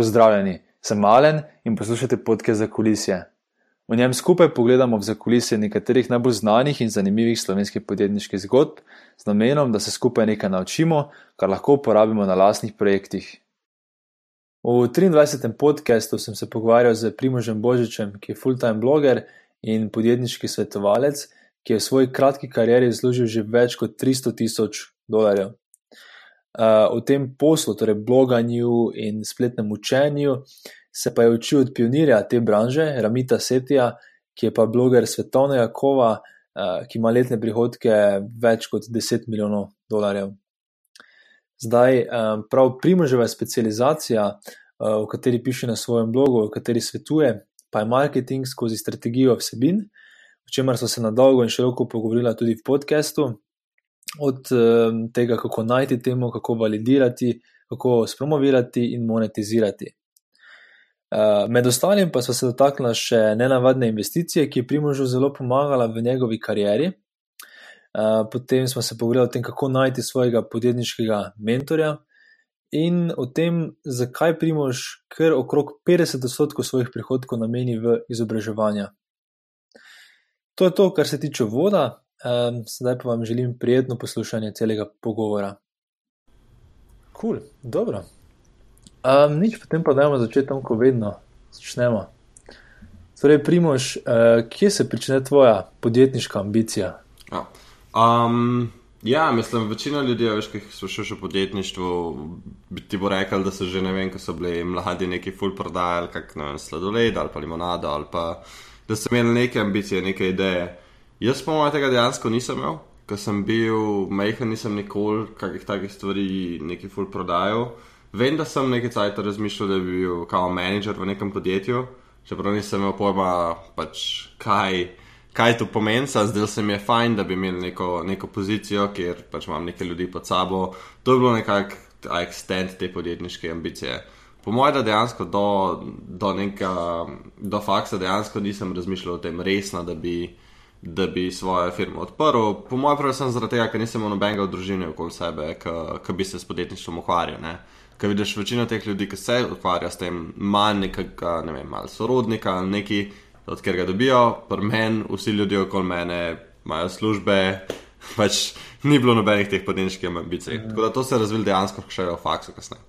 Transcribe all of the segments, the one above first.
Pozdravljeni, sem Malen in poslušate podke za kulisje. V njem skupaj pogledamo v zakulisje nekaterih najbolj znanih in zanimivih slovenskih podjetniških zgodb, z namenom, da se skupaj nekaj naučimo, kar lahko uporabimo na lastnih projektih. V 23. podkastu sem se pogovarjal z Primožem Božičem, ki je full-time bloger in podjetniški svetovalec, ki je v svoji kratki karieri zložil že več kot 300 tisoč dolarjev. Uh, v tem poslu, torej bloganju in spletnem učenju, se pa je učil od pionirja te branže, Ramita Setija, ki je pa bloger svetovnega kova, uh, ki ima letne prihodke več kot 10 milijonov dolarjev. Zdaj, um, prav primoževa specializacija, uh, v kateri piše na svojem blogu, v kateri svetuje, pa je marketing skozi strategijo vsebin, o čemer smo se na dolgo in široko pogovorili tudi v podkastu. Od tega, kako najti temu, kako validirati, kako spromovirati in monetizirati. Eh, med ostalim pa so se dotaknila še nenavadne investicije, ki je Primožu zelo pomagala v njegovi karieri. Eh, potem smo se pogovarjali o tem, kako najti svojega podjetniškega mentorja in o tem, zakaj Primož kar okrog 50 odstotkov svojih prihodkov nameni v izobraževanje. To je to, kar se tiče voda, sedaj pa vam želim prijetno poslušanje celega pogovora. Kul, cool, dobro. Um, nič, potem pa dajmo začeti tam, ko vedno začnemo. Torej, Primož, uh, kje se začne tvoja podjetniška ambicija? Ja. Um, ja, mislim, večina ljudi, veš, ki so še v podjetništvu, bi ti bo rekel, da so že ne vem, ko so bili mladi neki full prodajali, kak ne vem, sladoled ali pa limonado, ali pa da so imeli neke ambicije, neke ideje. Jaz pa moj tega dejansko nisem imel, ker sem bil majhen, nisem nikoli kakih takih stvari, neki full prodajal. Vem, da sem nekaj časa razmišljal, da bi bil kao menedžer v nekem podjetju, čeprav nisem imel pojma, pač, kaj, kaj to pomeni. Zdel se mi je fajn, da bi imel neko, neko pozicijo, kjer pač imam nekaj ljudi pod sabo. To je bilo nekako extent te podjetniške ambicije. Po mojem, da dejansko do, do, neka, do faksa dejansko nisem razmišljal o tem resno, da bi, da bi svojo firmo odprl. Po mojem, predvsem zaradi tega, ker nisem imel nobenega v družini okoli sebe, ki bi se s podjetništvom ukvarjal ker vidiš večino teh ljudi, ki se ukvarja s tem, manj nekega, ne vem, malo sorodnika ali neki, od kjer ga dobijo, pri meni, vsi ljudje okoli mene imajo službe, pač ni bilo nobenih teh podjetniških ambicij. Mm. Tako da to se je razvilo dejansko še v faksu kasneje.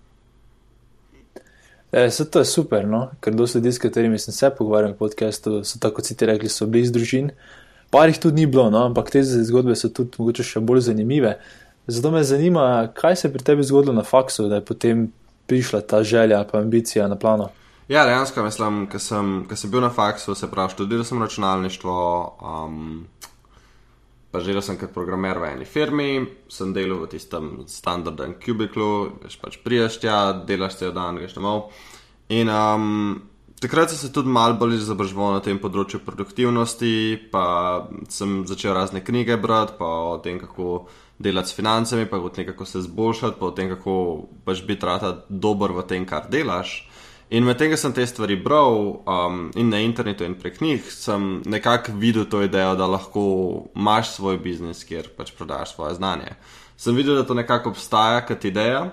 E, to je super, no? ker dosti ljudi, s katerimi sem se pogovarjal v podkastu, so tako si ti rekli, so bili iz družin. Par jih tudi ni bilo, no? ampak te zgodbe so tudi mogoče še bolj zanimive. Zato me zanima, kaj se je pri tebi zgodilo na faksu, da je potem prišla ta želja in ambicija na plano. Ja, dejansko mislim, ker sem, sem bil na faksu, se pravi, študiral sem računalništvo, um, pa želel sem kot programer v eni firmi, sem delal v tistem standardnem kubiklu, veš pač prijaš tja, delaš cel dan, greš domov. In um, takrat sem se tudi malo bolj izobraževal na tem področju produktivnosti, pa sem začel razne knjige brati, pa o tem, kako delati s financami, pa kot nekako se zboljšati, pa o tem, kako pač biti rata dober v tem, kar delaš. In medtem, ko sem te stvari bral um, in na internetu in prek njih, sem nekako videl to idejo, da lahko imaš svoj biznis, kjer pač prodajaš svoje znanje. Sem videl, da to nekako obstaja kot ideja.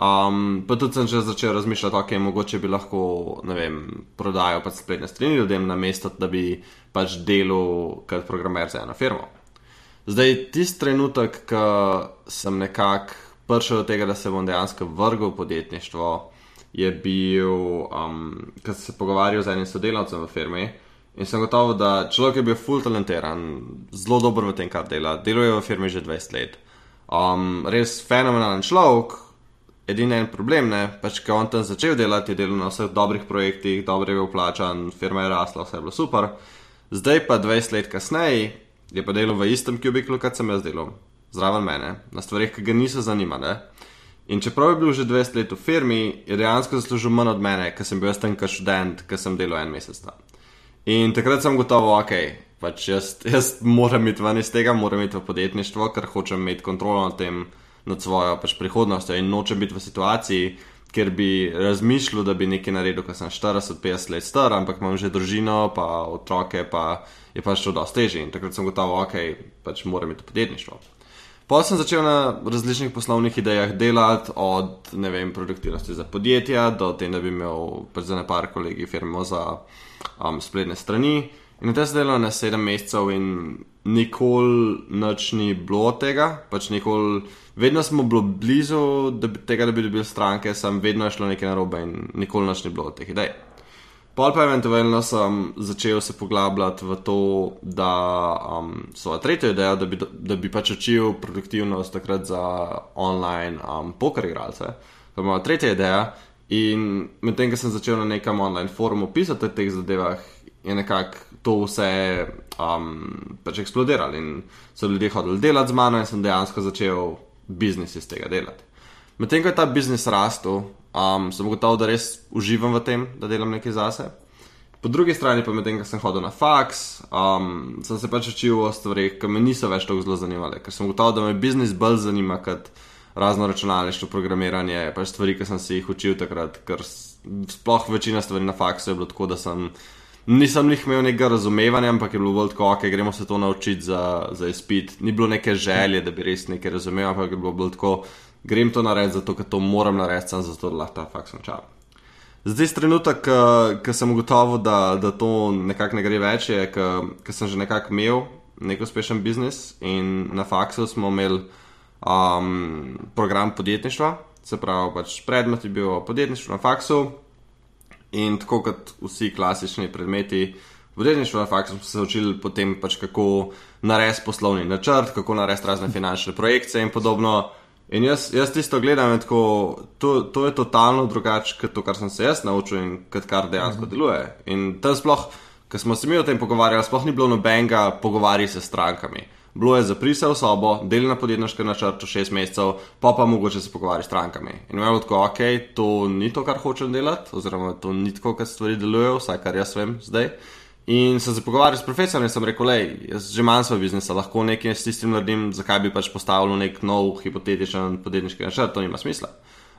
Um, pa tudi sem že začel razmišljati, ok, mogoče bi lahko, vem, prodajal pač spletne strani ljudem, na mesto, da bi pač delal kot programer za eno firmo. Zdaj, tisti trenutek, ko sem nekako prišel do tega, da se bom dejansko vrgel v podjetništvo, je bil, um, ko sem se pogovarjal z enim sodelavcem v firmi in sem gotov, da človek je bil full talentiran, zelo dober v tem, kar dela, deluje v firmi že 20 let. Um, res fenomenalen človek, edini en problem je, pač, ko on tam začel delati, je delal na vseh dobrih projektih, dobro je bil plačan, firma je rasla, vse je bilo super. Zdaj pa 20 let kasneje je pa delal v istem kubiklu, kot sem jaz delal, zraven mene, na stvarih, ki ga niso zanimale. In čeprav je bil že 20 let v firmi, je dejansko zaslužil manj od mene, ker sem bil jaz tam kot študent, ker sem delal en mesec tam. In takrat sem gotovo, ok, pač jaz, jaz moram iti ven iz tega, moram iti v podjetništvo, ker hočem imeti kontrolo nad tem, nad svojo pač prihodnostjo in nočem biti v situaciji, ker bi razmišljal, da bi nekaj naredil, ker sem 40-50 let star, ampak imam že družino, pa otroke, pa je pač to dosti težje. In takrat sem gotovo, ok, pač moram imeti podjetništvo. Pa sem začel na različnih poslovnih idejah delati, od ne vem, produktivnosti za podjetja do tem, da bi imel pač za ne par kolegi firmo za um, spletne strani. In na te sem delal na sedem mesecev in nikoli noč ni bilo tega, pač nikoli, vedno smo bili blizu da bi, tega, da bi dobili stranke, sem vedno šlo nekaj narobe in nikoli noč ni bilo teh idej. Pol pa eventualno sem začel se poglabljati v to, da um, svojo tretjo idejo, da bi, da bi pač učil produktivnost takrat za online um, poker igralce. To je moja tretja ideja. In medtem, ko sem začel na nekem online forumu pisati o teh zadevah, je nekako to vse um, pač eksplodiralo in so ljudje hodili delati z mano in sem dejansko začel biznis iz tega delati. Medtem, ko je ta biznis rastel, um, sem gotovo, da res uživam v tem, da delam nekaj zase. Po drugi strani pa medtem, ko sem hodil na faks, um, sem se pač učil o stvarih, ki me niso več tako zelo zanimale, ker sem gotovo, da me biznis bolj zanima kot razno računalništvo, programiranje, pač stvari, ki sem se jih učil takrat, ker sploh večina stvari na faksu je bilo tako, da sem. Nisem jih imel nekega razumevanja, ampak je bilo bolj tako, ok, gremo se to naučiti za, za izpit. Ni bilo neke želje, da bi res nekaj razumel, ampak je bilo bolj tako, grem to narediti, zato ker to moram narediti, sem zato, lahko ta faks končam. Zdaj, trenutek, ko sem ugotovil, da, da to nekako ne gre več, je, ker sem že nekako imel nek uspešen biznis in na faksu smo imeli um, program podjetništva, se pravi, pač predmet je bil podjetništvo na faksu in tako kot vsi klasični predmeti. Podjetništvo na faksu smo se učili potem, pač kako narediti poslovni načrt, kako narediti razne finančne projekcije in podobno. In jaz, jaz tisto gledam, tako, to, to je totalno drugače kot to, kar sem se jaz naučil in kar dejansko mhm. deluje. In tam sploh, ko smo se mi o tem pogovarjali, sploh ni bilo nobenega pogovarjanja se s strankami. Bilo je zaprisal sobo, del na podjetniškem načrtu šest mesecev, pa pa mogoče se pogovarjati s strankami. In imel tako, ok, to ni to, kar hočem delati, oziroma to ni tako, kot stvari delujejo, vsaj kar jaz vem zdaj. In sem se pogovarjal s profesorjem in sem rekel, da jaz že imam svoj biznis, lahko nekaj s tistim naredim, zakaj bi pač postavil nek nov hipotetičen podjetniški načrt, to nima smisla.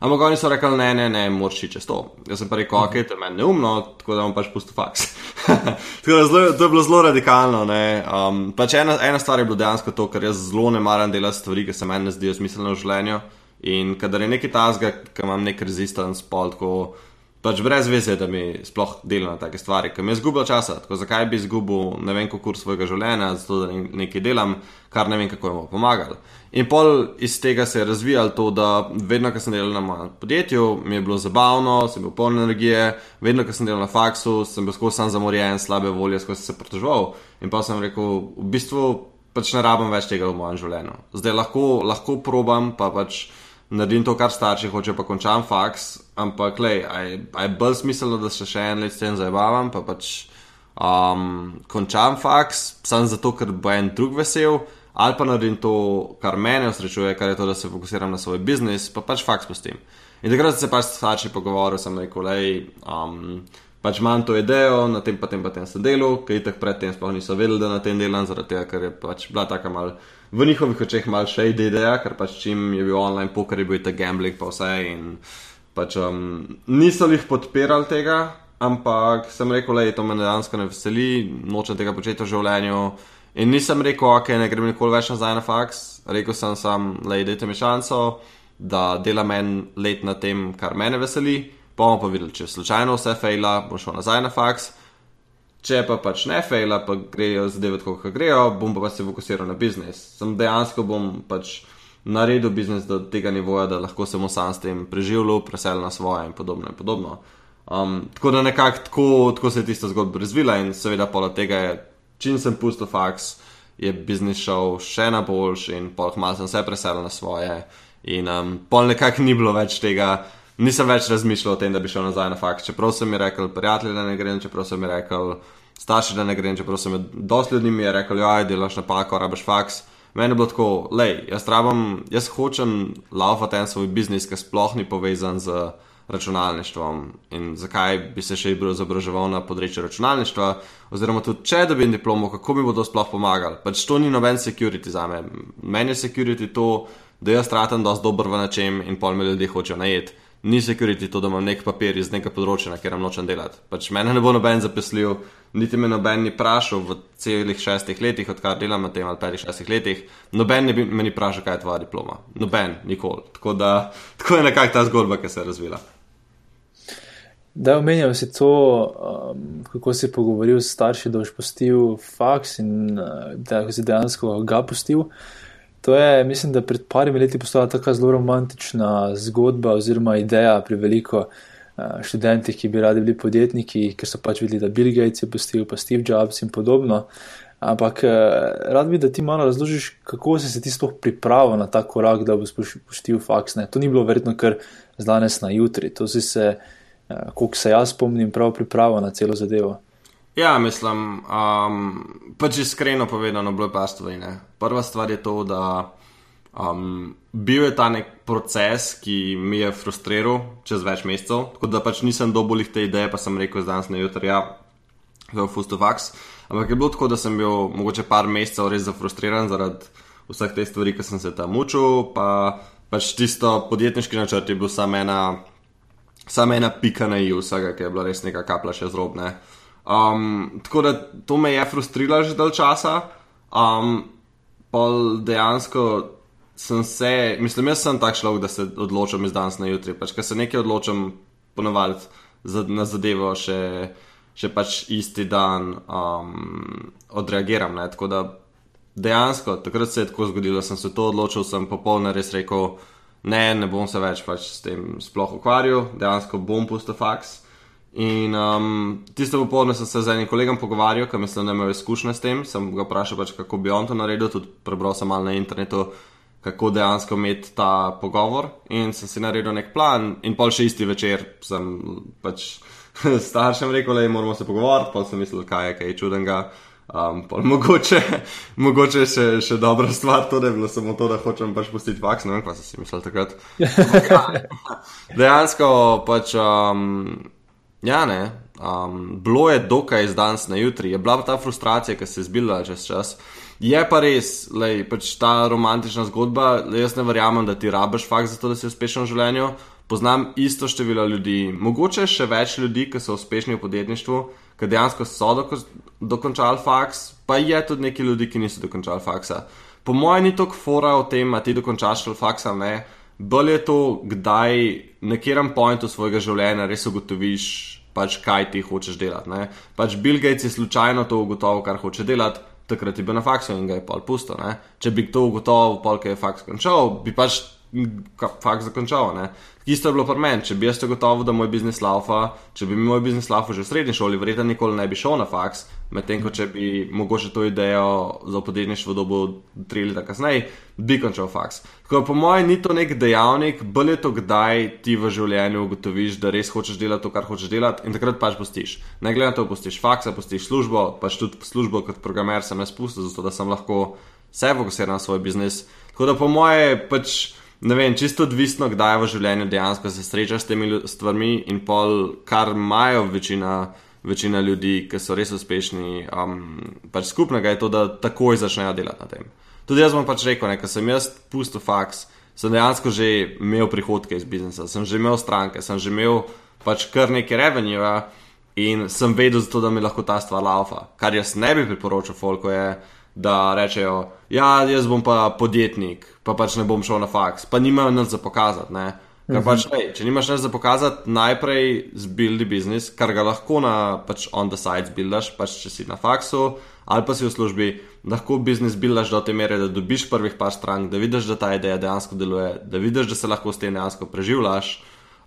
Ampak oni so rekli, ne, ne, ne, moraš čez to. Jaz sem pa rekel, ok, to je meni neumno, tako da bom pač pustil faks. tako da zelo, to je bilo zelo radikalno. Um, pač ena, ena stvar je bilo dejansko to, ker jaz zelo ne maram delati stvari, ki se meni ne zdijo smiselne v življenju. In kadar je nekaj tazga, ki imam nek resistance, pol tako pač brez veze, da mi sploh delam take stvari, ker mi je zgubil časa. Tako, zakaj bi izgubil ne vem, koliko svojega življenja, zato da nekaj delam, kar ne vem, kako jim bo pomagalo. In pol iz tega se je razvijalo to, da vedno, ko sem delal na mojem podjetju, mi je bilo zabavno, sem bil poln energije, vedno, ko sem delal na faksu, sem bil skozi sam zamorjen, slabe volje, skozi se pritoževal. In pa sem rekel, v bistvu pač ne rabim več tega v mojem življenju. Zdaj lahko, lahko probam, pa pač naredim to, kar starši hočejo, pa končam faks, ampak le, je bolj smiselno, da se še en let s tem zabavam, pa pač um, končam faks, samo zato, ker bo en drug vesel, ali pa naredim to, kar mene osrečuje, kar je to, da se fokusiram na svoj biznis, pa pač faks pustim. In takrat se pač starši pogovoril, sem rekel, le. Um, Pač imam to idejo, na tem pa tem pa tem sem delal, ker jih predtem sploh niso vedeli, da na tem delam, zaradi tega, ker je pač bila taka malce v njihovih očeh mal še ideja, ker pač čim je bil online poker, je bil ta gambling pa vse pač um, niso jih podpirali tega, ampak sem rekel, da je to me dejansko ne veseli, nočem tega početi v življenju. In nisem rekel, ok, ne grem nikoli več nazaj na faks, rekel sem sam, da dajte mi šanso, da delam en let na tem, kar mene veseli, pa bomo pa videli, če slučajno vse fejla, bom šel nazaj na faks. Če pa pač ne fejla, pa grejo zadeve tako, kot grejo, bom pa, pa se fokusiral na biznis. Sem dejansko bom pač naredil biznis do tega nivoja, da lahko samo sam s tem preživljal, preselil na svoje in podobno. In podobno. Um, tako da nekako tako, tako se je tista zgodba razvila in seveda pola tega je, čim sem pustil faks, je biznis šel še na boljš in pol malo sem se preselil na svoje. In um, pol nekako ni bilo več tega nisem več razmišljal o tem, da bi šel nazaj na fakt. Čeprav sem mi rekel, prijatelji, da ne grem, čeprav sem mi rekel, starši, da ne grem, čeprav sem mi dosti ljudi mi je rekel, ja, delaš napako, rabiš faks. Meni je bilo tako, lej, jaz, jaz hočem laufati en svoj biznis, ki sploh ni povezan z računalništvom in zakaj bi se še izobraževal na področju računalništva, oziroma tudi če dobim diplomo, kako mi bo to sploh pomagalo. Pač to ni noben security za me. Meni je security to, da jaz tratam dosti dober v nečem in pol me ljudje hočejo najeti ni security to, da imam nek papir iz nekega področja, na katerem nočem delati. Pač mene ne bo noben zapesljiv, niti me noben ni vprašal v celih šestih letih, odkar delam na tem ali petih šestih letih. Noben ne bi me ni vprašal, kaj je tvoja diploma. Noben, nikoli. Tako, tako je nekako ta zgodba, ki se je razvila. Da, omenjam si to, um, kako si pogovoril s starši, da boš pustil faks in uh, da si dejansko ga pustil. To je, mislim, da pred parimi leti postala tako zelo romantična zgodba oziroma ideja pri veliko uh, študentih, ki bi radi bili podjetniki, ker so pač videli, da Bill Gates je postil, pa Steve Jobs in podobno. Ampak uh, rad bi, da ti malo razložiš, kako si se ti sploh pripravil na ta korak, da boš pustil faks. Ne? To ni bilo verjetno kar z danes na jutri. To si se, koliko se jaz spomnim, prav pripravil na celo zadevo. Ja, mislim, um, pač iskreno povedano, bilo je pa stvari. Ne. Prva stvar je to, da um, bil je ta nek proces, ki mi je frustriral čez več mesecev, tako da pač nisem dobil te ideje, pa sem rekel, da danes ne jutri, ja, za Fustofax. Ampak je bilo tako, da sem bil mogoče par mesecev res zafrustriran zaradi vseh teh stvari, ki sem se tam učil, pa pač tisto podjetniški načrt je bil samo ena, sam ena pika na i vsega, ki je bila res neka kapla še zrobne. Um, tako da to me je frustriralo že dalj časa. Um, pol dejansko sem se, mislim, jaz sem tak človek, da se odločam iz danes na jutri. Pač, ker se nekaj odločam, ponovadi na zadevo še, še pač isti dan um, odreagiram. Ne? Tako da dejansko, takrat se je tako zgodilo, da sem se to odločil, sem popolno res rekel, ne, ne bom se več pač s tem sploh ukvarjal, dejansko bom pusto faks. In um, tiste popoldne sem se z enim kolegom pogovarjal, ki mislim, da ima izkušnje s tem. Sem ga vprašal, pač, kako bi on to naredil. Tudi prebral sem malo na internetu, kako dejansko imeti ta pogovor. In sem si naredil nek plan. In pol še isti večer sem pač staršem rekel, da moramo se pogovoriti. Pol sem mislil, kaj je kaj čudenga. Um, mogoče mogoče še, še dobra stvar, to je bilo samo to, da hočem pač pustiti faks. Ne vem, kaj si mislil takrat. Dejansko pač. Um, Ja, ne. Um, bilo je dokaj iz danes na jutri, je bila ta frustracija, ki se je zbila čez čas. Je pa res, da je pač ta romantična zgodba. Lej, jaz ne verjamem, da ti rabiš fakt za to, da si uspešen v življenju. Poznam isto število ljudi, mogoče še več ljudi, ki so uspešni v podjetništvu, ki dejansko so doko, dokončali faks, pa je tudi nekaj ljudi, ki niso dokončali faksa. Po mojem, ni toliko fora o tem, ali ti dokončaš faksa ali ne. Bolje je to, kdaj na katerem pointu svojega življenja res ugotoviš, pač kaj ti hočeš delati. Ne? Pač Bill Gates je slučajno to ugotovil, kar hoče delati, takrat je bil na faksu in ga je pol pusto. Ne? Če bi to ugotovil, pol, ki je faks končal, bi pač faks zakončal. Ne? Isto je bilo pri meni, če bi jaz to gotovo, da moj biznis laufa, če bi moj biznis laufa že v srednji šoli, verjetno nikoli ne bi šel na faks, medtem ko če bi mogoče to idejo za podjetništvo dobil tri leta kasneje, bi končal faks. Tako po mojem ni to nek dejavnik, bolje to, kdaj ti v življenju ugotoviš, da res hočeš delati to, kar hočeš delati in takrat pač postiš. Ne glede na to, postiš faksa, postiš službo, pač tudi službo kot programer sem jaz spustil, zato da sem lahko se fokusiral na svoj biznis. Tako da po mojem pač ne vem, čisto odvisno, kdaj v življenju dejansko se srečaš s temi stvarmi in pol, kar imajo večina, večina ljudi, ki so res uspešni, um, pač skupnega je to, da takoj začnejo delati na tem. Tudi jaz bom pač rekel, ker sem jaz pusto faks, sem dejansko že imel prihodke iz biznisa, sem že imel stranke, sem že imel pač kar nekaj revenue in sem vedel, zato, da mi lahko ta stvar laufa. Kar jaz ne bi priporočil, folko je da rečejo, ja, jaz bom pa podjetnik, pa pač ne bom šel na faks, pa nimajo nič za pokazati. Ne? Ker mhm. pač, ej, če nimaš nič za pokazati, najprej zbuildi biznis, kar ga lahko na pač on the side zbuildaš, pač če si na faksu ali pa si v službi, lahko biznis zbuildaš do te mere, da dobiš prvih par strank, da vidiš, da ta ideja dejansko deluje, da vidiš, da se lahko s tem dejansko preživljaš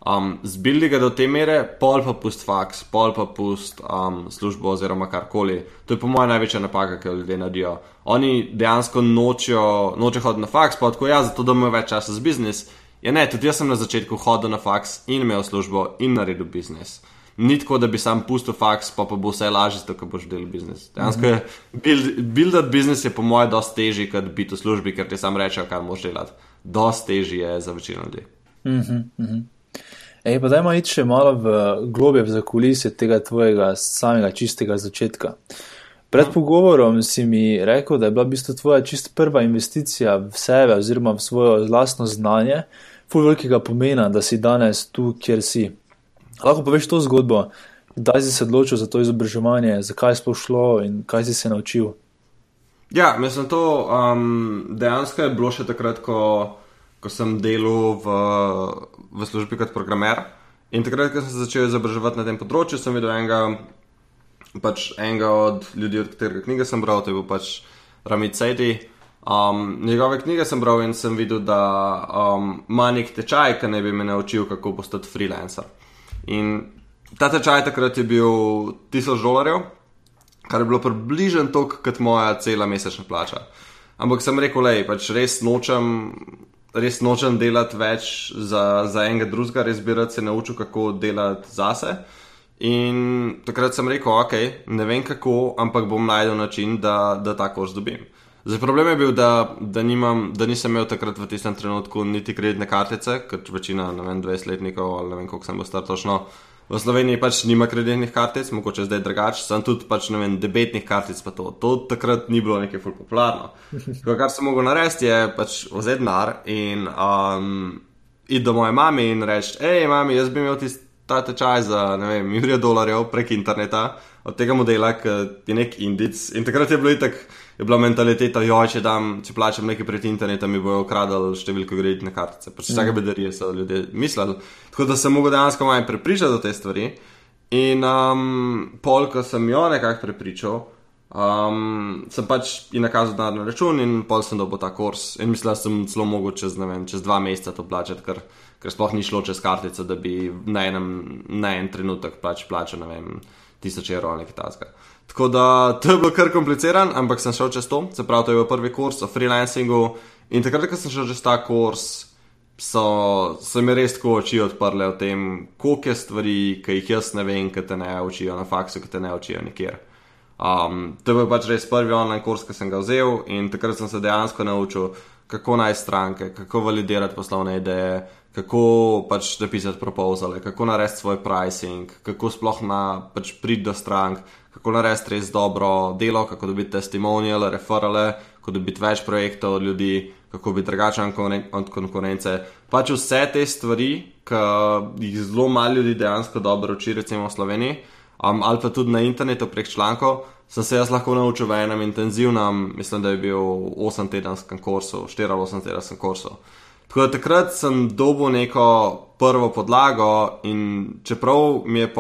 um, zbili ga do te mere, pol pa pust faks, pol pa pust um, službo oziroma karkoli. To je po mojem največja napaka, ki jo ljudje naredijo. Oni dejansko nočijo, nočijo hoditi na faks, pa tako jaz, zato da imajo več časa za biznis. Ja, ne, tudi jaz sem na začetku hodil na faks in imel službo in naredil biznis. Ni tako, da bi sam pustil faks, pa, pa bo vse lažje, tako boš delal biznis. Dejansko je build, build biznis je po mojem dosti težji, kot biti v službi, ker ti sam rečejo, kaj moš delati. Dosti težje je za večino ljudi. Mm -hmm. Ej, pa dajmo iti še malo v globje v zakulisje tega tvojega samega čistega začetka. Pred pogovorom si mi rekel, da je bila v bistvu tvoja čist prva investicija v sebe oziroma v svojo vlastno znanje, ful velikega pomena, da si danes tu, kjer si. Lahko poveš to zgodbo, kdaj si se odločil za to izobraževanje, zakaj je sploh šlo in kaj si se naučil. Ja, mislim, to um, dejansko je bilo še takrat, ko, ko sem delal v, v službi kot programer. In takrat, ko sem se začel izobraževati na tem področju, sem videl enega, pač enega od ljudi, od katerega knjige sem bral, to je bil pač Ramit Sejdi. Um, njegove knjige sem bral in sem videl, da um, ima nek tečaj, ki ne bi me naučil, kako postati freelancer. In ta tečaj takrat je bil 1000 dolarjev, kar je bilo približno toliko kot moja cela mesečna plača. Ampak sem rekel, da pač res nočem. Res nočem delati več za, za enega drugega, res bi rad se naučil, kako delati zase. In takrat sem rekel, ok, ne vem kako, ampak bom najdel način, da, da ta kurs dobim. Zdaj, problem je bil, da, da, nimam, da nisem imel takrat v tistem trenutku niti kreditne kartice, kot večina, ne vem, 20-letnikov ali ne vem, koliko sem bil star točno. V Sloveniji pač nima kreditnih kartic, mogoče zdaj drugače, sem tudi pač ne vem, debetnih kartic, pa to. To takrat ni bilo nekaj ful popularno. To, kar sem mogel narediti, je pač vzeti denar in um, iti do moje mame in reči: hej, mami, jaz bi imel ta tečaj za, ne vem, milijon dolarjev prek interneta od tega modela, ki je nek indic. In takrat je bilo itak je bila mentaliteta, jo, če, dam, če plačam nekaj pred internetom, mi bojo ukradali številko kreditne kartice. Pač vsake mm. bedarije so ljudje mislili. Tako da sem mogel dejansko malo prepričati do te stvari. In um, pol, ko sem jo nekako prepričal, um, sem pač ji nakazal denar na račun in pol sem dobil ta kurs. In mislim, da sem zelo mogel čez, vem, čez dva meseca to plačati, ker, ker sploh ni šlo čez kartico, da bi na, enem, na en trenutek pač plačal, ne vem, tisoč evrov ali nekaj takega. Tako da to je bilo kar kompliciran, ampak sem šel čez to. Se pravi, to je bil prvi kurs o freelancingu. In takrat, ko sem šel čez ta kurs, so se mi res tako oči odprle o tem, koliko je stvari, ki jih jaz ne vem, ki te ne učijo na faksu, ki te ne učijo nikjer. Um, to je bil pač res prvi online kurs, ki sem ga vzel in takrat sem se dejansko naučil, kako naj stranke, kako validirati poslovne ideje, kako pač napisati propozale, kako narediti svoj pricing, kako sploh na pač priti do strank, kako narediti res dobro delo, kako dobiti testimoniale, referale, kako dobiti več projektov od ljudi, kako biti drugačen od konkurence. Pač vse te stvari, ki jih zelo malo ljudi dejansko dobro uči, recimo v Sloveniji, um, ali pa tudi na internetu prek člankov, sem se jaz lahko naučil v enem intenzivnem, mislim, da je bil 8-tedenskem kursu, 4-8-tedenskem kursu. Tako da takrat sem dobil neko prvo podlago, in čeprav mi je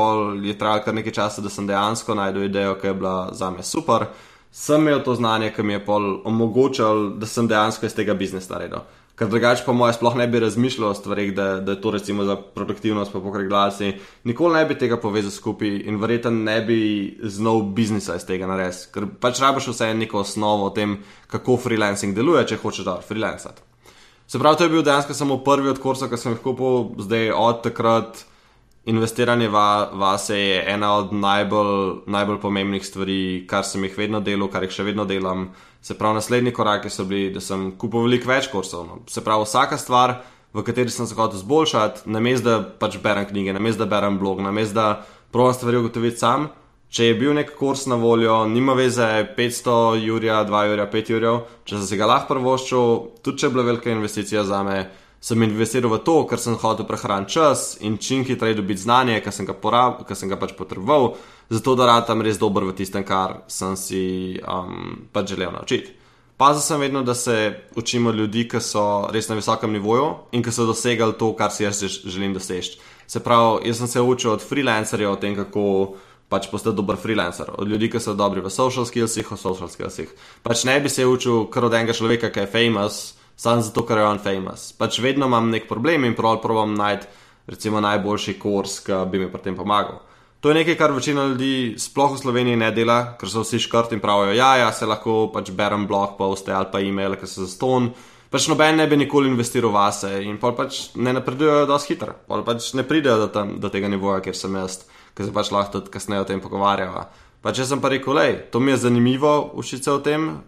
je trajalo kar nekaj časa, da sem dejansko najdel idejo, ki je bila za me super, sem imel to znanje, ki mi je pol omogočal, da sem dejansko iz tega biznesa naredil. Ker drugače pa moje sploh ne bi razmišljal o stvarih, da, da je to recimo za produktivnost, pa pokraj glasi. Nikoli ne bi tega povezal skupaj in verjetno ne bi znal biznisa iz tega narediti. Ker pač rabiš vse neko osnovo o tem, kako freelancing deluje, če hočeš da freelancati. Se pravi, to je bil dejansko samo prvi od kursov, ki sem jih kupil, zdaj od takrat. Investiranje va, vase je ena od najbolj, najbolj pomembnih stvari, kar sem jih vedno delal, kar jih še vedno delam. Se pravi, naslednji koraki so bili, da sem kupil veliko več kursov. No. Se pravi, vsaka stvar, v kateri sem se hotel zboljšati, namesto da pač berem knjige, namesto da berem blog, namesto da provam stvari ugotoviti sam, če je bil nek kurs na voljo, nima veze 500 jurja, 2 jurja, 5 jurjev, če sem si ga lahko prvoščil, tudi če je bila velika investicija za me, sem investiral v to, ker sem hotel prehraniti čas in čim hitreje dobiti znanje, ker sem ga, porab, ker sem ga pač potreboval, zato da ratam res dober v tistem, kar sem si um, pač želel naučiti. Pazil sem vedno, da se učimo ljudi, ki so res na visokem nivoju in ki so dosegali to, kar si jaz želim doseči. Se pravi, jaz sem se učil od freelancerjev o tem, kako pač postati dober freelancer, od ljudi, ki so dobri v social skillsih, v social skillsih. Pač ne bi se učil kar od enega človeka, ki je famous, samo zato, ker je on famous. Pač vedno imam nek problem in prav provam najti, recimo, najboljši kurs, ki bi mi pri tem pomagal. To je nekaj, kar večina ljudi, sploh v Sloveniji, ne dela, ker so vsi škrti in pravijo, ja, ja, se lahko pač berem blog poste ali pa e-mail, ki so za ston. Pač noben ne bi nikoli investiral vase in pa pač ne napredujejo dosti hitro, pa pač ne pridejo do, tam, do tega nivoja, kjer sem jaz ki se pač lahko tudi kasneje o tem pogovarjava. Pa če sem pa rekel, da to mi je zanimivo se o tem,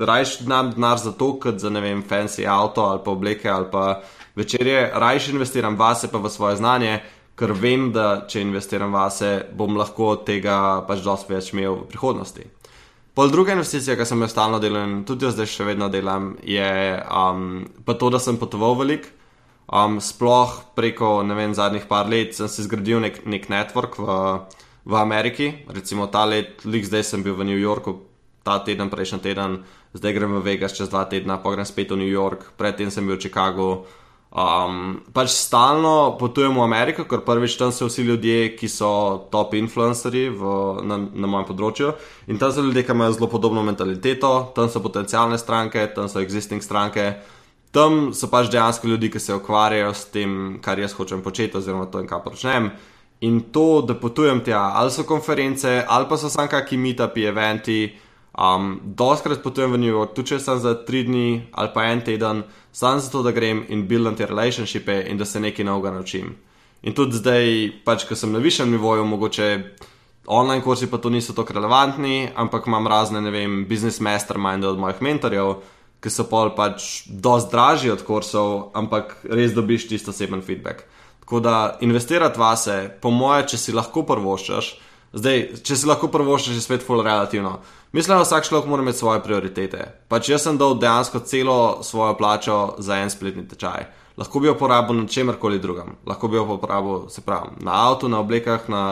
rajš dam denar za to, kot za ne vem, fancy avto ali pa obleke ali pa večerje, rajš investiram vase pa v svoje znanje, ker vem, da če investiram vase, bom lahko od tega pač dosti več imel v prihodnosti. Pol druga investicija, ki sem jo stalno delal in tudi jo zdaj še vedno delam, je um, pa to, da sem potoval veliko. Um, sploh preko vem, zadnjih par let sem si zgradil nek, nek network v, v Ameriki, recimo ta let, lik zdaj sem bil v New Yorku, ta teden, prejšnji teden, zdaj grem v Vegas čez dva tedna, pa grem spet v New York, predtem sem bil v Chicagu. Um, pač stalno potujem v Ameriko, ker prvič tam so vsi ljudje, ki so top influencerji na, na mojem področju. In tam so ljudje, ki imajo zelo podobno mentaliteto, tam so potencijalne stranke, tam so existing stranke. Tam so pač dejansko ljudi, ki se ukvarjajo s tem, kar jaz hočem početi, oziroma to, kar počnem. In to, da potujem tja, ali so konference, ali pa so samo kakšni meetupi, eventi. Um, Doskrat potujem v New York, tudi če sem za tri dni ali pa en teden, samo zato, da grem in buildam te relationshipe in da se nekaj novega naučim. In tudi zdaj, pač, ko sem na višjem nivoju, mogoče online kursi pa to niso tako relevantni, ampak imam razne, ne vem, business masterminde od mojih mentorjev, ki so pol pač dosti dražji od kursov, ampak res dobiš čisto oseben feedback. Tako da investirati vase, po moje, če si lahko prvoščaš, zdaj, če si lahko prvoščaš, je svet full relativno. Mislim, da vsak človek mora imeti svoje prioritete. Pač jaz sem dal dejansko celo svojo plačo za en spletni tečaj. Lahko bi jo porabil na čemerkoli drugem, lahko bi jo porabil, se pravi, na avtu, na oblekah, na,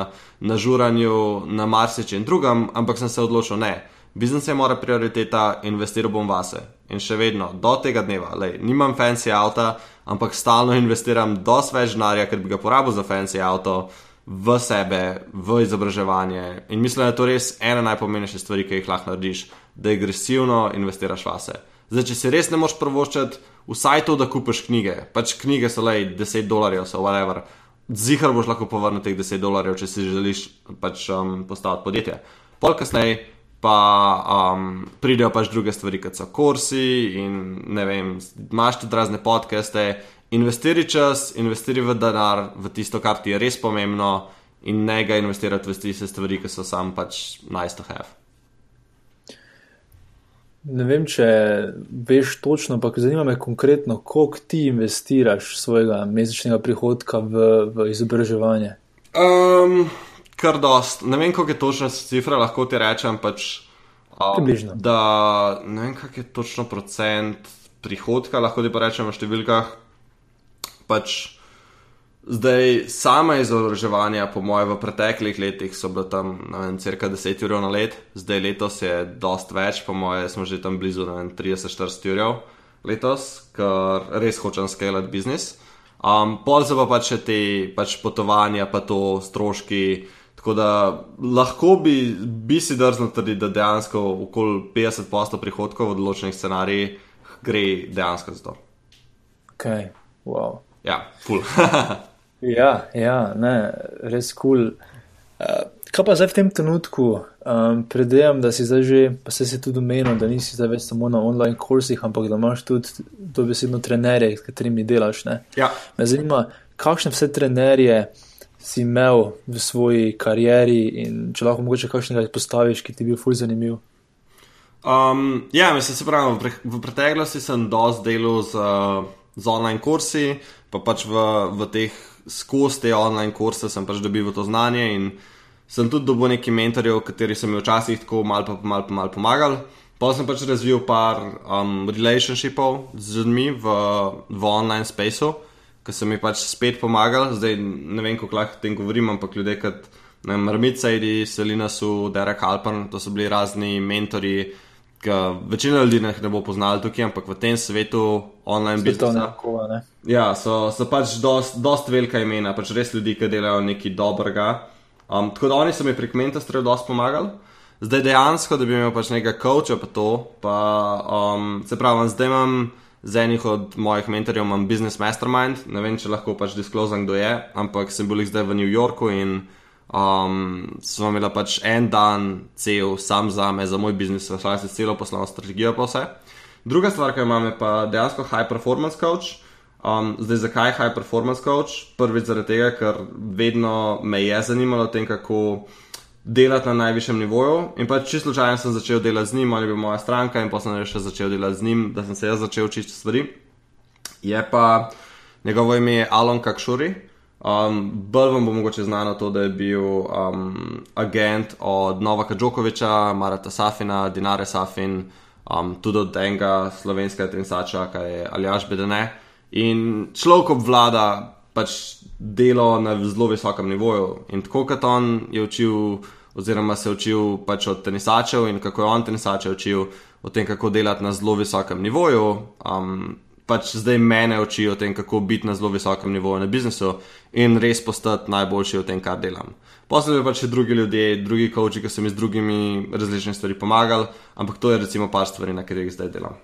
na žuranju, na marsičem drugem, ampak sem se odločil ne. Biznis je mora prioriteta, investiral bom vase. In še vedno, do tega dneva, lej, nimam fancy avta, ampak stalno investiram dosti več denarja, ker bi ga porabil za fancy avto v sebe, v izobraževanje. In mislim, da je to res ena najpomembnejših stvari, ki jih lahko narediš, da agresivno investiraš vase. Zdaj, če si res ne moš prvoščati, vsaj to, da kupiš knjige. Pač knjige so le 10 dolarjev, so whatever. Zihar boš lahko povrnil teh 10 dolarjev, če si želiš pač, um, postaviti podjetje. Pol kasneje pa um, pridejo pač druge stvari, kot so kursi in ne vem, imaš tudi razne podcaste investiraj čas, investiraj v denar, v tisto, kar ti je res pomembno, in ne ga investirati v tiste stvari, ki so sam pač nice to have. Ne vem, če veš točno, ampak zanima me konkretno, koliko ti investiraš svojega mesečnega prihodka v, v izobraževanje. Um, kar dost. Ne vem, koliko je točno cifra, lahko ti rečem. Pač, um, Približno. Da, ne vem, kak je točno procent prihodka, lahko ti pa rečem v številkah pač zdaj sama izobraževanja, po mojem, v preteklih letih so bila tam vem, cirka 10 ur na let, zdaj letos je dost več, po mojem, smo že tam blizu 30-40 ur letos, ker res hočem skalati biznis. Um, pol se pa pač te pač potovanja, pa to stroški. Tako da lahko bi, bi si drznil trditi, da dejansko okoli 50% prihodkov v določenih scenarijih gre dejansko za to. Ok, wow. Ja, ful. ja, ja ne, res kul. Cool. Uh, kaj pa zdaj v tem trenutku? Um, Predvidevam, da si zdaj že, pa se si tudi omenil, da nisi zdaj več samo na online kursih, ampak da imaš tudi dobesedno trenerje, s katerimi delaš. Ja. Me zanima, kakšne vse trenerje si imel v svoji karieri in če lahko mogoče kakšnega izpostaviš, ki ti je bil fulj zanimiv. Um, ja, mislim, se pravi, v, pre, v preteklosti sem dosti delal z, z online kursi, pa pač v, v teh skozi te online kurse sem pač dobil to znanje in sem tudi dobil neki mentorjev, kateri so mi včasih tako malo pa malo pa malo pomagali. Pa sem pač razvil par um, relationshipov z ljudmi v, v online spaceu, ki so mi pač spet pomagali. Zdaj ne vem, kako lahko o tem govorim, ampak ljudje kot Marmit Saidi, Selina Su, Derek Alpan, to so bili razni mentori večina ljudi ne bo poznala tukaj, ampak v tem svetu online biznisa. Ja, so, so pač dost, dost velika imena, pač res ljudi, ki delajo nekaj dobrega. Um, tako da oni so mi prek mentorstva dosti pomagali. Zdaj dejansko, da bi imel pač nekaj coacha, pa to, pa um, se pravi, zdaj imam z enih od mojih mentorjev, imam business mastermind, ne vem, če lahko pač disklozam, kdo je, ampak sem bil zdaj v New Yorku in Um, smo imeli pač en dan, cel, sam za me, za moj biznis, za vse celo poslovno strategijo, pa vse. Druga stvar, ki jo imam, je pa dejansko high performance coach. Um, zdaj, zakaj high performance coach? Prvič zaradi tega, ker vedno me je zanimalo tem, kako delati na najvišjem nivoju. In pa čisto slučajno sem začel delati z njim, ali bi moja stranka, in pa sem še začel delati z njim, da sem se jaz začel učiti stvari. Je pa njegovo ime Alon Kakšuri. Um, bolj vam bo mogoče znano to, da je bil um, agent od Novaka Džokoviča, Marata Safina, Dinare Safin, um, tudi od enega slovenskega tenisača, ki je Aljaš Bedene. In človek obvlada pač delo na zelo visokem nivoju. In tako kot on je učil, oziroma se je učil pač od tenisačev in kako je on tenisače učil o tem, kako delati na zelo visokem nivoju. Um, pač zdaj mene uči o tem, kako biti na zelo visokem nivoju na biznisu in res postati najboljši v tem, kar delam. Posebej pa še drugi ljudje, drugi koči, ki so mi z drugimi različnimi stvarmi pomagali, ampak to je recimo par stvari, na katerih zdaj delam.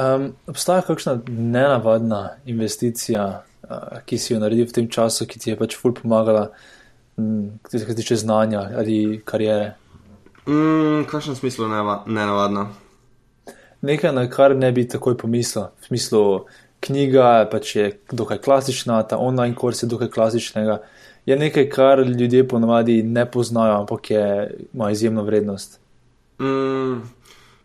Um, obstaja kakšna nenavadna investicija, uh, ki si jo naredil v tem času, ki ti je pač ful pomagala, um, ki se tiče znanja ali karijere? Mm, kakšen smisel nenavadna? Nekaj, na kar ne bi takoj pomislil. V smislu, knjiga pač je dokaj klasična, ta online kurs je dokaj klasičnega. Je nekaj, kar ljudje ponovadi ne poznajo, ampak je, ima izjemno vrednost. Mm,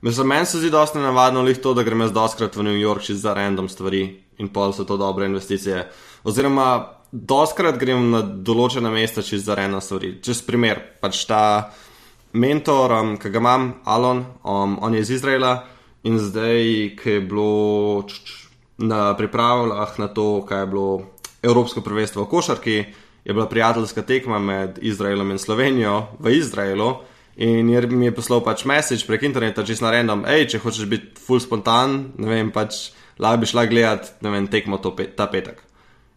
Za meni se zdi dosti navadno lih to, da grem jaz doskrat v New York čez za random stvari in pol so to dobre investicije. Oziroma, doskrat grem na določena mesta čez za random stvari. Čez primer, pač ta mentor, um, ki ga imam, Alon, um, on je iz Izraela in zdaj, ki je bilo na pripravah na to, kaj je bilo Evropsko prvenstvo v košarki, je bila prijateljska tekma med Izraelom in Slovenijo v Izraelu. In jer mi je poslal pač message prek interneta, če si na random, hej, če hočeš biti full spontan, ne vem, pač lahko bi šla gledat, ne vem, tekmo pe ta petek.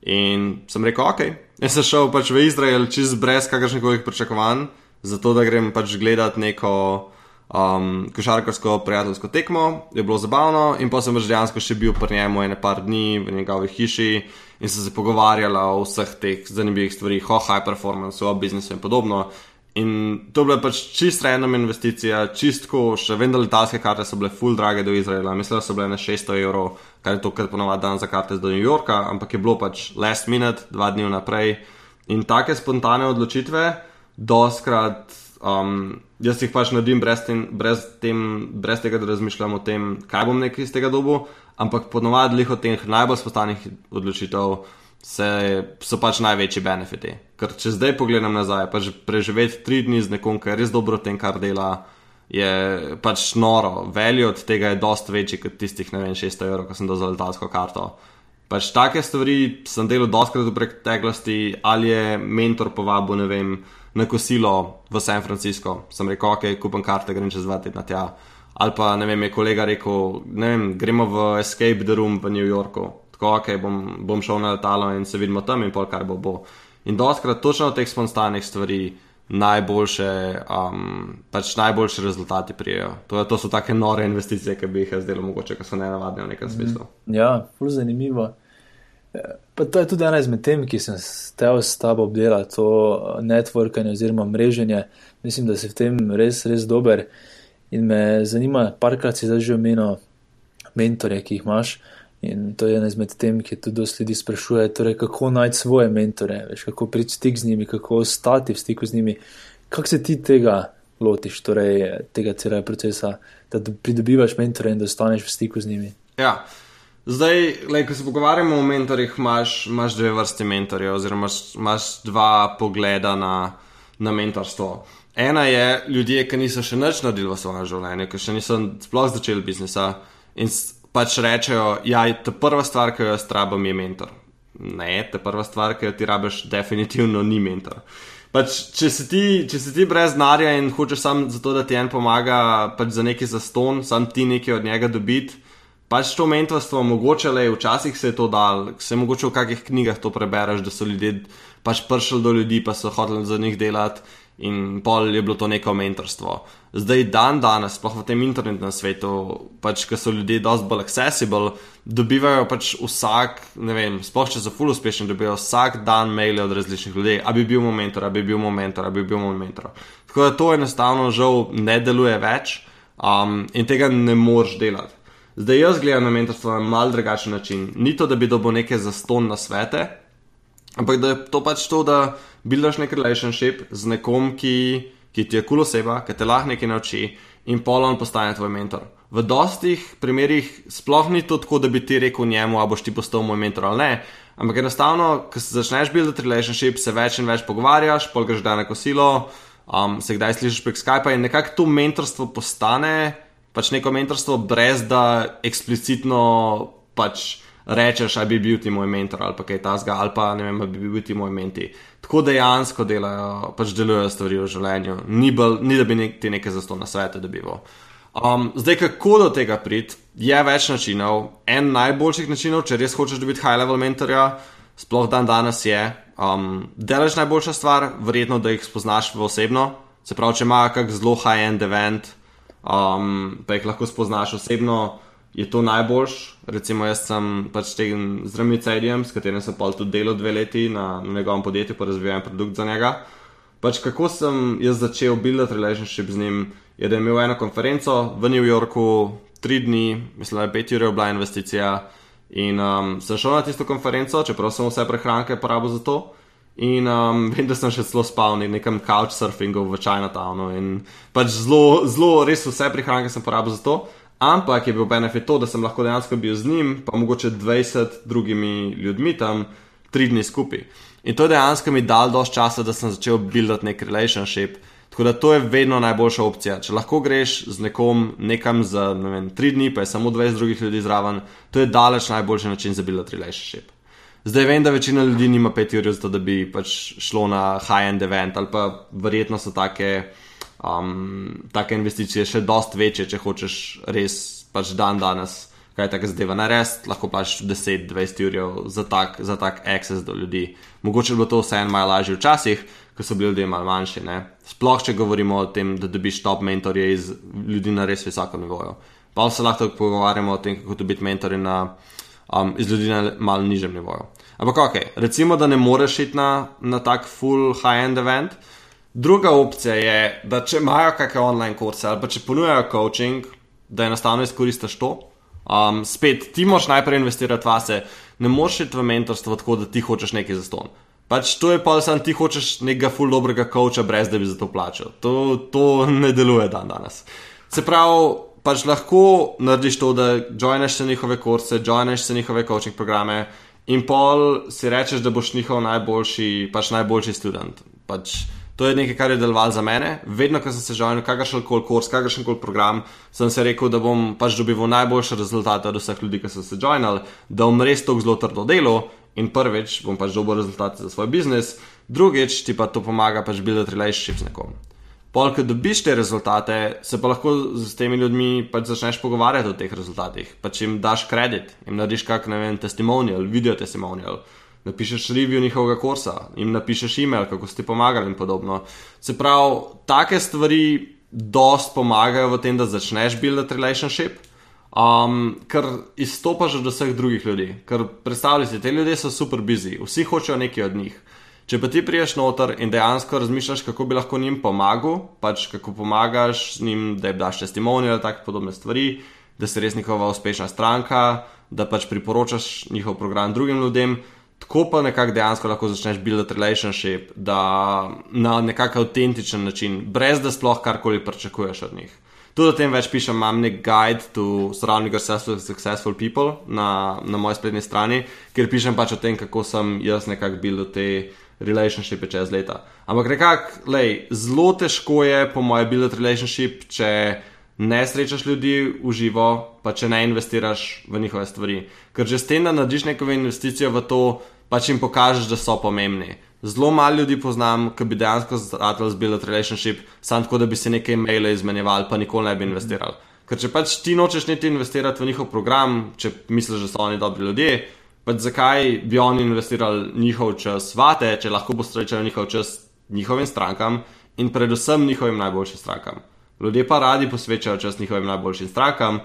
In sem rekel, ok, jaz sem šel pač v Izrael čez brez kakršnih koli pričakovanj, zato da grem pač gledat neko um, košarkarsko prijateljsko tekmo, je bilo zabavno in pa sem pač dejansko še bil pri njemu ene par dni v njegovi hiši in sem se pogovarjala o vseh teh zanimivih stvarih, o high performance, o biznisu in podobno. In to je bila pač čist random investicija, čistko, še vem, da letalske karte so bile full drage do Izraela, mislim, da so bile na 600 evrov, kar je to, kar ponovadi dan za karte do New Yorka, ampak je bilo pač last minute, dva dni vnaprej. In take spontane odločitve, doskrat, um, jaz jih pač naredim brez, tem, brez, tem, brez tega, da razmišljam o tem, kaj bom nekaj iz tega dobu, ampak ponovadi lih od teh najbolj spontanih odločitev se, so pač največji benefiti. Ker če zdaj pogledam nazaj, pač preživeti tri dni z nekom, ki je res dobro v tem, kar dela, je pač noro. Veljo od tega je dosti večji kot tistih, ne vem, 600 evrov, ko sem dal za letalsko karto. Pač take stvari sem delal doskrat v preteklosti, ali je mentor povabil, ne vem, na kosilo v San Francisco. Sem rekel, ok, kupam karte, grem čez dva tedna tja. Ali pa, ne vem, je kolega rekel, ne vem, gremo v Escape the Room v New Yorku tako, ok, bom, bom šel na letalo in se vidimo tam in pol, kaj bo. bo. In doskrat točno od teh spontanih stvari najboljše, um, pač najboljši rezultati prijejo. To, to so take nore investicije, ki bi jih jaz delal, mogoče, ker so ne navadne v nekem smislu. Ja, zelo zanimivo. Pa to je tudi ena izmed tem, ki sem stel s tabo obdelal, to networkanje oziroma mreženje. Mislim, da si v tem res, res dober. In me zanima, parkrat si zdaj že omenil mentore, ki jih imaš. In to je ena izmed tem, ki tudi dosti ljudi sprašuje, torej, kako najti svoje mentore, veš, kako priti stik z njimi, kako ostati v stiku z njimi. Kako se ti tega lotiš, torej, tega celega procesa, da pridobivaš mentore in da ostaneš v stiku z njimi? Ja. Zdaj, le, ko se pogovarjamo o mentorjih, imaš, imaš dve vrsti mentorjev, oziroma imaš, imaš dva pogleda na, na mentorstvo. Ena je ljudje, ki niso še nič naredili v svojem življenju, ki še niso sploh začeli biznisa in pač rečejo, da ja, je prva stvar, ki jo jaz rabim, je mentor. Ne, ta prva stvar, ki jo ti rabiš, definitivno ni mentor. Pač, če, si ti, če si ti brez denarja in hočeš samo zato, da ti en pomaga pač za neki zaston, sam ti nekaj od njega dobiti, pač to mentorstvo mogoče le, včasih se je to dal, se mogoče v kakih knjigah to prebereš, da so ljudje pač prišli do ljudi, pa so hoteli za njih delati in pol je bilo to neko mentorstvo. Zdaj, dan danes, sploh v tem internetnem svetu, pač, ker so ljudje dosti bolj accessible, dobivajo pač vsak, ne vem, sploh če so full uspešni, dobivajo vsak dan maile od različnih ljudi, a bi bil mentor, a bi bil mentor, a bi bil mentor. Tako da to enostavno žal ne deluje več um, in tega ne moreš delati. Zdaj jaz gledam na mentorstvo na mal drugačen način. Ni to, da bi dobil neke zaston na svete, ampak da je to pač to, da buildaš nek relationship z nekom, ki, ki ti je kul cool oseba, ki te lahko nekaj nauči in polon postane tvoj mentor. V dostih primerih sploh ni to tako, da bi ti rekel njemu, a boš ti postal moj mentor ali ne. Ampak enostavno, ko začneš buildati relationship, se več in več pogovarjaš, pol greš dan na kosilo, um, se kdaj slišiš prek Skypa in nekako to mentorstvo postane Pač neko mentorstvo, brez da eksplicitno pač rečeš, da bi bil ti moj mentor ali pa kaj tasga, ali pa ne vem, bi bil ti moj menti. Tako dejansko delajo, pač delujejo stvari v življenju, ni, bol, ni da bi nek, ti nekaj za to na svetu dobival. Um, zdaj, kako do tega priti, je več načinov. En najboljših načinov, če res hočeš dobiti high-level mentorja, sploh dan danes je, um, delaš najboljša stvar, verjetno, da jih spoznaš v osebno. Se pravi, če ima kak zelo high-end event, um, pa jih lahko spoznaš osebno je to najboljš. Recimo, jaz sem pač tega z Rami Cedijem, s katerim sem pol tudi delal dve leti na, na njegovem podjetju, pa razvijam produkt za njega. Pač kako sem jaz začel buildati relationship z njim, je, da je imel eno konferenco v New Yorku, tri dni, mislim, da je pet ur je bila investicija. In um, sem šel na tisto konferenco, čeprav sem vse prehranke porabil za to. In um, vem, da sem še zelo spal na nekem couchsurfingu v Chinatownu. In pač zelo, zelo, res vse prehranke sem porabil za to. Ampak je bil benefit to, da sem lahko dejansko bil z njim, pa mogoče 20 drugimi ljudmi tam, tri dni skupaj. In to je dejansko mi dal dosti časa, da sem začel buildati nek relationship. Tako da to je vedno najboljša opcija. Če lahko greš z nekom nekam za ne vem, tri dni, pa je samo 20 drugih ljudi zraven, to je daleč najboljši način za buildati relationship. Zdaj vem, da večina ljudi nima 5 ur za to, da bi pač šlo na high-end event ali pa verjetno so take um, take investicije še dost večje, če hočeš res pač dan danes kaj takega zadeva narediti, lahko pač 10-20 ur za tak, za tak access do ljudi. Mogoče bo to vseeno malo lažje včasih, ko so bili ljudje malo manjši. Ne? Sploh, če govorimo o tem, da dobiš top mentorje iz ljudi na res visokem nivoju. Pa se lahko pogovarjamo o tem, kako dobiti mentorje na, um, iz ljudi na malo nižjem nivoju. Ampak ok, recimo, da ne moreš iti na, na tak full high-end event. Druga opcija je, da če imajo kakšne online kurse ali pa če ponujajo coaching, da enostavno izkoristiš to. Um, spet, ti moraš najprej investirati vase, ne moreš iti v mentorstvo tako, da ti hočeš nekaj za ston. Pač to je pa samo ti hočeš nekega full dobrega coacha, brez da bi za to plačal. To, to ne deluje dan danes. Se pravi, pač lahko narediš to, da joineš se njihove kurse, joineš se njihove coaching programe in pol si rečeš, da boš njihov najboljši, pač najboljši študent. Pač, To je nekaj, kar je delovalo za mene. Vedno, ko sem se žalil, kakršen koli kurs, kakršen koli program, sem se rekel, da bom pač dobival najboljše rezultate od vseh ljudi, ki so se žalili, da bom res to zelo trdo delal in prvič bom pač dobil rezultate za svoj biznis, drugič ti pa to pomaga pač buildati relationship z nekom. Polk, ko dobiš te rezultate, se pa lahko z temi ljudmi pač začneš pogovarjati o teh rezultatih, pač jim daš kredit, jim narediš kak, ne vem, testimonial, video testimonial napišeš review njihovega kursa, jim napišeš e-mail, kako ste pomagali in podobno. Se pravi, take stvari dost pomagajo v tem, da začneš buildati relationship, um, ker izstopaš od vseh drugih ljudi. Ker predstavljaj si, te ljudje so super busy, vsi hočejo nekaj od njih. Če pa ti priješ noter in dejansko razmišljaš, kako bi lahko njim pomagal, pač kako pomagaš njim, da jim daš testimonial ali tako podobne stvari, da si res njihova uspešna stranka, da pač priporočaš njihov program drugim ljudem, tako pa nekako dejansko lahko začneš buildati relationship, da na nekako avtentičen način, brez da sploh karkoli pričakuješ od njih. Tudi o tem več pišem, imam nek guide to surrounding yourself with successful people na, na moji spletni strani, kjer pišem pač o tem, kako sem jaz nekako bil do te relationshipe čez leta. Ampak nekako, zelo težko je, po mojem, buildati relationship, če ne srečaš ljudi v živo, pa če ne investiraš v njihove stvari. Ker že s tem, da narediš neko investicijo v to, pač jim pokažeš, da so pomembni. Zelo malo ljudi poznam, ki bi dejansko zratel zbilat relationship, samo tako, da bi se nekaj e-maile izmenjevali, pa nikoli ne bi investirali. Ker če pač ti nočeš niti investirati v njihov program, če misliš, da so oni dobri ljudje, pač zakaj bi oni investirali njihov čas vate, če lahko bo srečal njihov čas njihovim strankam in predvsem njihovim najboljšim strankam. Ljudje pa radi posvečajo čas njihovim najboljšim strankam,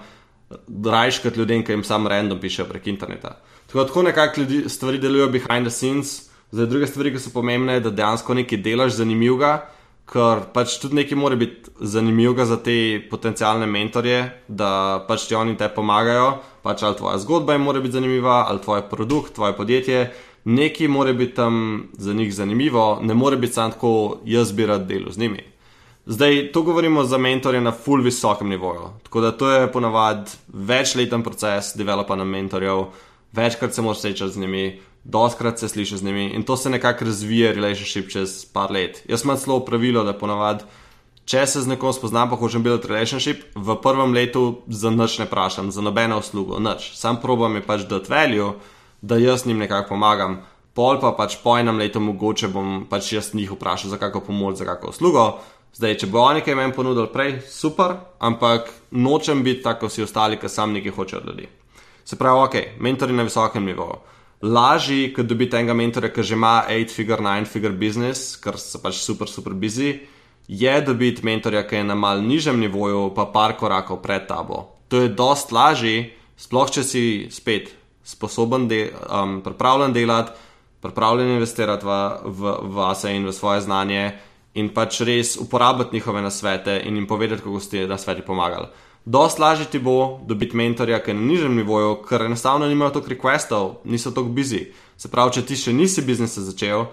rajš kot ljudem, ki jim sam random pišejo prek interneta. Tako, tako nekako stvari delujejo behind the scenes, zdaj druge stvari, ki so pomembne, da dejansko nekaj delaš zanimivega, ker pač tudi nekaj mora biti zanimivega za te potencijalne mentorje, da pač ti oni te pomagajo, pač ali tvoja zgodba jim mora biti zanimiva, ali tvoj produkt, tvoje podjetje. Nekaj mora biti tam za njih zanimivo, ne more biti samo tako, jaz bi rad delal z njimi. Zdaj, to govorimo za mentorje na full visokem nivoju. Tako da to je ponavadi večleten proces developanja mentorjev, večkrat se moraš srečati z njimi, doskrat se slišiš z njimi in to se nekako razvije relationship čez par let. Jaz imam celo pravilo, da ponavadi, če se z nekom spoznam, pa hočem build relationship, v prvem letu za nič ne vprašam, za nobeno uslugo, nič. Sam probam je pač dati value, da jaz njim nekako pomagam. Pol pa pač po enem letu mogoče bom pač jaz njih vprašal za kakšno pomoč, za kakšno uslugo. Zdaj, če bo oni kaj meni ponudili prej, super, ampak nočem biti tako, kot vsi ostali, ki sam nekaj hočejo od ljudi. Se pravi, ok, mentori na visokem nivoju. Lažji, kot dobiti enega mentora, ki že ima 8-figure, 9-figure business, ker so pač super, super busy, je dobiti mentorja, ki je na mal nižjem nivoju, pa par korakov pred tabo. To je dost lažji, sploh če si spet sposoben, de, um, pripravljen delati, pripravljen investirati v, v, v vase in v svoje znanje in pač res uporabljati njihove nasvete in jim povedati, kako ste na sveti pomagali. Dost lažje ti bo dobiti mentorja, ki je na nižjem nivoju, ker enostavno nimajo toliko requestov, niso toliko busy. Se pravi, če ti še nisi biznisa začel,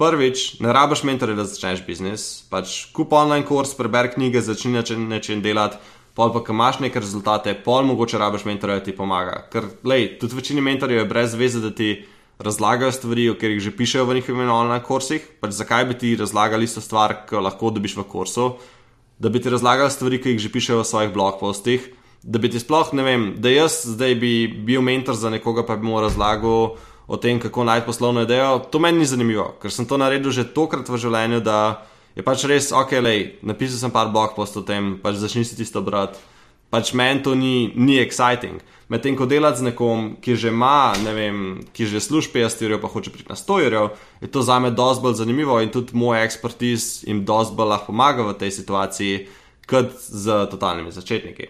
prvič, ne rabiš mentorja, da začneš biznis. Pač kup online kurs, preber knjige, začni nečem delati, pol pa, ki imaš neke rezultate, pol mogoče rabiš mentorja, da ti pomaga. Ker, lej, tudi večini mentorjev je brez veze, da ti razlagajo stvari, o katerih že pišejo v njihovih online kursih. Pač zakaj bi ti razlagali isto stvar, ki jo lahko dobiš v kursu, da bi ti razlagali stvari, ki jih že pišejo v svojih blog postih. Da bi ti sploh, ne vem, da jaz zdaj bi bil mentor za nekoga, pa bi mu razlagal o tem, kako najti poslovno idejo, to meni ni zanimivo, ker sem to naredil že tokrat v življenju, da je pač res ok, lej, napisal sem par blog postov o tem, pač začni si tisto brati. Pač meni to ni, ni exciting. Medtem ko delati z nekom, ki že ima, ne vem, ki že služi 50 ur, pa hoče priti na 100 ur, je to za me dosti bolj zanimivo in tudi moj ekspertiz jim dosti bolj lahko pomaga v tej situaciji, kot z totalnimi začetniki.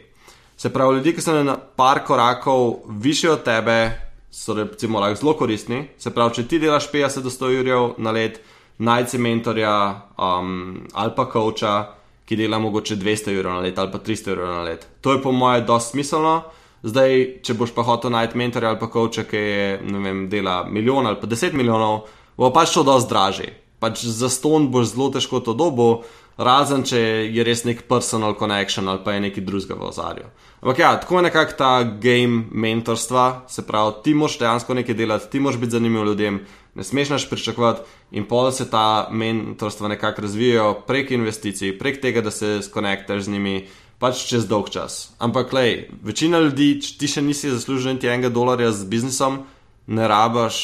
Se pravi, ljudje, ki so na par korakov više od tebe, so recimo lahko zelo koristni. Se pravi, če ti delaš 50 do 100 ur na let, najci mentorja um, ali pa koča, ki dela mogoče 200 ur na let ali pa 300 ur na let. To je po mojem dosti smiselno. Zdaj, če boš pa hotel najti mentorja ali pa koča, ki je, ne vem, dela milijon ali pa deset milijonov, bo pač to dosti dražji. Pač za ston boš zelo težko to dobo, razen če je res nek personal connection ali pa je nekaj drugega v ozadju. Ampak ja, tako je nekako ta game mentorstva, se pravi, ti moš dejansko nekaj delati, ti moš biti zanimiv ljudem, ne smeš naš pričakovati in pol se ta mentorstva nekako razvijajo prek investicij, prek tega, da se skonektaš z njimi pač čez dolg čas. Ampak, lej, večina ljudi, če ti še nisi zaslužil niti enega dolarja z biznisom, ne rabaš,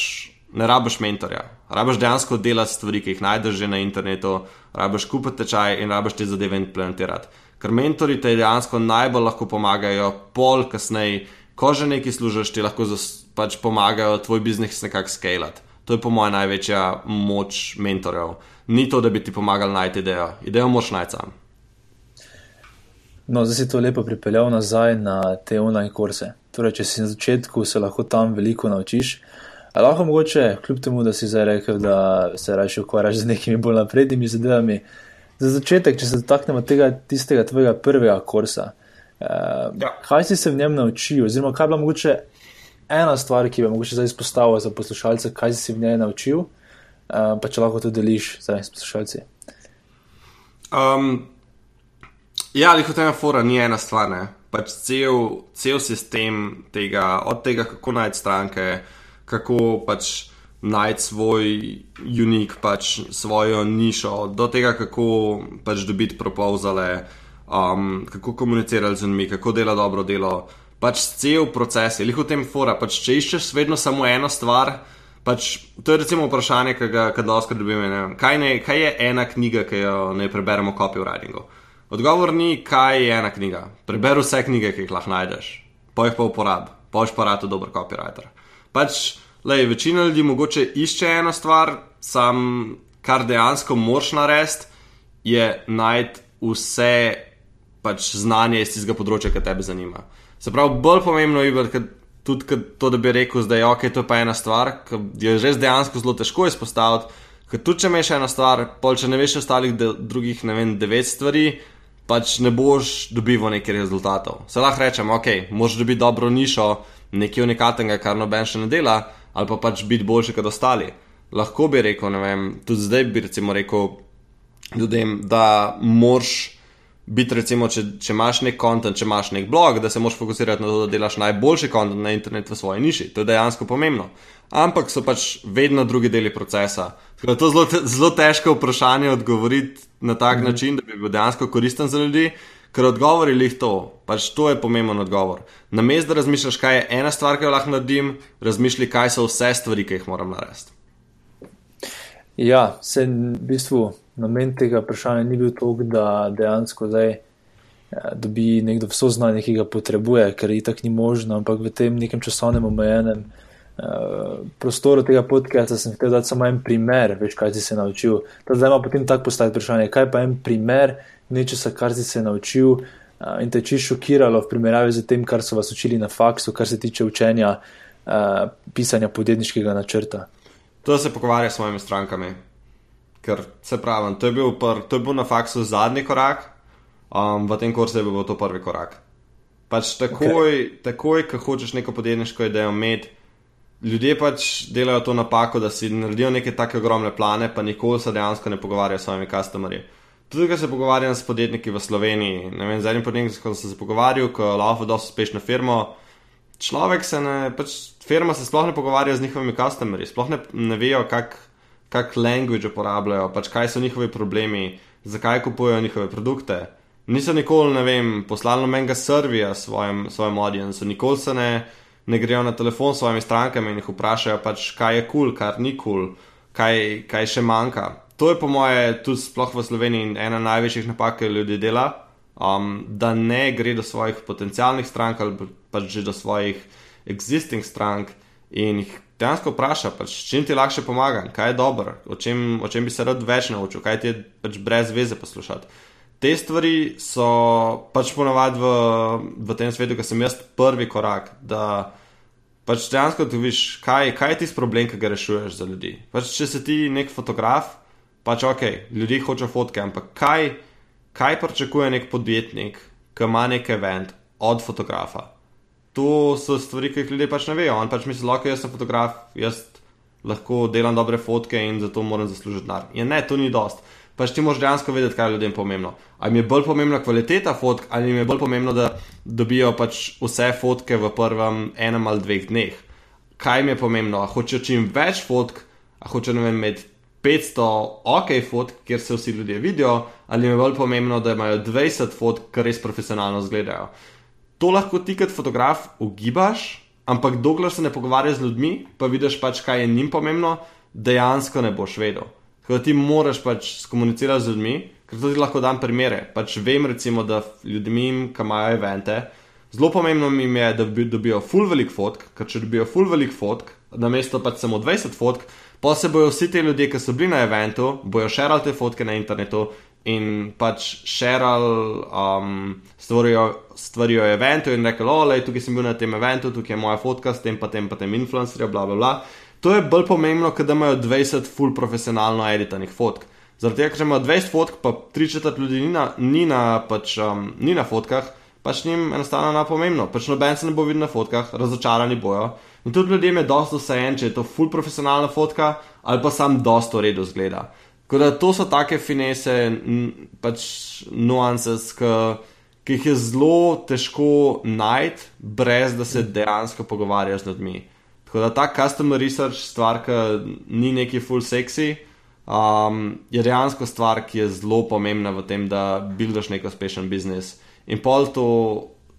ne rabaš mentorja. Rabaš dejansko delati stvari, ki jih najdeš na internetu, rabaš kupiti tečaj in rabaš te zadeve implementirati. Ker mentori te dejansko najbolj lahko pomagajo, pol kasneje, ko že nekaj služiš, ti lahko pač pomagajo tvoj biznis nekako skalati. To je po mojem največja moč mentorjev. Ni to, da bi ti pomagali najti idejo, idejo moš najti sam. No, zdaj si to lepo pripeljal nazaj na te online kurse. Torej, če si na začetku, se lahko tam veliko naučiš. A lahko mogoče, kljub temu, da si zdaj rekel, da se raje ukvarjaš z nekimi bolj naprednimi zadevami, za začetek, če se dotaknemo tega tistega tvojega prvega kursa, eh, ja. kaj si se v njem naučil, oziroma kaj je bila mogoče ena stvar, ki bi mogoče zdaj izpostavil za poslušalce, kaj si se v njej naučil, eh, pa če lahko to deliš zdaj s poslušalci. Um, Ja, ali hotel fora ni ena stvar, ne. Pač cel, cel sistem tega, od tega, kako najti stranke, kako pač najti svoj unik, pač svojo nišo, do tega, kako pač dobiti propozale, um, kako komunicirati z njimi, kako dela dobro delo. Pač cel proces je, lih v tem fora, pač če iščeš vedno samo eno stvar. Pač, to je recimo vprašanje, ki ga lahko dobimo. Kaj, kaj je ena knjiga, ki jo ne preberemo v copywritingu? Odgovor ni, kaj je ena knjiga. Preberi vse knjige, ki jih lahko najdeš, pa jih pa uporabi, pa boš pa rado dober copywriter. Pač, lej, večina ljudi mogoče išče eno stvar, sam kar dejansko moraš narediti, je najti vse pač, znanje iz tistega področja, ki te zanima. Se pravi, bolj pomembno je tudi to, da bi rekel, da je ok, to je pa ena stvar, ki jo je že dejansko zelo težko izpostaviti. Ker tudi če imaš ena stvar, pol če ne veš ostalih drugih, ne vem, devet stvari, pač ne boš dobival nekih rezultatov. Se lahko rečem, ok, moš dobiti dobro nišo, nekaj unikatnega, kar noben še ne dela, ali pa pač biti boljši kot ostali. Lahko bi rekel, ne vem, tudi zdaj bi recimo rekel ljudem, da moš biti, recimo, če, če imaš nek kontent, če imaš nek blog, da se moš fokusirati na to, da delaš najboljši kontent na internetu v svoji niši. To je dejansko pomembno. ampak so pač vedno drugi deli procesa. Tako da to je zelo, te, zelo težko vprašanje odgovoriti na tak mm. način, da bi bil dejansko koristen za ljudi. Ker odgovor je lih to, pač to je pomemben odgovor. Na mestu, da razmišljaš, kaj je ena stvar, ki jo lahko naredim, razmišljaj, kaj so vse stvari, ki jih moram narediti. Ja, se v bistvu namen tega vprašanja ni bil to, da dejansko zdaj ja, dobi nekdo vso znanje, ki ga potrebuje, ker je tako ni možno, ampak v tem nekem časovnem omejenem uh, prostoru tega podcasta sem hotel dati samo en primer, veš, kaj si se naučil. Zdaj ima potem tako postaviti vprašanje, kaj pa en primer nečesa, kar si se naučil uh, in te če šokiralo v primerjavi z tem, kar so vas učili na faksu, kar se tiče učenja uh, pisanja podjetniškega načrta. To se pogovarja s svojimi strankami. Ker se pravi, to, to je bil na faksu zadnji korak, um, v tem kursu je bil to prvi korak. Pač takoj, okay. takoj ko hočeš neko podjetniško idejo imeti, ljudje pač delajo to napako, da si naredijo neke tako ogromne plane, pa nikoli se dejansko ne pogovarjajo s svojimi customerji. Tudi, ko se pogovarjam s podjetniki v Sloveniji, ne vem, z enim podjetnikom sem se pogovarjal, ko laufa dosto uspešno firmo, človek se ne, pač firma se sploh ne pogovarja z njihovimi customerji, sploh ne, ne vejo, kak, kak language uporabljajo, pač kaj so njihovi problemi, zakaj kupujejo njihove produkte. Niso nikoli, ne vem, poslali nobenega servija svojim, svojim audiencu, nikoli se ne, ne grejo na telefon s svojimi strankami in jih vprašajo, pač, kaj je kul, cool, kar ni kul, cool, kaj, kaj še manjka. To je po moje tudi sploh v Sloveniji ena največjih napak, ki ljudi dela, um, da ne gre do svojih potencialnih strank ali pač že do svojih existing strank in jih dejansko vpraša, pač, čim ti lahko pomagam, kaj je dobro, o čem, o čem bi se rad več naučil, kaj ti je pač brez veze poslušati te stvari so pač ponovadi v, v tem svetu, ki sem jaz prvi korak. Da pač dejansko ti viš, kaj, kaj je tisti problem, ki ga rešuješ za ljudi. Pač, če si ti nek fotograf, pač ok, ljudi hoče fotke, ampak kaj, kaj pričakuje nek podjetnik, ki ima nek event od fotografa. To so stvari, ki jih ljudje pač ne vejo. On pač misli, da jaz sem fotograf, jaz lahko delam dobre fotke in zato moram zaslužiti denar. Ja, ne, to ni dost pač ti moraš dejansko vedeti, kaj je ljudem pomembno. Ali jim je bolj pomembna kvaliteta fotk, ali jim je bolj pomembno, da dobijo pač vse fotke v prvem enem ali dveh dneh. Kaj jim je pomembno, a hočejo čim več fotk, a hočejo vem, imeti 500 ok fotk, kjer se vsi ljudje vidijo, ali jim je bolj pomembno, da imajo 20 fotk, ki res profesionalno izgledajo. To lahko ti kot fotograf ugibaš, ampak dokler se ne pogovarjaš z ljudmi, pa vidiš pač, kaj je njim pomembno, dejansko ne boš vedel. Ker ti moraš pač komunicirati z ljudmi, ker to ti lahko dam primere. Pač vem, recimo, da ljudmi, ki imajo evente, zelo pomembno jim je, da dobijo full velik fotk, ker če dobijo full velik fotk, na mesto pač samo 20 fotk, pa se bojo vsi ti ljudje, ki so bili na eventu, bojo širili te fotke na internetu. In pač širili um, stvari o eventu, in rekli: O, le, tukaj sem bil na tem eventu, tukaj je moja fotka s tem, pa tem, pa tem influencerjem, bla, bla, bla. To je bolj pomembno, kot da imajo 20 full profesionalno editanih fotk. Zaradi tega, ker imajo 20 fotk, pa 3 četrt ljudi ni na, ni na, pač, um, ni na fotkah, pač njim enostavno ne pomembno. Pač noben se ne bo videl na fotkah, razočarani bojo. In tudi ljudem je dosto vse če je to full profesionalna fotka ali pa sam dosto v redu zgleda. Tako da to so take finese, pač nuances, ki jih je zelo težko najti, brez da se dejansko pogovarjaš z ljudmi. Tako da ta customer research stvar, ki ni neki full sexy, um, je dejansko stvar, ki je zelo pomembna v tem, da buildiš nek uspešen biznis. In pol to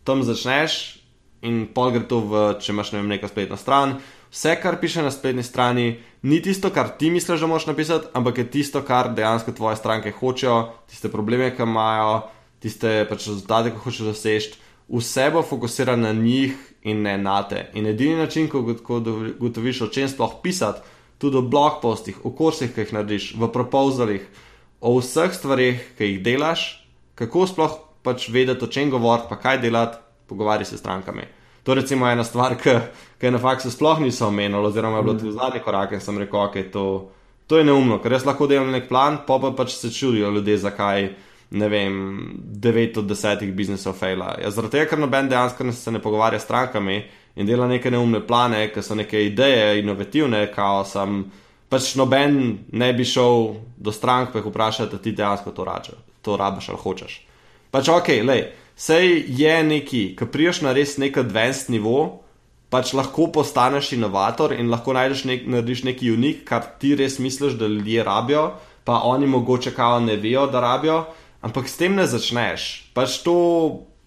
tam začneš, in pol gre to v, če imaš ne vem, neko spletno stran. Vse, kar piše na spletni strani, ni tisto, kar ti misliš, da moš napisati, ampak je tisto, kar dejansko tvoje stranke hočejo, tiste probleme, ki imajo, tiste pač rezultate, ki hočeš doseči vse bo fokusirano na njih in ne na te. In edini način, ko ugotoviš, o čem sploh pisati, tudi o blog postih, o kursih, ki jih narediš, v propozalih, o vseh stvarih, ki jih delaš, kako sploh pač vedeti, o čem govoriti, pa kaj delati, pogovarjati se s strankami. To je recimo ena stvar, ki je na faksu sploh niso omenili, oziroma je bilo mm. tudi zadnji korak in sem rekel, ok, to, to je neumno, ker jaz lahko delam nek plan, pa pa pač se čudijo ljudje, zakaj ne vem, 9 od 10 biznisov fejla. Ja, zaradi tega, ker noben dejansko se ne pogovarja s strankami in dela neke neumne plane, ki so neke ideje, inovativne, kao sem. Pač noben ne bi šel do strank, pa jih vprašati, da ti dejansko to, rače, to rabiš ali hočeš. Pač ok, lej, sej je neki, ki priješ na res nek advanced nivo, pač lahko postaneš inovator in lahko najdeš nek, narediš nekaj unik, kar ti res misliš, da ljudje rabijo, pa oni mogoče kao ne vejo, da rabijo, ampak s tem ne začneš. Pač to,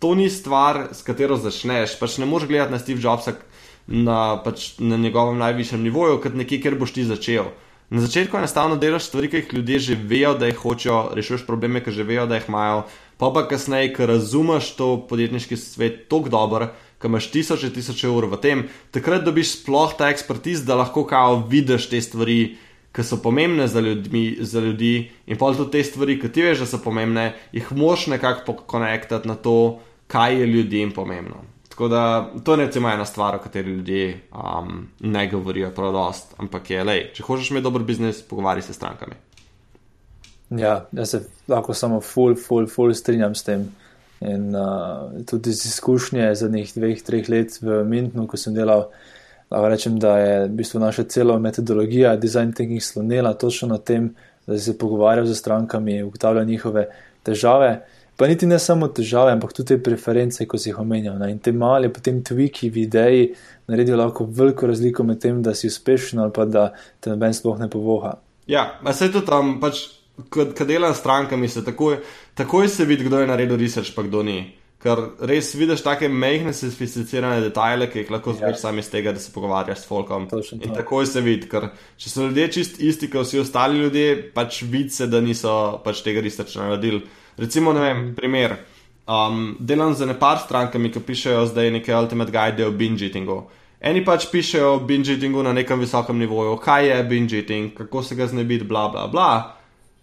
to ni stvar, s katero začneš. Pač ne moreš gledati na Steve Jobsa na, pač na njegovem najvišjem nivoju, kot nekje, kjer boš ti začel. Na začetku enostavno delaš stvari, ki jih ljudje že vejo, da jih hočejo, rešuješ probleme, ki že vejo, da jih imajo, pa pa kasneje, ker razumeš to podjetniški svet tako dobro, ki imaš tisoče, tisoče ur v tem, takrat dobiš sploh ta ekspertiz, da lahko kao vidiš te stvari, ki so pomembne za, ljudmi, za ljudi, in pa tudi te stvari, ki ti veš, da so pomembne, jih moš nekako pokonektati na to, kaj je ljudem pomembno. Tako da to je recimo ena stvar, o kateri ljudje um, ne govorijo prav dost, ampak je, lej, če hočeš imeti dober biznis, pogovarjaj se s strankami. Ja, jaz se lahko samo full, full, full strinjam s tem. In uh, tudi iz izkušnje zadnjih dveh, treh let v Mintnu, ko sem delal, lahko rečem, da je v bistvu naša cela metodologija design thinking slonila točno na tem, da se pogovarjal z strankami, ugotavljal njihove težave. Pa niti ne samo težave, ampak tudi te preference, ko si jih omenjal. Ne? In te male, potem tviki v ideji naredijo lahko veliko razliko med tem, da si uspešen ali pa da te noben sploh ne povoha. Ja, se to tam pač ko delam s strankami, se takoj, takoj se vidi, kdo je naredil research, pa kdo ni. Ker res vidiš take mehke, sofisticirane detajle, ki jih lahko zberiš ja. sami iz tega, da se pogovarjaš s folkom. In takoj se vidi, ker če so ljudje čist isti, kot vsi ostali ljudje, pač vidi se, da niso pač tega researcha naredili. Recimo, ne vem, primer. Um, delam z nepar strankami, ki pišejo zdaj neke ultimate guide o binge eatingu. Eni pač pišejo o binge eatingu na nekem visokem nivoju, kaj je binge eating, kako se ga znebiti, bla bla bla.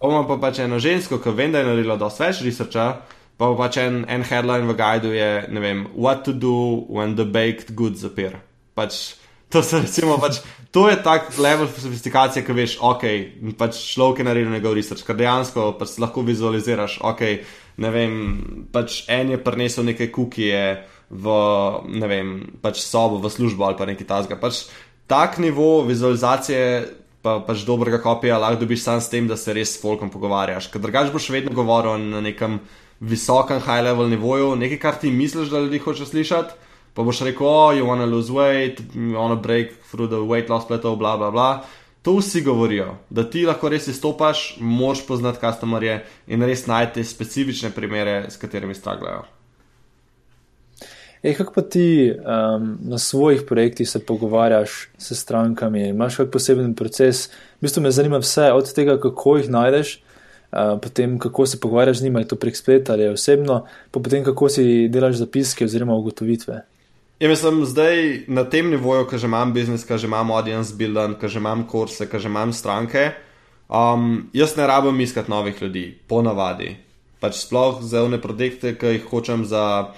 Imamo pa pač eno žensko, ki vem, da je naredila dosta več researcha, pa pač en, en headline v guidu je, ne vem, what to do when the baked goods appear. Pač, to, recimo, pač, to je tak level sofistikacije, ki veš, ok, pač človek je naredil njegov research, ker dejansko pač lahko vizualiziraš, ok, ne vem, pač en je prinesel neke kukije v, ne vem, pač sobo, v službo ali pa nekaj tasga. Pač tak nivo vizualizacije pa pač dobrega kopija lahko dobiš sam s tem, da se res s folkom pogovarjaš. Ker drugač boš vedno govoril na nekem visokem high level nivoju, nekaj, kar ti misliš, da ljudi hoče slišati. Pa boš rekel, oh, you wanna lose weight, you wanna break through the weight loss plateau, bla bla bla. To vsi govorijo, da ti lahko res izstopaš, moš poznati customerje in res najti specifične primere, s katerimi straglajo. Ej, kako pa ti um, na svojih projektih se pogovarjaš s strankami, imaš kak poseben proces? V bistvu me zanima vse, od tega, kako jih najdeš, potem kako se pogovarjaš z njimi, je to prek spleta ali osebno, pa potem kako si delaš zapiske oziroma ugotovitve. Ja, mislim, zdaj na tem nivoju, ko že imam biznis, ko že imam audience building, ko že imam kurse, ko že imam stranke, um, jaz ne rabim iskati novih ljudi, ponavadi. Pač sploh za one projekte, ki jih hočem za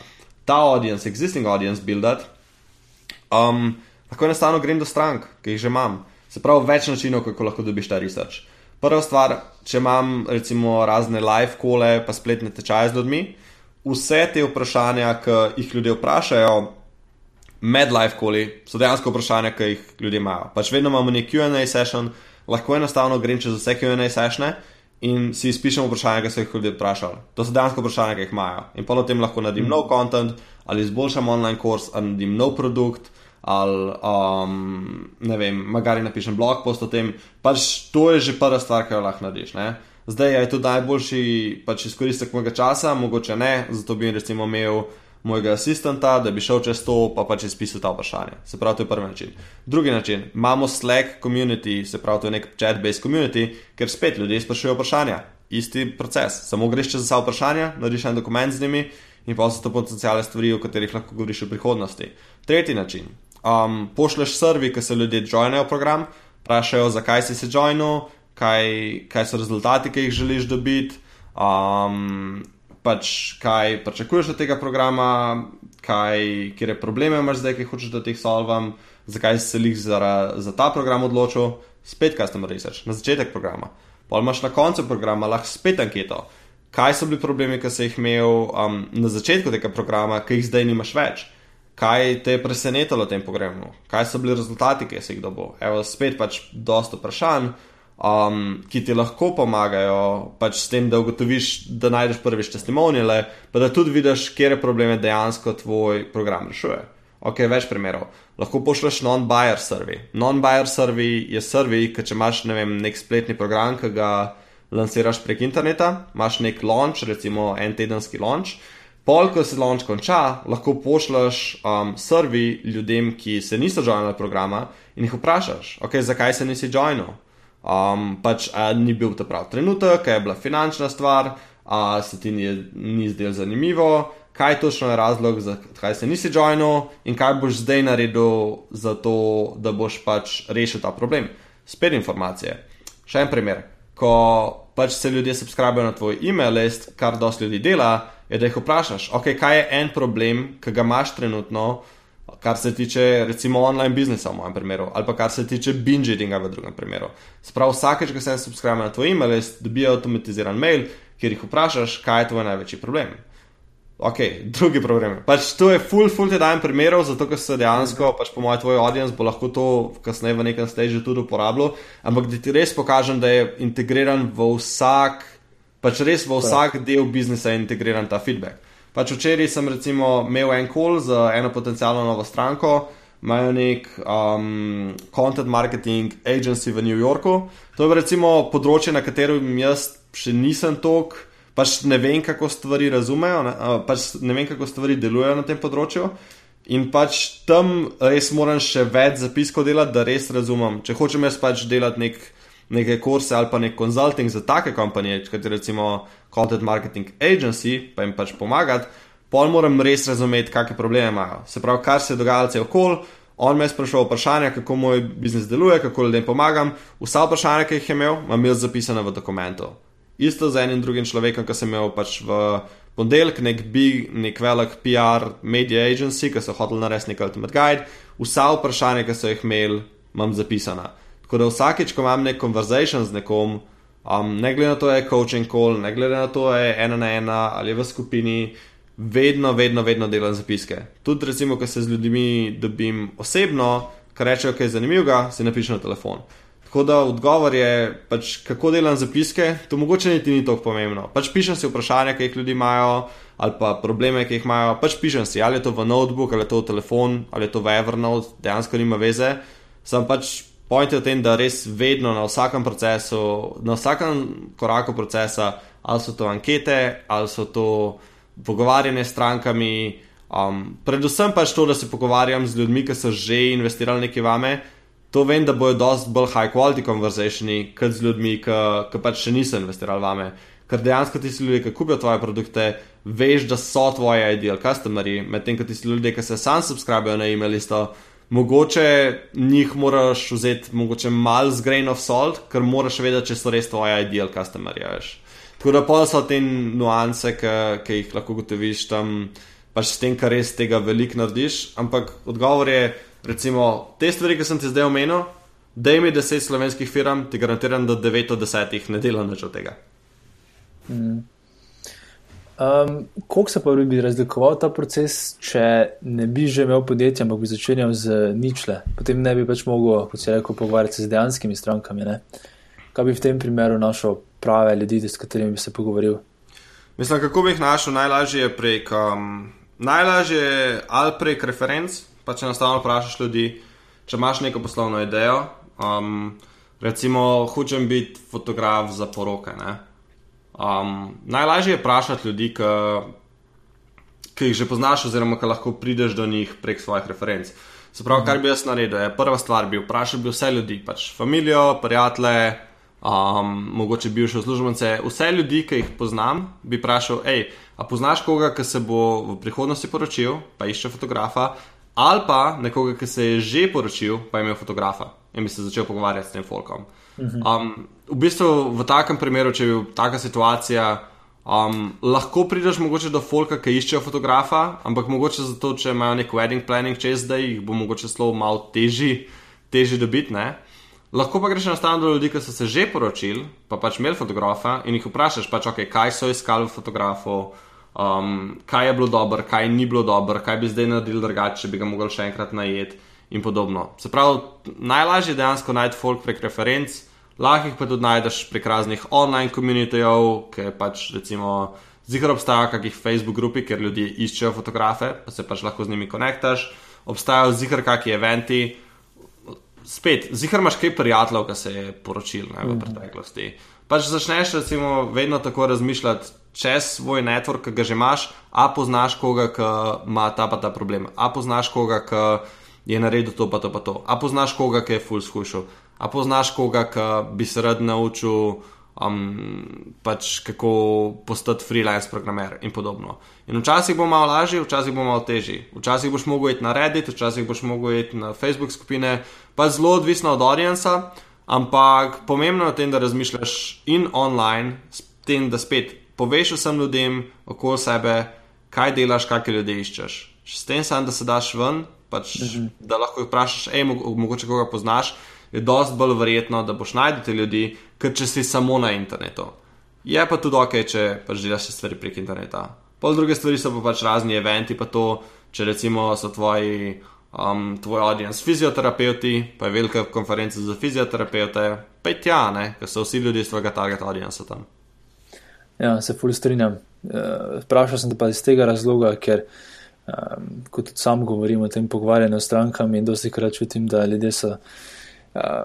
ta audience, existing audience buildati, um, lahko enostavno grem do strank, ki jih že imam. Se pravi, več načinov, kako lahko dobiš ta research. Prva stvar, če imam recimo razne live kole, pa spletne tečaje z ljudmi, vse te vprašanja, ki jih ljudje vprašajo, med live koli, so dejansko vprašanja, ki jih ljudje imajo. Pač vedno imamo neki QA session, lahko enostavno grem čez vse QA sessione in si izpišemo vprašanja, ki so jih ljudje vprašali. To so dejansko vprašanja, ki jih imajo. In pa o tem lahko naredim mm. nov content, ali izboljšam online kurs, ali naredim nov produkt, ali um, ne vem, magari napišem blog post o tem. Pač to je že prva stvar, ki jo lahko narediš. Ne? Zdaj je to najboljši pač izkoristek mojega časa, mogoče ne, zato bi recimo imel mojega asistenta, da bi šel čez to, pa pač izpisal ta vprašanje. Se pravi, to je prvi način. Drugi način, imamo Slack community, se pravi, to je nek chat-based community, ker spet ljudje sprašujejo vprašanja. Isti proces, samo greš čez vsa vprašanja, narediš en dokument z njimi in pa so to potencijalne stvari, o katerih lahko govoriš v prihodnosti. Tretji način, um, pošleš servi, ki se ljudje joinajo v program, vprašajo, zakaj si se joinil, kaj, kaj so rezultati, ki jih želiš dobiti. Um, pač kaj pričakuješ od tega programa, kaj, kje probleme imaš zdaj, ki hočeš, da jih solvam, zakaj si se jih za, za ta program odločil, spet customer research, na začetek programa. Pa imaš na koncu programa lahko spet anketo, kaj so bili problemi, ki si jih imel um, na začetku tega programa, ki jih zdaj nimaš več. Kaj te je presenetilo v tem programu, kaj so bili rezultati, ki si jih dobil. Evo, spet pač dosta vprašanj um, ki ti lahko pomagajo, pač s tem, da ugotoviš, da najdeš prvič testimonije, pa da tudi vidiš, kje probleme dejansko tvoj program rešuje. Ok, več primerov. Lahko pošlješ non-buyer survey. Non-buyer survey je survey, ki če imaš ne vem, nek spletni program, ki ga lansiraš prek interneta, imaš nek launch, recimo en tedenski launch. Pol, ko se launch konča, lahko pošlješ um, survey ljudem, ki se niso joinili programa in jih vprašaš, ok, zakaj se nisi joinil. Um, pač ni bil ta prav trenutek, je bila finančna stvar, a se ti ni, ni zdelo zanimivo, kaj točno je razlog, zakaj se nisi joinil in kaj boš zdaj naredil za to, da boš pač rešil ta problem. Spet informacije. Še en primer. Ko pač se ljudje subskrbijo na tvoj e-mail list, kar dosti ljudi dela, je da jih vprašaš, ok, kaj je en problem, ki ga imaš trenutno, kar se tiče recimo online biznisa v mojem primeru, ali pa kar se tiče binge eatinga v drugem primeru. Sprav vsakeč, ko se subskrbijo na tvoj e-mail dobijo avtomatiziran mail, kjer jih vprašaš, kaj je tvoj največji problem ok, drugi problem. Pač to je full, full te dajem primerov, zato ker se dejansko, pač po mojem, tvoj audience bo lahko to kasneje v nekem stežu tudi uporabljal, ampak da ti res pokažem, da je integriran v vsak, pač res v vsak del biznisa je integriran ta feedback. Pač včeraj sem recimo imel en call za eno potencijalno novo stranko. Imajo nek um, content marketing agency v New Yorku. To je recimo področje, na katerem jaz še nisem toliko pač ne vem, kako stvari razumejo, ne, pač ne vem, kako stvari delujejo na tem področju. In pač tam res moram še več zapiskov delati, da res razumem. Če hočem jaz pač delati nek, neke kurse ali pa nek konzulting za take kompanije, kot je recimo Content Marketing Agency, pa jim pač pomagati, pol moram res razumeti, kakšne probleme imajo. Se pravi, kar se je dogajalo cel kol. On me je sprašal vprašanja, kako moj biznis deluje, kako ljudem pomagam. Vsa vprašanja, ki jih je imel, imam jaz zapisane v dokumentu isto z enim drugim človekom, ki sem imel pač v ponedeljek nek, nek velik PR media agency, ki so hoteli narediti nek ultimate guide, vsa vprašanja, ki so jih imeli, imam zapisana. Tako da vsakeč, ko imam nek conversation z nekom, um, ne glede na to, je coaching call, ne glede na to, je ena na ena ali v skupini. Vedno, vedno, vedno delam zapiske. Tudi, recimo, ko se z ljudmi dobim osebno, kar rečejo, da je zanimivo, si napišem na telefon. Tako da odgovor je, pač, kako delam zapiske, to mogoče niti ni tako pomembno. Pač pišem si vprašanja, ki jih ljudi imajo, ali pa probleme, ki jih imajo. Pač pišem si, ali je to v notebook, ali je to v telefon, ali je to v Evernote, dejansko nima veze. Sem pač point v tem, da res vedno na vsakem procesu, na vsakem koraku procesa, ali so to ankete, ali so to pogovarjanje s strankami. Um, predvsem pač to, da se pogovarjam z ljudmi, ki so že investirali nekaj vame to vem, da bojo dosti bolj high quality conversationi, kot z ljudmi, ki pač še niso investirali vame. Ker dejansko ti ljudje, ki kupijo tvoje produkte, veš, da so tvoji ideal customers, medtem ko ti ljudje, ki se sam subscribijo na e-mail listo, mogoče njih moraš vzeti mogoče mal z grain of salt, ker moraš vedeti, če so res tvoji ideal customers. Tako da pa so te nuance, ki jih lahko gotoviš tam, pač s tem, kar res tega veliko narediš. Ampak odgovor je, recimo, te stvari, ki sem ti zdaj omenil, da imi deset slovenskih firm, ti garantiram, da devet od desetih ne dela nič od tega. Mm. Um, Kako se pa bi razlikoval ta proces, če ne bi že imel podjetja, ampak bi začenjal z ničle, potem ne bi pač mogel, kot se reče, pogovarjati z dejanskimi strankami. Ne? Kaj bi v tem primeru našel prave ljudi, s katerimi bi se pogovoril? Mislim, kako bi jih našel najlažje je prek, um, najlažje ali prek referenc, pač enostavno vprašaš ljudi, če imaš neko poslovno idejo. Um, recimo, hočem biti fotograf za poroke. Um, najlažje je vprašati ljudi, ki, jih že poznaš, oziroma ki lahko prideš do njih prek svojih referenc. Se pravi, kar bi jaz naredil, je prva stvar, bi vprašal bi vse ljudi, pač družino, prijatelje, um, mogoče bivše uslužbence, vse ljudi, ki jih poznam, bi vprašal, hej, a poznaš koga, ki se bo v prihodnosti poročil, pa išče fotografa, ali pa nekoga, ki se je že poročil, pa je imel fotografa in bi se začel pogovarjati s tem folkom. Um, v bistvu v takem primeru, če je taka situacija, um, lahko prideš mogoče do folka, ki iščejo fotografa, ampak mogoče zato, če imajo nek wedding planning čez zdaj, jih bo mogoče zelo malo težji, težji dobiti. Ne? Lahko pa greš enostavno do ljudi, ki so se že poročili, pa pač imeli fotografa in jih vprašaš, pač, okay, kaj so iskali v fotografu um, kaj je bilo dobro, kaj ni bilo dobro, kaj bi zdaj naredili drugače, če bi ga mogli še enkrat najeti in podobno. Se pravi, najlažje je dejansko najti folk prek referenc, lahko jih pa tudi najdeš prek raznih online komunitejev, ki pač recimo. Zihar obstaja kakih Facebook grupi, kjer ljudje iščejo fotografe, pa se pač lahko z njimi konektaš. obstajajo zihar kakšni eventi. Spet, zihar imaš kaj prijateljev, ki se je poročil ne, v mhm. preteklosti. Pač začneš, recimo, vedno tako razmišljati čez svoj network, ki ga že imaš, a poznaš koga, ki ima ta pa ta problem, a poznaš koga, ki je naredil to pa to pa to, a poznaš koga, ki je full skušal, a poznaš koga, ki bi se rad naučil um, pač kako postati freelance programer in podobno. In včasih bo malo lažje, včasih bo malo težje. Včasih boš mogel iti na Reddit, včasih boš mogel iti na Facebook skupine, pa zelo odvisno od audienca. Ampak pomembno je v tem, da razmišljaš in online, s tem, da spet poveš vsem ljudem okoli sebe, kaj delaš, kakšne ljudi iščeš. S tem sam, da se daš ven, pač, mhm. da lahko jih vprašaš, hej, mogoče koga poznaš, je dosti bolj verjetno, da boš najdete ljudi, kot če si samo na internetu. Je pa tudi ok, če pač delaš stvari prek interneta. Pol druge stvari so pa pač razni eventi, pa to, če recimo so tvoji, um, tvoj audience fizioterapeuti, pa je velika konferenca za fizioterapeute, pa je tja, ne, ker so vsi ljudje iz tvojega target audience tam. Ja, se fully strinjam. Uh, vprašal sem te pa iz tega razloga, ker um, kot tudi sam govorim o tem pogovarjanju s strankami in dosti krat čutim, da ljudje so.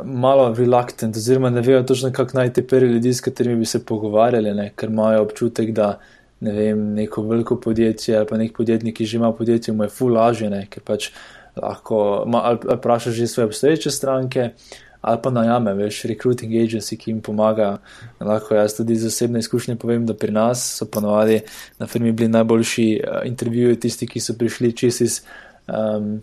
Malo reluctant, oziroma ne vejo točno, kako najti prvi ljudi, s katerimi bi se pogovarjali, ne? ker imajo občutek, da ne vem, neko veliko podjetje ali pa nek podjetnik, ki že ima podjetje, mu je full lažje, ne? ker pač lahko ma, ali, ali vpraša že svoje obstoječe stranke, ali pa najame, veš, recruiting agency, ki jim pomaga. Lahko jaz tudi iz osebne izkušnje povem, da pri nas so ponovadi na firmi bili najboljši uh, intervjuji tisti, ki so prišli čez iz. Um,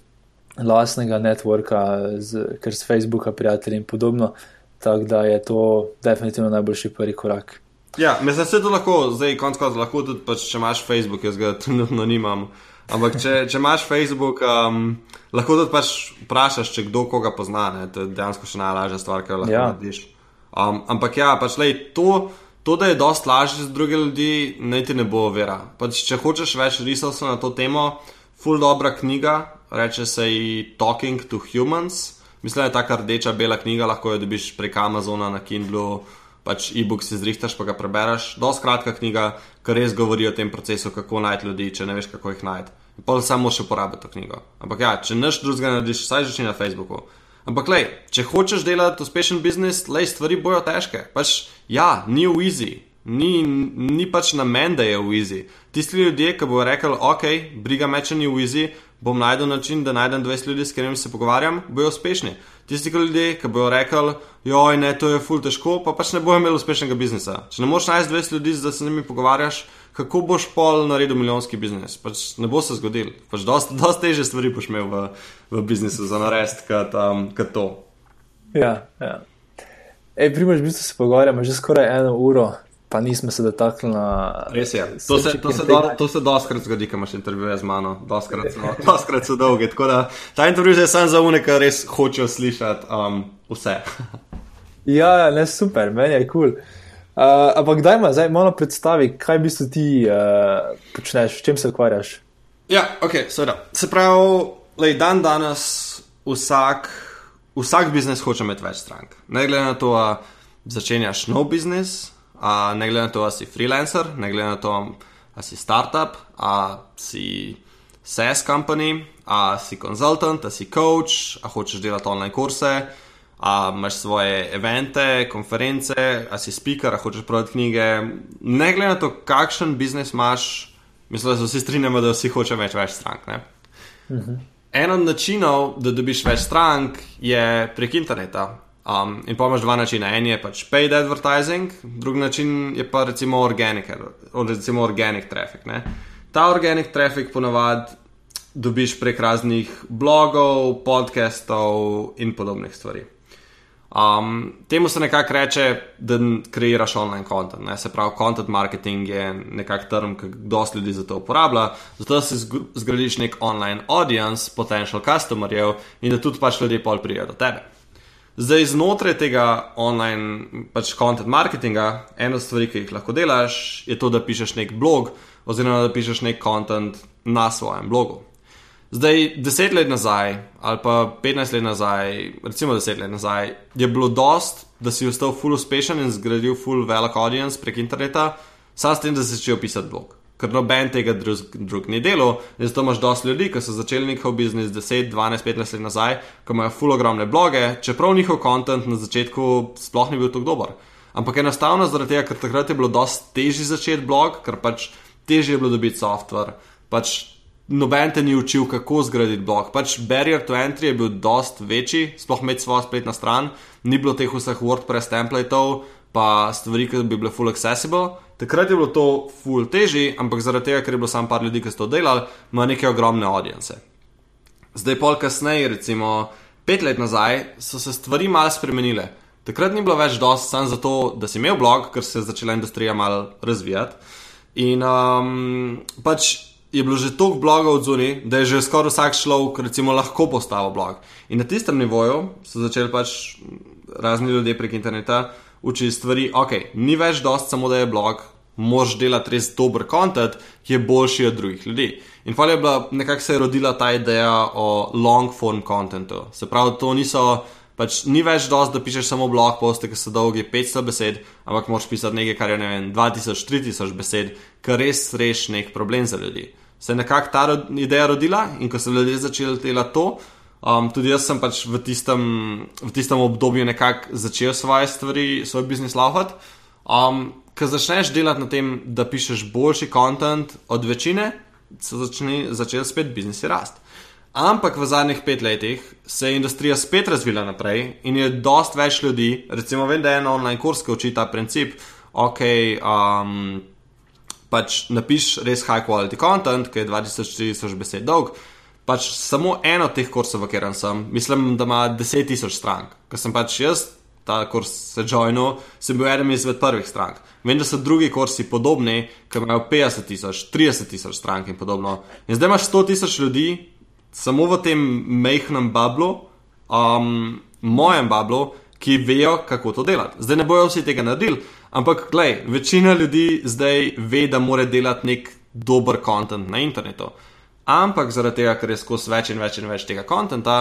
lastnega networka, z, ker z Facebooka, prijatelji in podobno. Tako da je to definitivno najboljši prvi korak. Ja, mislim, da se to lahko, zdaj konc konca lahko tudi, pač, če imaš Facebook, jaz ga trenutno nimam. Ampak če, če imaš Facebook, um, lahko tudi pač vprašaš, če kdo koga pozna. Ne? To je dejansko še najlažja stvar, jo lahko ja. narediš. Um, ampak ja, pač lej, to, to, da je dost lažje za druge ljudi, naj ti ne bo vera. Pač, če hočeš več risov na to temo, full dobra knjiga, reče se ji Talking to Humans. Mislim, da je ta rdeča bela knjiga, lahko jo dobiš prek Amazona na Kindlu, pač e-book si zrihtaš, pa ga prebereš. Dost kratka knjiga, ki res govori o tem procesu, kako najti ljudi, če ne veš, kako jih najti. Pa samo še uporabiti to knjigo. Ampak ja, če neš drugega narediš, saj začni na Facebooku. Ampak, lej, če hočeš delati uspešen biznis, lej, stvari bojo težke. Pač, ja, ni v easy, ni, ni pač na meni, da je v easy. Tisti ljudje, ki bodo rekli, ok, briga meče ni v easy, bom najdel način, da najdem 20 ljudi, s katerimi se pogovarjam, bojo uspešni. Tisti ljudje, ki bojo rekli, joj, ne, to je ful težko, pa pač ne bojo imeli uspešnega biznisa. Če ne moreš najti 20 ljudi, da se z njimi pogovarjaš, kako boš pol naredil milijonski biznis? Pač ne bo se zgodil. Pač dosta, dosta teže stvari boš imel v, v biznisu za narediti, kot um, to. Ja, ja. Ej, primož, v bistvu se pogovarjamo že skoraj eno uro pa nismo se dotaknili. Res je. To se, to se, do, to se doskrat zgodi, ko imaš intervjuje z mano. Doskrat so, doskrat so dolge. Tako da ta intervju je samo za unika, ki res hočejo slišati um, vse. ja, ja, ne super, meni je kul. Cool. Uh, ampak kdaj ima zdaj malo predstavi, kaj v bistvu ti uh, počneš, s čim se ukvarjaš? Ja, ok, seveda. Se pravi, lej, dan danes vsak, vsak biznis hoče imeti več strank. Ne glede na to, da začenjaš nov biznis, Uh, ne glede na to, ali si freelancer, ne glede na to, ali si startup, ali si SaaS company, ali si konzultant, ali si coach, ali hočeš delati online kurse, ali imaš svoje evente, konference, ali si speaker, ali hočeš prodati knjige. Ne glede na to, kakšen biznis imaš, mislim, da se vsi strinjamo, da vsi hočejo več, več strank. Uh mhm. -huh. En od načinov, da dobiš več strank, je prek interneta. Um, in pa imaš dva načina. En je pač paid advertising, drugi način je pa recimo organic, recimo organic traffic. Ne? Ta organic traffic ponavadi dobiš prek raznih blogov, podcastov in podobnih stvari. Um, temu se nekako reče, da kreiraš online content. Ne? Se pravi, content marketing je nekako term, ki dosta ljudi za to uporablja. Zato si zgradiš nek online audience, potential customerjev in da tudi pač ljudje pol prijajo do tebe. Zdaj, znotraj tega online pač content marketinga, ena stvar, ki jih lahko delaš, je to, da pišeš nek blog, oziroma da pišeš nek content na svojem blogu. Zdaj, deset let nazaj, ali pa petnajst let nazaj, recimo deset let nazaj, je bilo dost, da si ostal full uspešen in zgradil full velik audience prek interneta, samo s tem, da si začel pisati blog. Ker noben tega drug, drug ni. In zato imaš dosti ljudi, ki so začeli njihov biznis 10, 12, 15 let nazaj, ki imajo full ogromne bloge, čeprav njihov kontent na začetku sploh ni bil tako dober. Ampak enostavno zaradi tega, ker takrat je bilo dosti težje začeti blog, ker pač težje je bilo dobiti software. Pač noben te ni učil, kako zgraditi blog. Pač barrier to entry je bil dosti večji, sploh imeti svojo spletno stran, ni bilo teh vseh WordPress templateov, pa stvari, ki bi bile full accessible. Takrat je bilo to full težje, ampak zaradi tega, ker je bilo samo par ljudi, ki so to delali, ima neke ogromne audience. Zdaj, pol kasneje, recimo pet let nazaj, so se stvari malo spremenile. Takrat ni bilo več dosti samo zato, da si imel blog, ker se je začela industrija malo razvijati. In um, pač je bilo že toliko blogov od zunaj, da je že skoraj vsak človek, recimo, lahko postavil blog. In na tistem nivoju so začeli pač razni ljudje prek interneta učiti stvari, ok, ni več dost samo, da je blog, moš delati res dober kontent, ki je boljši od drugih ljudi. In hvala je bila, nekako se je rodila ta ideja o long form contentu. Se pravi, to niso. Pač ni več dosti, da pišeš samo blog poste, ki so dolgi 500 besed, ampak moraš pisati nekaj, kar je ne vem, 2000, 3000 besed, kar res reši nek problem za ljudi se je nekako ta ideja rodila in ko so ljudje začeli delati to, um, tudi jaz sem pač v tistem, v tistem obdobju nekako začel svoje stvari, svoj biznis laufati. Um, Ko začneš delati na tem, da pišeš boljši kontent od večine, se začne začeti spet biznisi rast. Ampak v zadnjih pet letih se je industrija spet razvila naprej in je dost več ljudi, recimo, vem, da je ena online kurs, ki uči ta princip, ok. Um, pač napiš res high quality content, ki je 2000-4000 besed dolg. Pač samo eno od teh kursov, v katerem sem, mislim, da ima 10.000 strank. Ker sem pač jaz ta kurs se joinil, sem bil eden izmed prvih strank. Vem, da so drugi kursi podobni, ki imajo 50.000, 30.000 strank in podobno. In zdaj imaš 100.000 ljudi samo v tem mehkem bablu, um, mojem bablu, ki vejo, kako to delati. Zdaj ne bojo vsi tega naredili, ampak glej, večina ljudi zdaj ve, da mora delati nek dober kontent na internetu. Ampak zaradi tega, ker je skozi več in več in več tega konta,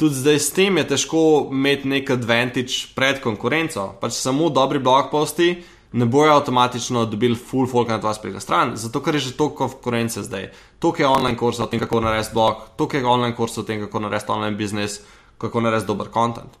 tudi zdaj s tem je težko imeti nek advantage pred konkurenco. Pač samo dobri blog posti ne bojo avtomatično dobili full folk na tvojo spletno stran, zato ker je že toliko konkurence zdaj. Tukaj je online kurs o tem, kako narediti blog, tukaj je online kurs o tem, kako narediti online business, kako narediti dober kontent.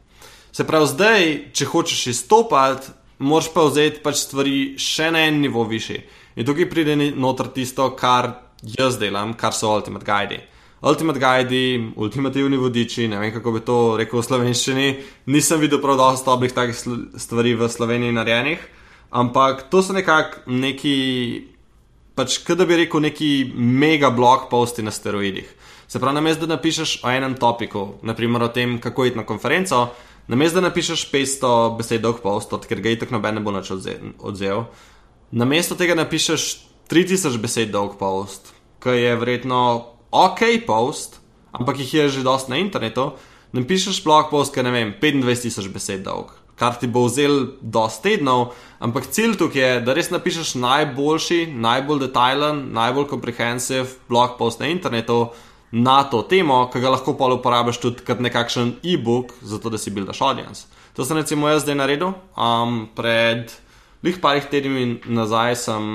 Se pravi, zdaj, če hočeš izstopati, moraš pa vzeti pač stvari še na en nivo više. In tukaj pride noter tisto, kar jaz delam, kar so Ultimate Guide. Ultimate Guide, ultimativni vodiči, ne vem kako bi to rekel v slovenščini, nisem videl prav dosto dobrih takih stvari v Sloveniji narejenih, ampak to so nekako neki, pač kaj da bi rekel, neki mega blog posti na steroidih. Se pravi, namesto da napišeš o enem topiku, naprimer o tem, kako iti na konferenco, Namesto da napišeš 500 besed dolg post, ker ga je tako noben ne bo več odzel, namesto tega napišeš 3000 besed dolg post, ki je verjetno ok post, ampak jih je že dosti na internetu. Napišeš blog post, ki je ne vem, 25000 besed dolg, kar ti bo vzel dosti tednov, ampak cilj tukaj je, da res napišeš najboljši, najbolj detajlen, najbolj komprehensiv blog post na internetu na to temo, ki ga lahko pa uporabiš tudi kot nekakšen e-book, zato da si buildaš audience. To sem recimo jaz zdaj naredil. Um, pred lih parih tedni nazaj sem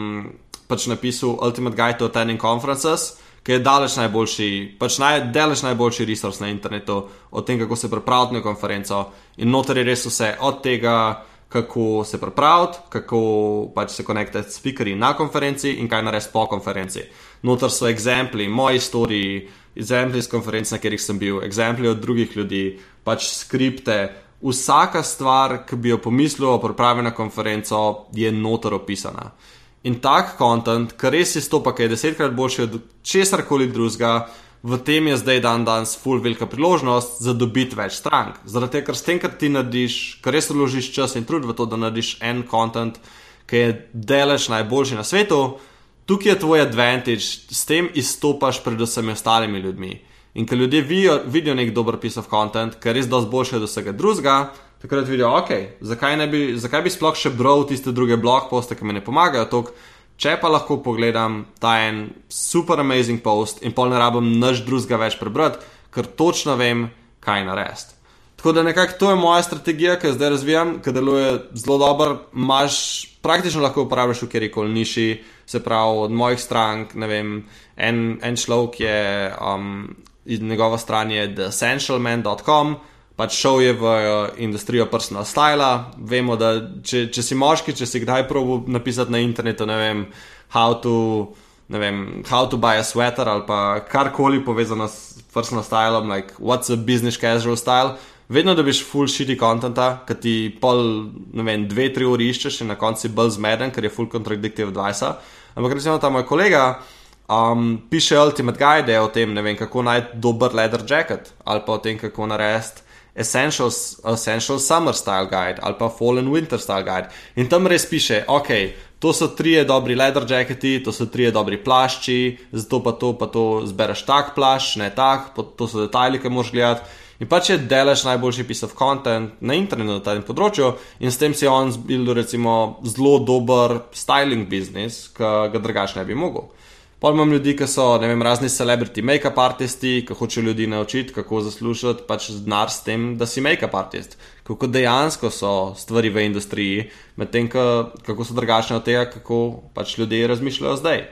pač napisal Ultimate Guide to Attending Conferences, ki je daleč najboljši, pač naj, daleč najboljši resurs na internetu o tem, kako se pripraviti na konferenco. In noter je res vse od tega, kako se pripraviti, kako pač se konektirati s speakerji na konferenci in kaj narediti po konferenci. Noter so exempli, moji storiji exempli iz konferenc, na katerih sem bil, exempli od drugih ljudi, pač skripte. Vsaka stvar, ki bi jo pomislil o pripravi na konferenco, je notor opisana. In tak kontent, ki res izstopa, ki je desetkrat boljši od česar koli drugega, v tem je zdaj dan danes full velika priložnost za dobiti več strank. Zaradi tega, ker s tem, kar ti narediš, ker res vložiš čas in trud v to, da narediš en kontent, ki je delež najboljši na svetu, tukaj je tvoj advantage, s tem izstopaš pred vsemi ostalimi ljudmi. In ker ljudje vidijo, vidijo nek dober piece of content, ker je res dosti boljši od vsega drugega, takrat vidijo, ok, zakaj, bi, zakaj bi sploh še bral tiste druge blog poste, ki mi ne pomagajo toliko. Če pa lahko pogledam ta en super amazing post in pol ne rabim nič drugega več prebrati, ker točno vem, kaj narediti. Tako da nekako to je moja strategija, ki zdaj razvijam, ki deluje zelo dobro. Máš praktično lahko uporabljaš v kjerkoli niši, se pravi od mojih strank. Vem, en, en človek je, um, njegova stran je theessentialman.com, pač šel je v uh, industrijo personal styla. Vemo, da če, če si moški, če si kdaj probo napisati na internetu, ne vem, how to. Ne vem, how to buy a sweater ali karkoli povezano s personal stylom, like what's a business casual style vedno dobiš full shitty contenta, ki ti pol, ne vem, dve, tri uri iščeš in na koncu si bolj zmeden, ker je full contradictive advice. Ampak recimo ta moj kolega um, piše Ultimate Guide o tem, ne vem, kako najti dober leather jacket ali pa o tem, kako narediti. Essentials, essential Summer Style Guide ali pa Fall and Winter Style Guide. In tam res piše, ok, to so trije dobri leather jacketi, to so trije dobri plašči, zato pa to, pa to zbereš tak plašč, ne tak, to so detajli, ki moraš gledati. In pač je delež najboljši piece of content na internetu na tem področju, in s tem si on zbil, recimo, zelo dober styling biznis, ki ga drugače ne bi mogel. Pa imam ljudi, ki so, vem, razni celebrity make-up artisti, ki hočejo ljudi naučiti, kako zaslužiti pač denar s tem, da si make-up artist. Kako dejansko so stvari v industriji, medtem kako so drugačne od tega, kako pač ljudje razmišljajo zdaj.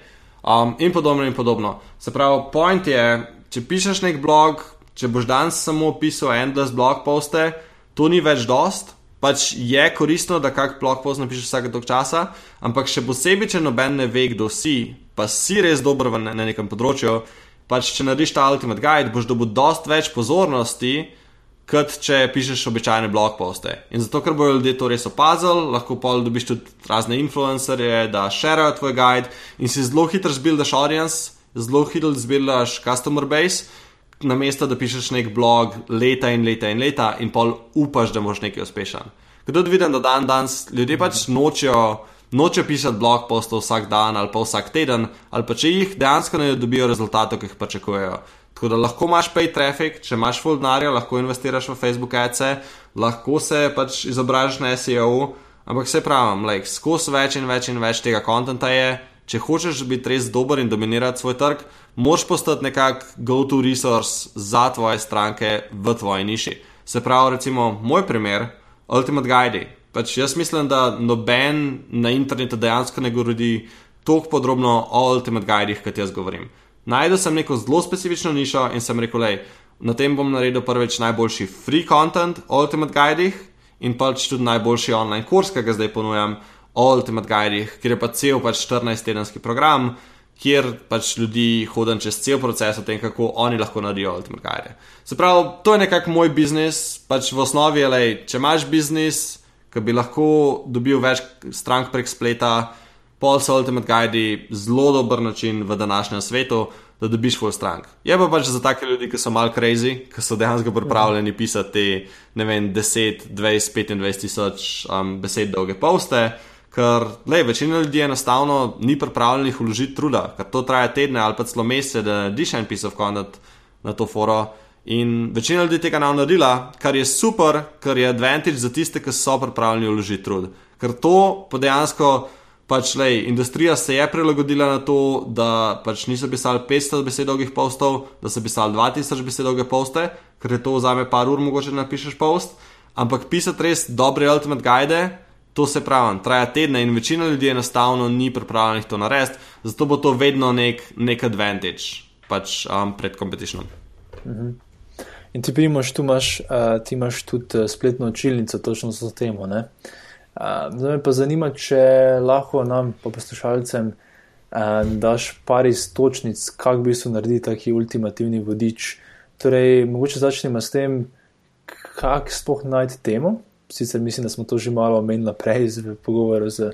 Um, in podobno, in podobno. Se pravi, point je, če pišeš nek blog, če boš danes samo pisal endless blog poste, to ni več dost. Pač je koristno, da kak blog post napišeš vsake dolg časa, ampak še posebej, če noben ne ve, kdo si, pa si res dober na, na nekem področju, pač če narediš ta Ultimate Guide, boš dobil dost več pozornosti, kot če pišeš običajne blog poste. In zato, ker bojo ljudje to res opazili, lahko pa dobiš tudi razne influencerje, da šerajo tvoj guide in si zelo hitro zbildaš audience, zelo hitro zbildaš customer base na mesto, da pišeš nek blog leta in leta in leta in pol upaš, da boš nekaj uspešen. Kdo vidim, da dan danes ljudje pač nočejo, nočejo pisati blog postov vsak dan ali pa vsak teden, ali pa če jih dejansko ne dobijo rezultatov, ki jih pričakujejo. Tako da lahko imaš pay traffic, če imaš full denarja, lahko investiraš v Facebook ads, lahko se pač izobražeš na SEO, ampak vse pravim, like, skozi več in več in več tega konta je, če hočeš biti res dober in dominirati svoj trg, moš postati nekak go-to resource za tvoje stranke v tvoji niši. Se pravi, recimo, moj primer, Ultimate Guide. Pač jaz mislim, da noben na internetu dejansko ne govori tako podrobno o Ultimate Guidih, kot jaz govorim. Najdel sem neko zelo specifično nišo in sem rekel, lej, na tem bom naredil prvič najboljši free content o Ultimate Guidih in pač tudi najboljši online kurs, ki ga zdaj ponujam o Ultimate Guidih, ker je pa cel pač 14-tedenski program kjer pač ljudi hodim čez cel proces o tem, kako oni lahko naredijo Ultimate Guide. Se pravi, to je nekako moj biznis, pač v osnovi je, le, če imaš biznis, ki bi lahko dobil več strank prek spleta, pol so Ultimate Guide zelo dober način v današnjem svetu. Da dobiš svoj strank. Je pa pač za take ljudi, ki so mal crazy, ki so dejansko pripravljeni pisati te, ne vem, 10, 20, 25 tisoč um, besed dolge poste, ker le, večina ljudi enostavno ni pripravljenih vložiti truda, ker to traja tedne ali pa celo mesece, da narediš en piece of content na to foro. In večina ljudi tega ne naredila, kar je super, ker je advantage za tiste, ki so pripravljeni vložiti trud. Ker to pa dejansko, pač le, industrija se je prilagodila na to, da pač niso pisali 500 besed dolgih postov, da so pisali 2000 besed dolge poste, ker je to vzame par ur, mogoče napišeš post. Ampak pisati res dobre ultimate guide, To se pravi, traja tedne in večina ljudi enostavno ni pripravljenih to narediti, zato bo to vedno nek, nek advantage pač, um, pred kompeticijom. Uh mhm. In ti primoš, tu imaš, uh, ti imaš tudi uh, spletno učilnico, točno za temo. Uh, zdaj me pa zanima, če lahko nam, pa poslušalcem, uh, daš par istočnic, kako bi se naredil taki ultimativni vodič. Torej, mogoče začnemo s tem, kako sploh najti temo sicer mislim, da smo to že malo omenili prej v pogovoru z,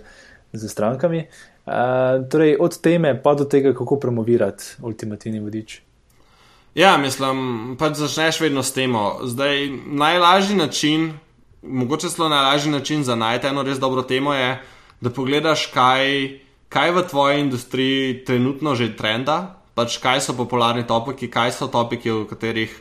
z strankami. Uh, torej, od teme pa do tega, kako promovirati ultimativni vodič. Ja, mislim, pač začneš vedno s temo. Zdaj, najlažji način, mogoče celo najlažji način za najti eno res dobro temo je, da pogledaš, kaj, kaj v tvoji industriji trenutno že trenda, pač kaj so popularni topiki, kaj so topiki, o katerih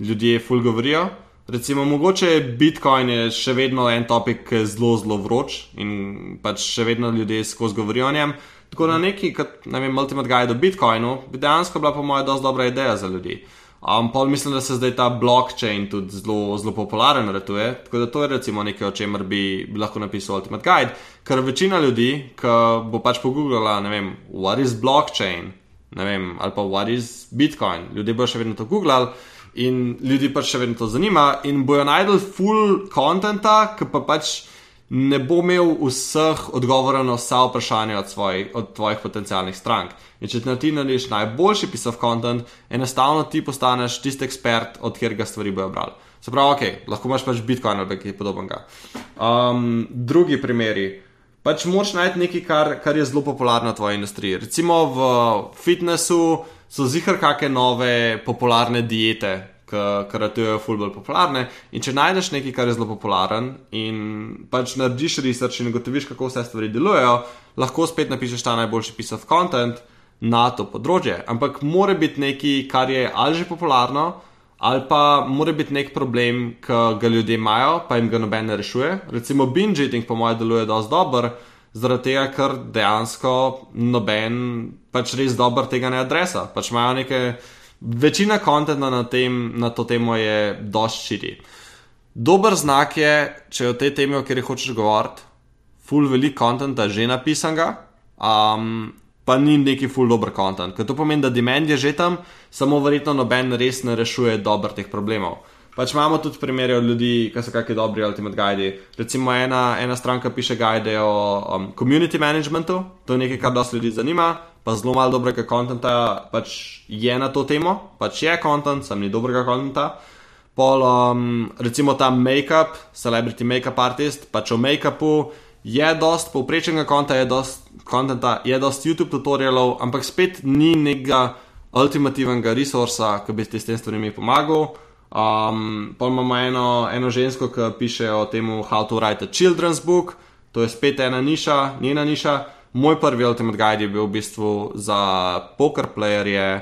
ljudje ful govorijo. Recimo, mogoče je Bitcoin je še vedno en topik, ki je zelo, zelo vroč in pač še vedno ljudje skozi govorijo o njem. Tako da neki, kot ne vem, Ultimate Guide o Bitcoinu, bi dejansko bila po mojem dosti dobra ideja za ljudi. Um, pa mislim, da se zdaj ta blockchain tudi zelo, zelo popularen ratuje. Tako da to je recimo nekaj, o čemer bi, bi lahko napisal Ultimate Guide, ker večina ljudi, ki bo pač pogooglala, ne vem, what is blockchain, ne vem, ali pa what is Bitcoin, ljudje bo še vedno to googlali. In ljudi pač še vedno to zanima, in bojo najdel full contenta, ki pa pač ne bo imel vseh odgovorov na vsa vprašanja od, svoj, od tvojih potencialnih strank. In če ti narediš najboljši piece of content, enostavno ti postaneš tisti ekspert, od katerega stvari bojo brali. Se pravi, ok, lahko imaš pač Bitcoin ali kaj podobnega. Um, drugi primeri. Pač moraš najti nekaj, kar, kar je zelo popularno v tvoji industriji. Recimo v fitnessu so zihar kakšne nove popularne diete, ki ratujejo fulbol popularne. In če najdeš nekaj, kar je zelo popularen in pač narediš research in ugotoviš, kako vse stvari delujejo, lahko spet napišeš ta najboljši piece of content na to področje. Ampak mora biti nekaj, kar je ali že popularno. Ali pa mora biti nek problem, ki ga ljudje imajo, pa jim ga noben ne rešuje. Recimo, binge eating, po mojem, deluje dosti dobro, zaradi tega, ker dejansko noben pač res dobro tega ne adresa. Pač imajo neke večina kontenta na, na to temo je dosti širi. Dober znak je, če o tej temi, o kateri hočeš govoriti, full veliko kontenta že napisanega, um, pa ni neki full dober kontent. Ker to pomeni, da demand je že tam, samo verjetno noben res ne rešuje dobro teh problemov. Pač imamo tudi primere od ljudi, ki so kakšni dobri ultimate guidi. Recimo ena, ena stranka piše guide o um, community managementu, to je nekaj, kar dosti ljudi zanima, pa zelo malo dobrega konta pač je na to temo, pač je kontent, sem ni dobrega konta. Pol, um, recimo ta make-up, celebrity make-up artist, pač o make-upu je dost povprečnega konta, je dost kontenta, je dost YouTube tutorialov, ampak spet ni nekega ultimativnega resursa, ki bi ti s tem stvarmi pomagal. Um, pa imamo eno, eno žensko, ki piše o tem, how to write a children's book, to je spet ena niša, njena niša moj prvi Ultimate Guide je bil v bistvu za poker playerje,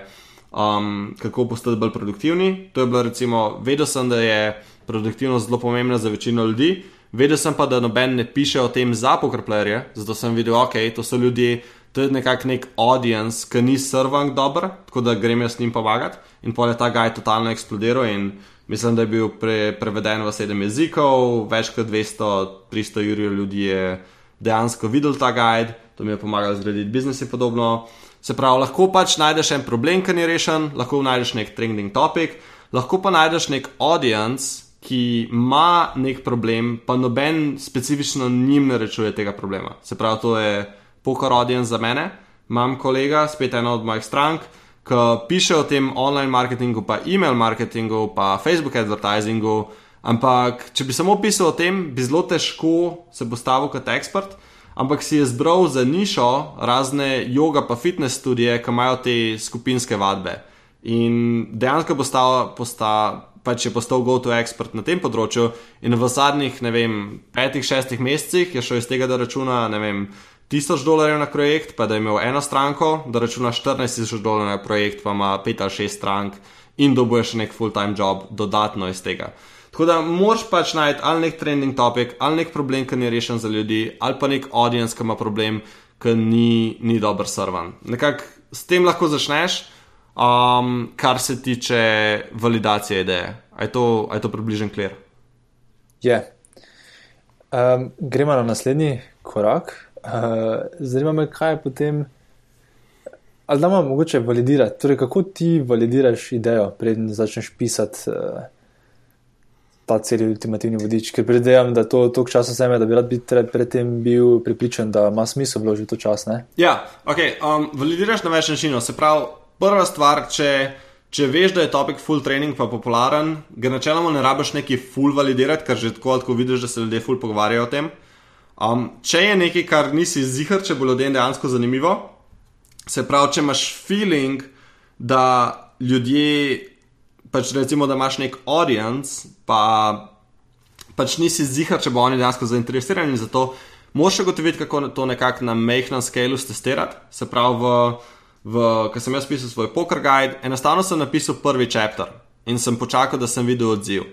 um, kako postati bolj produktivni. To je bilo recimo, vedel sem, da je produktivnost zelo pomembna za večino ljudi, vedel sem pa, da noben ne piše o tem za poker playerje, zato sem videl, ok, to so ljudje. To je nekako nek audience, ki ni srvang dober, tako da grem jaz s njim pomagati. In pol je ta gaj totalno eksplodiral in mislim, da je bil pre, preveden v sedem jezikov, več kot 200-300 jurjev ljudi je dejansko videl ta guide to mi je pomagalo zgraditi biznis in podobno. Se pravi, lahko pač najdeš en problem, ki ni rešen, lahko najdeš nek trending topic, lahko pa najdeš nek audience, ki ima nek problem, pa noben specifično njim ne rečuje tega problema. Se pravi, to je poker audience za mene. Imam kolega, spet eno od mojih strank, ki piše o tem online marketingu, pa e-mail marketingu, pa Facebook advertisingu. Ampak, če bi samo pisal o tem, bi zelo težko se postavil kot ekspert ampak si je zbral za nišo razne yoga pa fitness studije, ki imajo te skupinske vadbe. In dejansko postal, postal, pač je postal go-to expert na tem področju, in v zadnjih, ne vem, petih, šestih mesecih je šel iz tega, da računa, ne vem, tisoč dolarjev na projekt, pa da je imel eno stranko, da računa 14 tisoč dolarjev na projekt, pa ima pet ali šest strank in dobuje še nek full-time job dodatno iz tega. Tako da moraš pač najti ali nek trending topic, ali nek problem, ki ni rešen za ljudi, ali pa nek audience, ki ima problem, ki ni, ni dobro srvan. Nekako s tem lahko začneš, um, kar se tiče validacije ideje. Je to, je to približen kler? Je. Um, gremo na naslednji korak. Uh, zanima me, kaj je potem. Ali da imamo mogoče validirati? Torej, kako ti validiraš idejo, preden začneš pisati? Uh, ta cel ultimativni vodič, ker predvidevam, da to toliko časa vzame, da bi rad predtem bil pripričan, da ima smisel vložiti to čas. Ne? Ja, ok, um, validiraš na več načinov. Se pravi, prva stvar, če, če veš, da je topik full training pa popularen, ga načeloma ne rabiš neki full validirati, ker že tako lahko vidiš, da se ljudje full pogovarjajo o tem. Um, če je nekaj, kar nisi zihar, če bo ljudem dejansko zanimivo, se pravi, če imaš feeling, da ljudje pač recimo, da imaš nek audience, pa pač nisi zihar, če bo oni dejansko zainteresirani za to, moš ugotoviti, kako to nekako na mehkem skalu testirati. Se pravi, v, v, ko sem jaz pisal svoj poker guide, enostavno sem napisal prvi chapter in sem počakal, da sem videl odziv.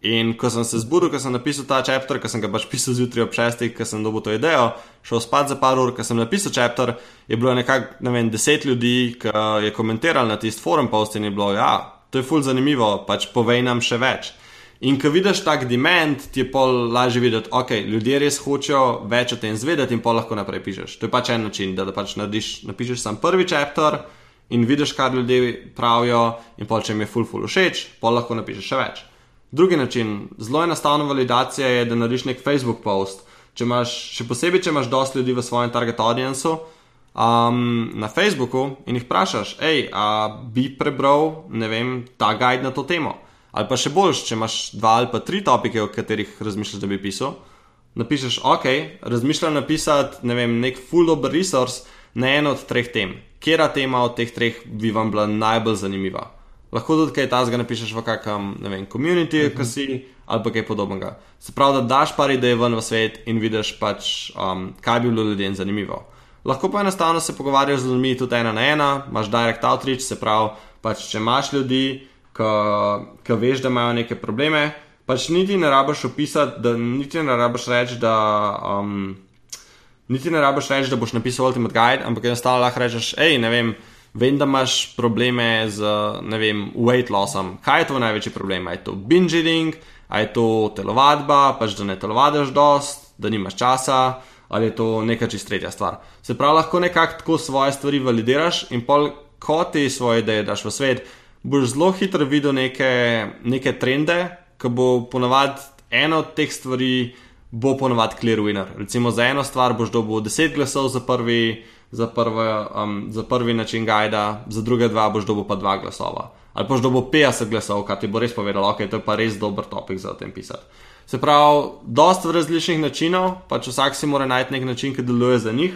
In ko sem se zbudil, ko sem napisal ta chapter, ko sem ga pač pisal zjutraj ob šestih, ko sem dobil to idejo, šel spat za par ur, ko sem napisal chapter, je bilo nekako, ne vem, deset ljudi, ki je komentiralo na tisti forum post in je bilo, ja, to je ful zanimivo, pač povej nam še več. In ko vidiš tak demand, ti je pol lažje videti, ok, ljudje res hočejo več o tem zvedeti in pol lahko naprej pišeš. To je pač en način, da, da pač narediš, napišeš sam prvi chapter in vidiš, kaj ljudje pravijo in pol če jim je full full všeč, pol lahko napišeš še več. Drugi način, zelo enostavna validacija je, da narediš nek Facebook post. Če imaš, še posebej, če imaš dosti ljudi v svojem target audiencu um, na Facebooku in jih vprašaš, hej, a bi prebral, ne vem, ta guide na to temo. Ali pa še boljš, če imaš dva ali pa tri topike, o katerih razmišljaš, da bi pisal. Napišeš, ok, razmišljam napisati ne vem, nek full dober resource na eno od treh tem. Kera tema od teh treh bi vam bila najbolj zanimiva? Lahko tudi kaj tazga napišeš v kakšnem, ne vem, community, uh -huh. ki si ali pa kaj podobnega. Se pravi, da daš par idej ven v svet in vidiš pač, um, kaj bi bilo ljudem zanimivo. Lahko pa enostavno se pogovarjaš z ljudmi tudi ena na ena, imaš direct outreach, se pravi, pač če imaš ljudi, ki veš, da imajo neke probleme. Pač niti ne rabiš opisati, da niti ne rabiš reči, da. Um, niti ne rabiš reči, da boš napisal Ultimate Guide, ampak enostavno lahko rečeš, hej, ne vem, vem, da imaš probleme z, vem, weight lossom. Kaj je to največji problem? Je to binge eating, je to telovadba, pač da ne telovadiš dost, da nimaš časa. Ali je to neka čist tretja stvar. Se pravi, lahko nekako tako svoje stvari validiraš, in pol, ko ti svoje ideje daš v svet, boš zelo hitro videl neke, neke trende, ki bo ponovadi ena od teh stvari, bo ponovadi clear winner. Recimo za eno stvar boš dobil 10 glasov za prvi, za, prve, um, za prvi način gajda, za druge dva boš dobil pa dva glasova. Ali boš dobil 50 glasov, kar ti bo res povedal, ok, to je pa res dober topik za o tem pisati. Se pravi, dosta različnih načinov, pač vsak si mora najti nek način, ki deluje za njih.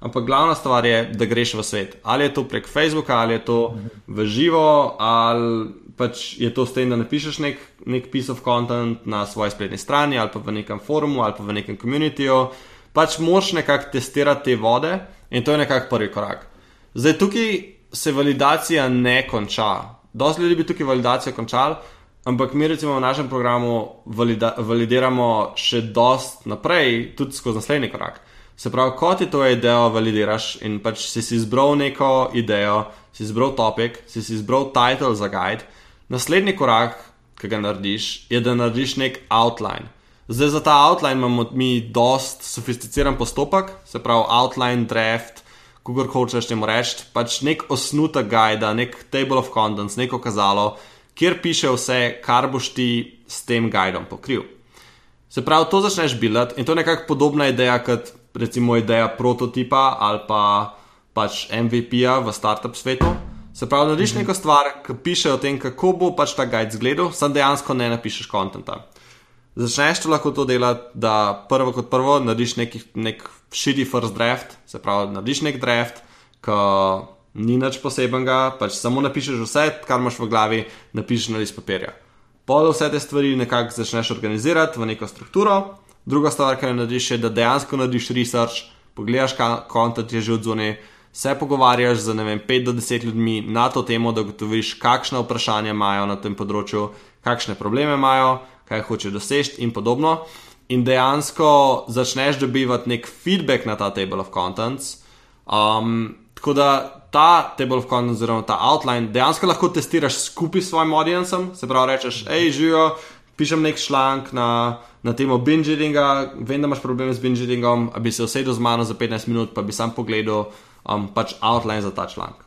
Ampak glavna stvar je, da greš v svet. Ali je to prek Facebooka, ali je to v živo, ali pač je to s tem, da napišeš nek, nek piece of content na svoji spletni strani, ali pa v nekem forumu, ali pa v nekem komunitiju. Pač moš nekako testirati te vode in to je nekako prvi korak. Zdaj tukaj se validacija ne konča. Dosti ljudi bi tukaj validacijo končali, ampak mi recimo v našem programu valida validiramo še dost naprej, tudi skozi naslednji korak. Se pravi, ko ti to idejo validiraš in pač si si izbral neko idejo, si izbral topik, si si izbral title za guide, naslednji korak, ki ga narediš, je, da narediš nek outline. Zdaj za ta outline imamo mi dost sofisticiran postopek, se pravi outline, draft, kako hočeš temu reči, pač nek osnutek guida, nek table of contents, neko kazalo, kjer piše vse, kar boš ti s tem guidom pokril. Se pravi, to začneš bilati in to je nekako podobna ideja kot recimo ideja prototipa ali pa pač MVP-ja v startup svetu. Se pravi, narediš -hmm. neko stvar, ki piše o tem, kako bo pač ta guide izgledal, sam dejansko ne napišeš kontenta. Začneš to lahko to delati, da prvo kot prvo narediš neki, nek shitty first draft, se pravi, narediš nek draft, ki ni nič posebenega, pač samo napišeš vse, kar imaš v glavi, napišeš na list papirja. Pol vse te stvari nekako začneš organizirati v neko strukturo, Druga stvar, kar narediš, je, da dejansko narediš research, pogledaš, kaj kontent je že od zunaj, se pogovarjaš z 5 do 10 ljudmi na to temo, da ugotoviš, kakšne vprašanja imajo na tem področju, kakšne probleme imajo, kaj hoče doseči in podobno. In dejansko začneš dobivati nek feedback na ta table of contents. Um, tako da ta table of contents, oziroma ta outline, dejansko lahko testiraš skupaj s svojim audiencem, se pravi, rečeš, hej, živijo, pišem nek članek na na temo binge-eatinga, vem, da imaš probleme z binge-eatingom, a bi se usedel z mano za 15 minut, pa bi sam pogledal um, pač outline za ta članek.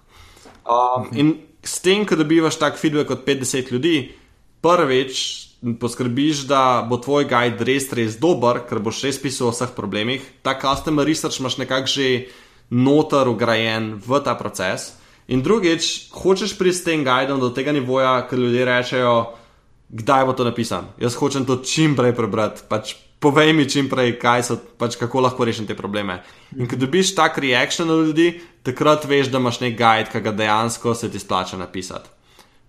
Um, in s tem, ko dobivaš tak feedback od 50 ljudi, prvič poskrbiš, da bo tvoj guide res, res dober, ker boš res pisal o vseh problemih. Ta customer research imaš nekako že noter ugrajen v ta proces. In drugič, hočeš priti s tem guidom do tega nivoja, ker ljudje rečejo, kdaj bo to napisano. Jaz hočem to čim prej prebrati. Pač povej mi čim prej, so, pač kako lahko rešim te probleme. In ko dobiš tak reakcijo od ljudi, takrat veš, da imaš nek guide, ki ga dejansko se ti splača napisati.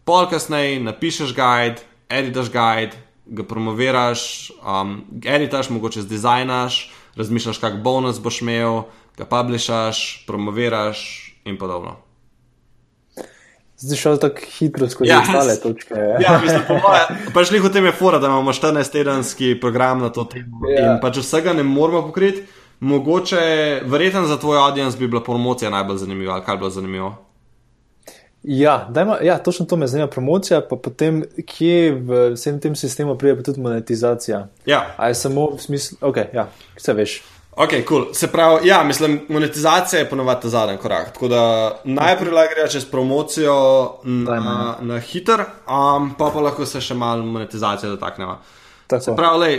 Pol kasneje napišeš guide, editaš guide, ga promoviraš, um, editaš, mogoče zdizajnaš, razmišljaš, kak bonus boš imel, ga publišaš, promoviraš in podobno. Zdaj šel tako hitro skozi ja, ostale točke. Ja, mislim, moje. Pač šli v tem je fora, da imamo 14-tedenski program na to temo. Ja. In pač vsega ne moramo pokriti. Mogoče, verjetno za tvoj audience bi bila promocija najbolj zanimiva, ali kaj bi bilo zanimivo. Ja, dajmo, ja, točno to me zanima, promocija, pa potem, kje v vsem tem sistemu pride pa tudi monetizacija. Ja. A je samo v smislu, ok, ja, vse veš. Ok, cool. Se pravi, ja, mislim, monetizacija je ponovadi zadnji korak. Tako da najprej lahko gre čez promocijo na, na hiter, um, pa pa lahko se še malo monetizacije dotaknemo. Se pravi, lej,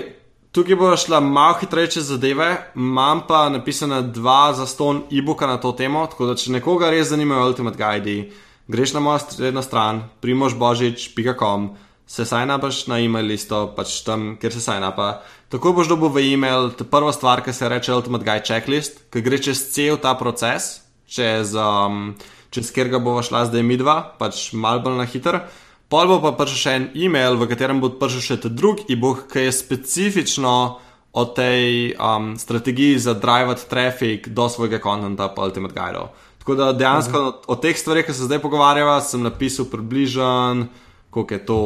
tukaj bo šla malo hitrejše zadeve, imam pa napisana dva zaston e-booka na to temo, tako da če nekoga res zanimajo Ultimate Guide, greš na mojo spletno stran, primožbožič.com, se sajnapaš na e-mail listo, pač tam, kjer se sajnapa. Tako boš dobil v e-mail, to je prva stvar, ki se reče Ultimate Guide Checklist, ki gre čez cel ta proces, čez, um, čez kjer ga bova šla zdaj mi dva, pač mal bolj na hiter. Pol bo pa prišel še en e-mail, v katerem bo prišel še ta drug e-book, ki je specifično o tej um, strategiji za drivati trafik do svojega konta po Ultimate Guide. Tako da dejansko uh -huh. o, teh stvareh, ki se zdaj pogovarjava, sem napisal približno, koliko je to,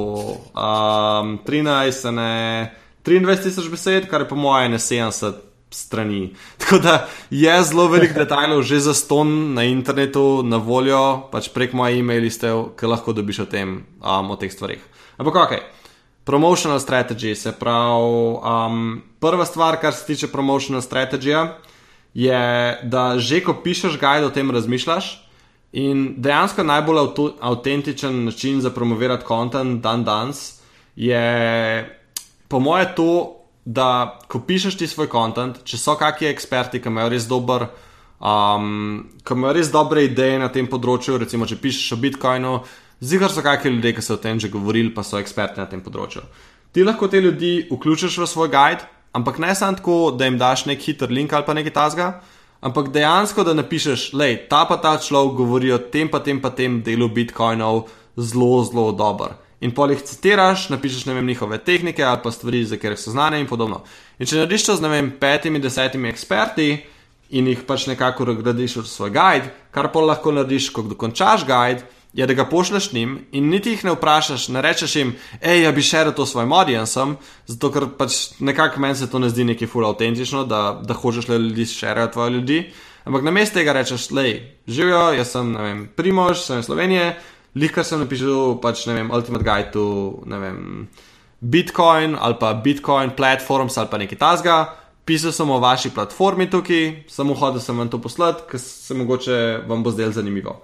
um, 13, ne. 23 tisoč besed, kar je po mojem ne 70 strani. Tako da je zelo velik detajlov že za ston na internetu na voljo, pač prek moje e-mail liste, ki lahko dobiš o tem, um, o teh stvarih. Ampak ok. Promotional strategy, se pravi, um, prva stvar, kar se tiče promotional strategy, je, da že ko pišeš guide o tem razmišljaš in dejansko najbolj avtentičen način za promovirati kontent dan danes je po moje to, da ko pišeš ti svoj kontent, če so kakšni eksperti, ki imajo res dober. Um, ko imajo res dobre ideje na tem področju, recimo, če pišeš o Bitcoinu, zigar so kakšni ljudje, ki so o tem že govorili, pa so eksperti na tem področju. Ti lahko te ljudi vključiš v svoj guide, ampak ne samo tako, da jim daš nek hiter link ali pa nekaj tasga, ampak dejansko, da napišeš, lej, ta pa ta človek govori o tem pa tem pa tem delu Bitcoinov zelo, zelo dober in pol jih citiraš, napišeš vem, njihove tehnike ali pa stvari, za katere so znane in podobno. In če narediš to z vem, petimi, desetimi eksperti in jih pač nekako gradiš v svoj guide, kar pol lahko narediš, ko dokončaš guide. Je, da ga pošleš njim in niti jih ne vprašaš, ne rečeš jim, hej, ja bi še to svojim audiencem, zato ker pač nekako meni se to ne zdi neki full autentično, da, da hočeš le ljudi šerati tvoje ljudi. Ampak na mestu tega rečeš, hej, živijo, jaz sem, vem, primož, sem iz Slovenije, Lika sem napisal, pač ne vem, Ultimate Guide to vem, Bitcoin ali pa Bitcoin platforms ali pa nekaj tasga. Pisal sem o vaši platformi tukaj, samo hodil sem vam to poslati, ker se mogoče vam bo zdel zanimivo.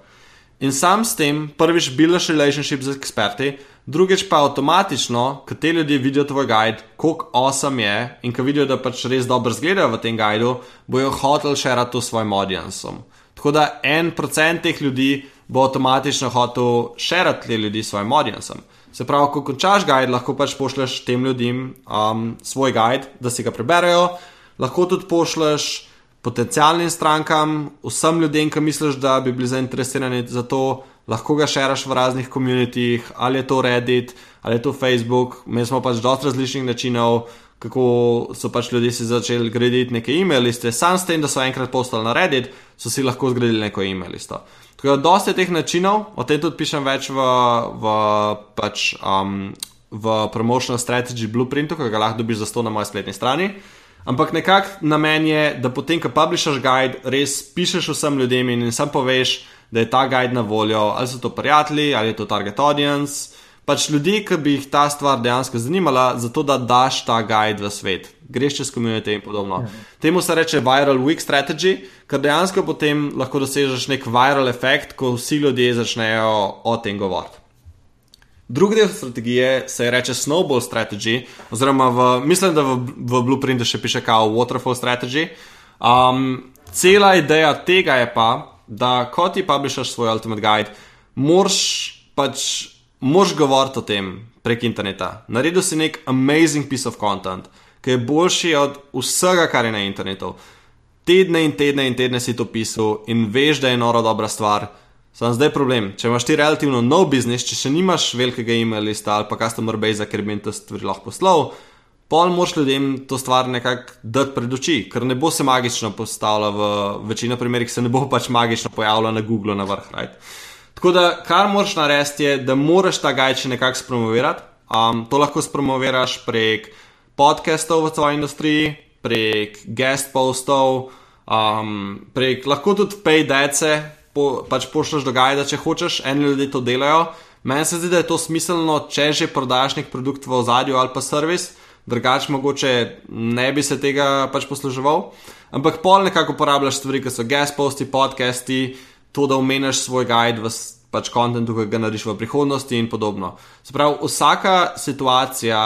In sam s tem, prvič, buildiš relationship z eksperti, drugič pa avtomatično, ker te ljudje vidijo tvoj guide, koliko osam awesome je in ker vidijo, da pač res dobro zgledajo v tem guidu, bojo hotel šerati to svojim audiencem. Tako da en procent teh ljudi bo avtomatično hotel širiti te ljudi svojim audiencem. Se pravi, ko končaš guide, lahko pač pošleš tem ljudem um, svoj guide, da si ga preberejo, lahko tudi pošleš potencijalnim strankam, vsem ljudem, ki misliš, da bi bili zainteresirani za to, lahko ga širaš v raznih komunitih, ali je to Reddit, ali je to Facebook. Mi smo pač dosta različnih načinov, kako so pač ljudje si začeli graditi neke e-mail liste, sam s tem, da so enkrat postali na Reddit, so si lahko zgradili neko e-mail listo. Tako da, dosta teh načinov, o tem tudi pišem več v, v, pač, um, v promotional strategy blueprintu, ki ga lahko dobiš za sto na moji spletni strani. Ampak nekako namen je, da potem, ko publishaš guide, res pišeš vsem ljudem in sam poveš, da je ta guide na voljo, ali so to prijatelji, ali je to target audience pač ljudi, ki bi jih ta stvar dejansko zanimala, zato da daš ta guide v svet. Greš čez komunite in podobno. Ja. Temu se reče viral week strategy, ker dejansko potem lahko dosežeš nek viral efekt, ko vsi ljudje začnejo o tem govoriti. Drugi del strategije se reče snowball strategy, oziroma v, mislim, da v, v blueprintu še piše kao waterfall strategy. Um, cela ideja tega je pa, da ko ti publishaš svoj ultimate guide, moraš pač moš govoriti o tem prek interneta. Naredil si nek amazing piece of content, ki je boljši od vsega, kar je na internetu. Tedne in tedne in tedne si to pisal in veš, da je noro dobra stvar. Sam zdaj problem. Če imaš ti relativno nov biznis, če še nimaš velikega e-mail lista ali pa customer base, ker bi jim to stvari lahko poslal, pol moš ljudem to stvar nekako dati pred oči, ker ne bo se magično postavila v večino primerih, se ne bo pač magično pojavila na Google na vrh. Right? Tako da, kar moraš narediti, je, da moraš ta gajče nekako spromovirati. Um, to lahko spromoviraš prek podcastov v svoji industriji, prek guest postov, um, prek lahko tudi paydece, po, pač pošljaš do gajda, če hočeš, eni ljudje to delajo. Meni se zdi, da je to smiselno, če že prodajaš nek produkt v ozadju ali pa servis, drugače mogoče ne bi se tega pač posluževal. Ampak pol nekako uporabljaš stvari, kot so guest posti, podcasti, to, da omeniš svoj guide v pač kontentu, ki ga narediš v prihodnosti in podobno. Se pravi, vsaka situacija,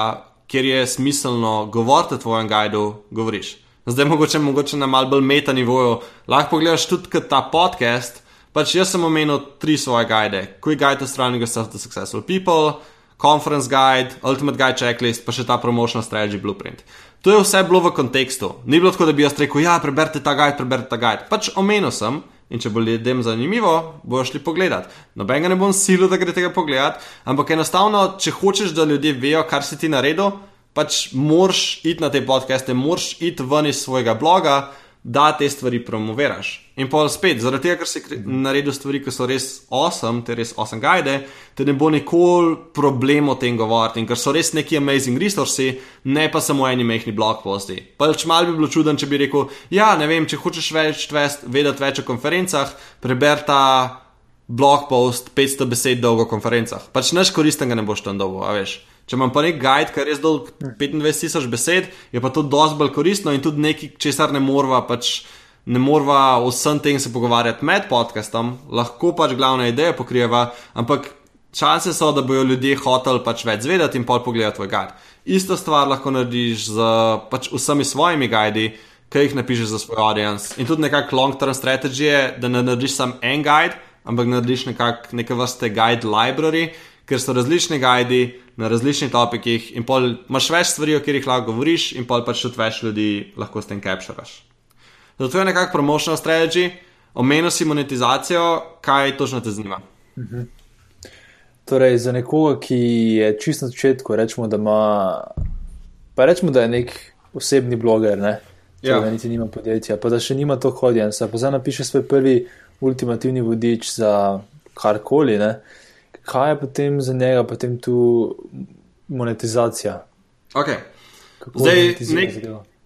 kjer je smiselno govoriti o tvojem guidu, govoriš. Zdaj, mogoče, mogoče na malce bolj meta nivoju, lahko pogledaš tudi ta podcast. Pač jaz sem omenil tri svoje guide: Quick Guide to Striving Yourself to Successful People, Conference Guide, Ultimate Guide Checklist, pa še ta Promotional Strategy Blueprint. To je vse bilo v kontekstu. Ni bilo tako, da bi jaz rekel: Ja, preberite ta guide, preberite ta guide. Pač omenil sem. In če bo ljudem zanimivo, bojo šli pogledat. Noben ga ne bom silil, da gre tega pogledat, ampak enostavno, če hočeš, da ljudje vejo, kar si ti naredil, pač moraš iti na te podcaste, moraš iti ven iz svojega bloga, da te stvari promoviraš. In pa spet, zaradi tega, ker si naredil stvari, ki so res awesome, te res awesome guide, te ne bo nikoli problem o tem govoriti, in ker so res neki amazing resursi, ne pa samo eni mehni blog posti. Pač mal bi bilo čuden, če bi rekel, ja, ne vem, če hočeš več tvest, vedeti več o konferencah, preber ta blog post 500 besed dolgo o konferencah. Pač neš koristen ga ne boš tam dolgo, a veš. Če imam pa nek guide, ki je res dolg 25.000 besed, je pa to dosti bolj koristno in tudi nekaj, česar ne morva, pač ne morva vsem tem se pogovarjati med podcastom, lahko pač glavne ideje pokrijeva, ampak čase so, da bojo ljudje hoteli pač več zvedeti in pol pogledati tvoj guide. Isto stvar lahko narediš z pač vsemi svojimi guidi, ki jih napišeš za svoj audience. In tudi nekako long-term strategije, da ne narediš samo en guide, ampak narediš nekak, neke vrste guide library, ker so različni guidi na različnih topikih in pol imaš več stvari, o katerih lahko govoriš, in pol pač tudi več ljudi lahko s tem capturaš. Zato je nekako promotional strategy, omenil si monetizacijo, kaj točno te zanima. Mhm. Torej, za nekoga, ki je čisto na začetku, rečemo, da ima, pa rečemo, da je nek osebni bloger, ne. Ja. Da niti nima podjetja, pa da še nima to hodjenja, pa zdaj napiše svoj prvi ultimativni vodič za karkoli. Uh, kaj je potem za njega, potem tu monetizacija? Okay. Zdaj, nek,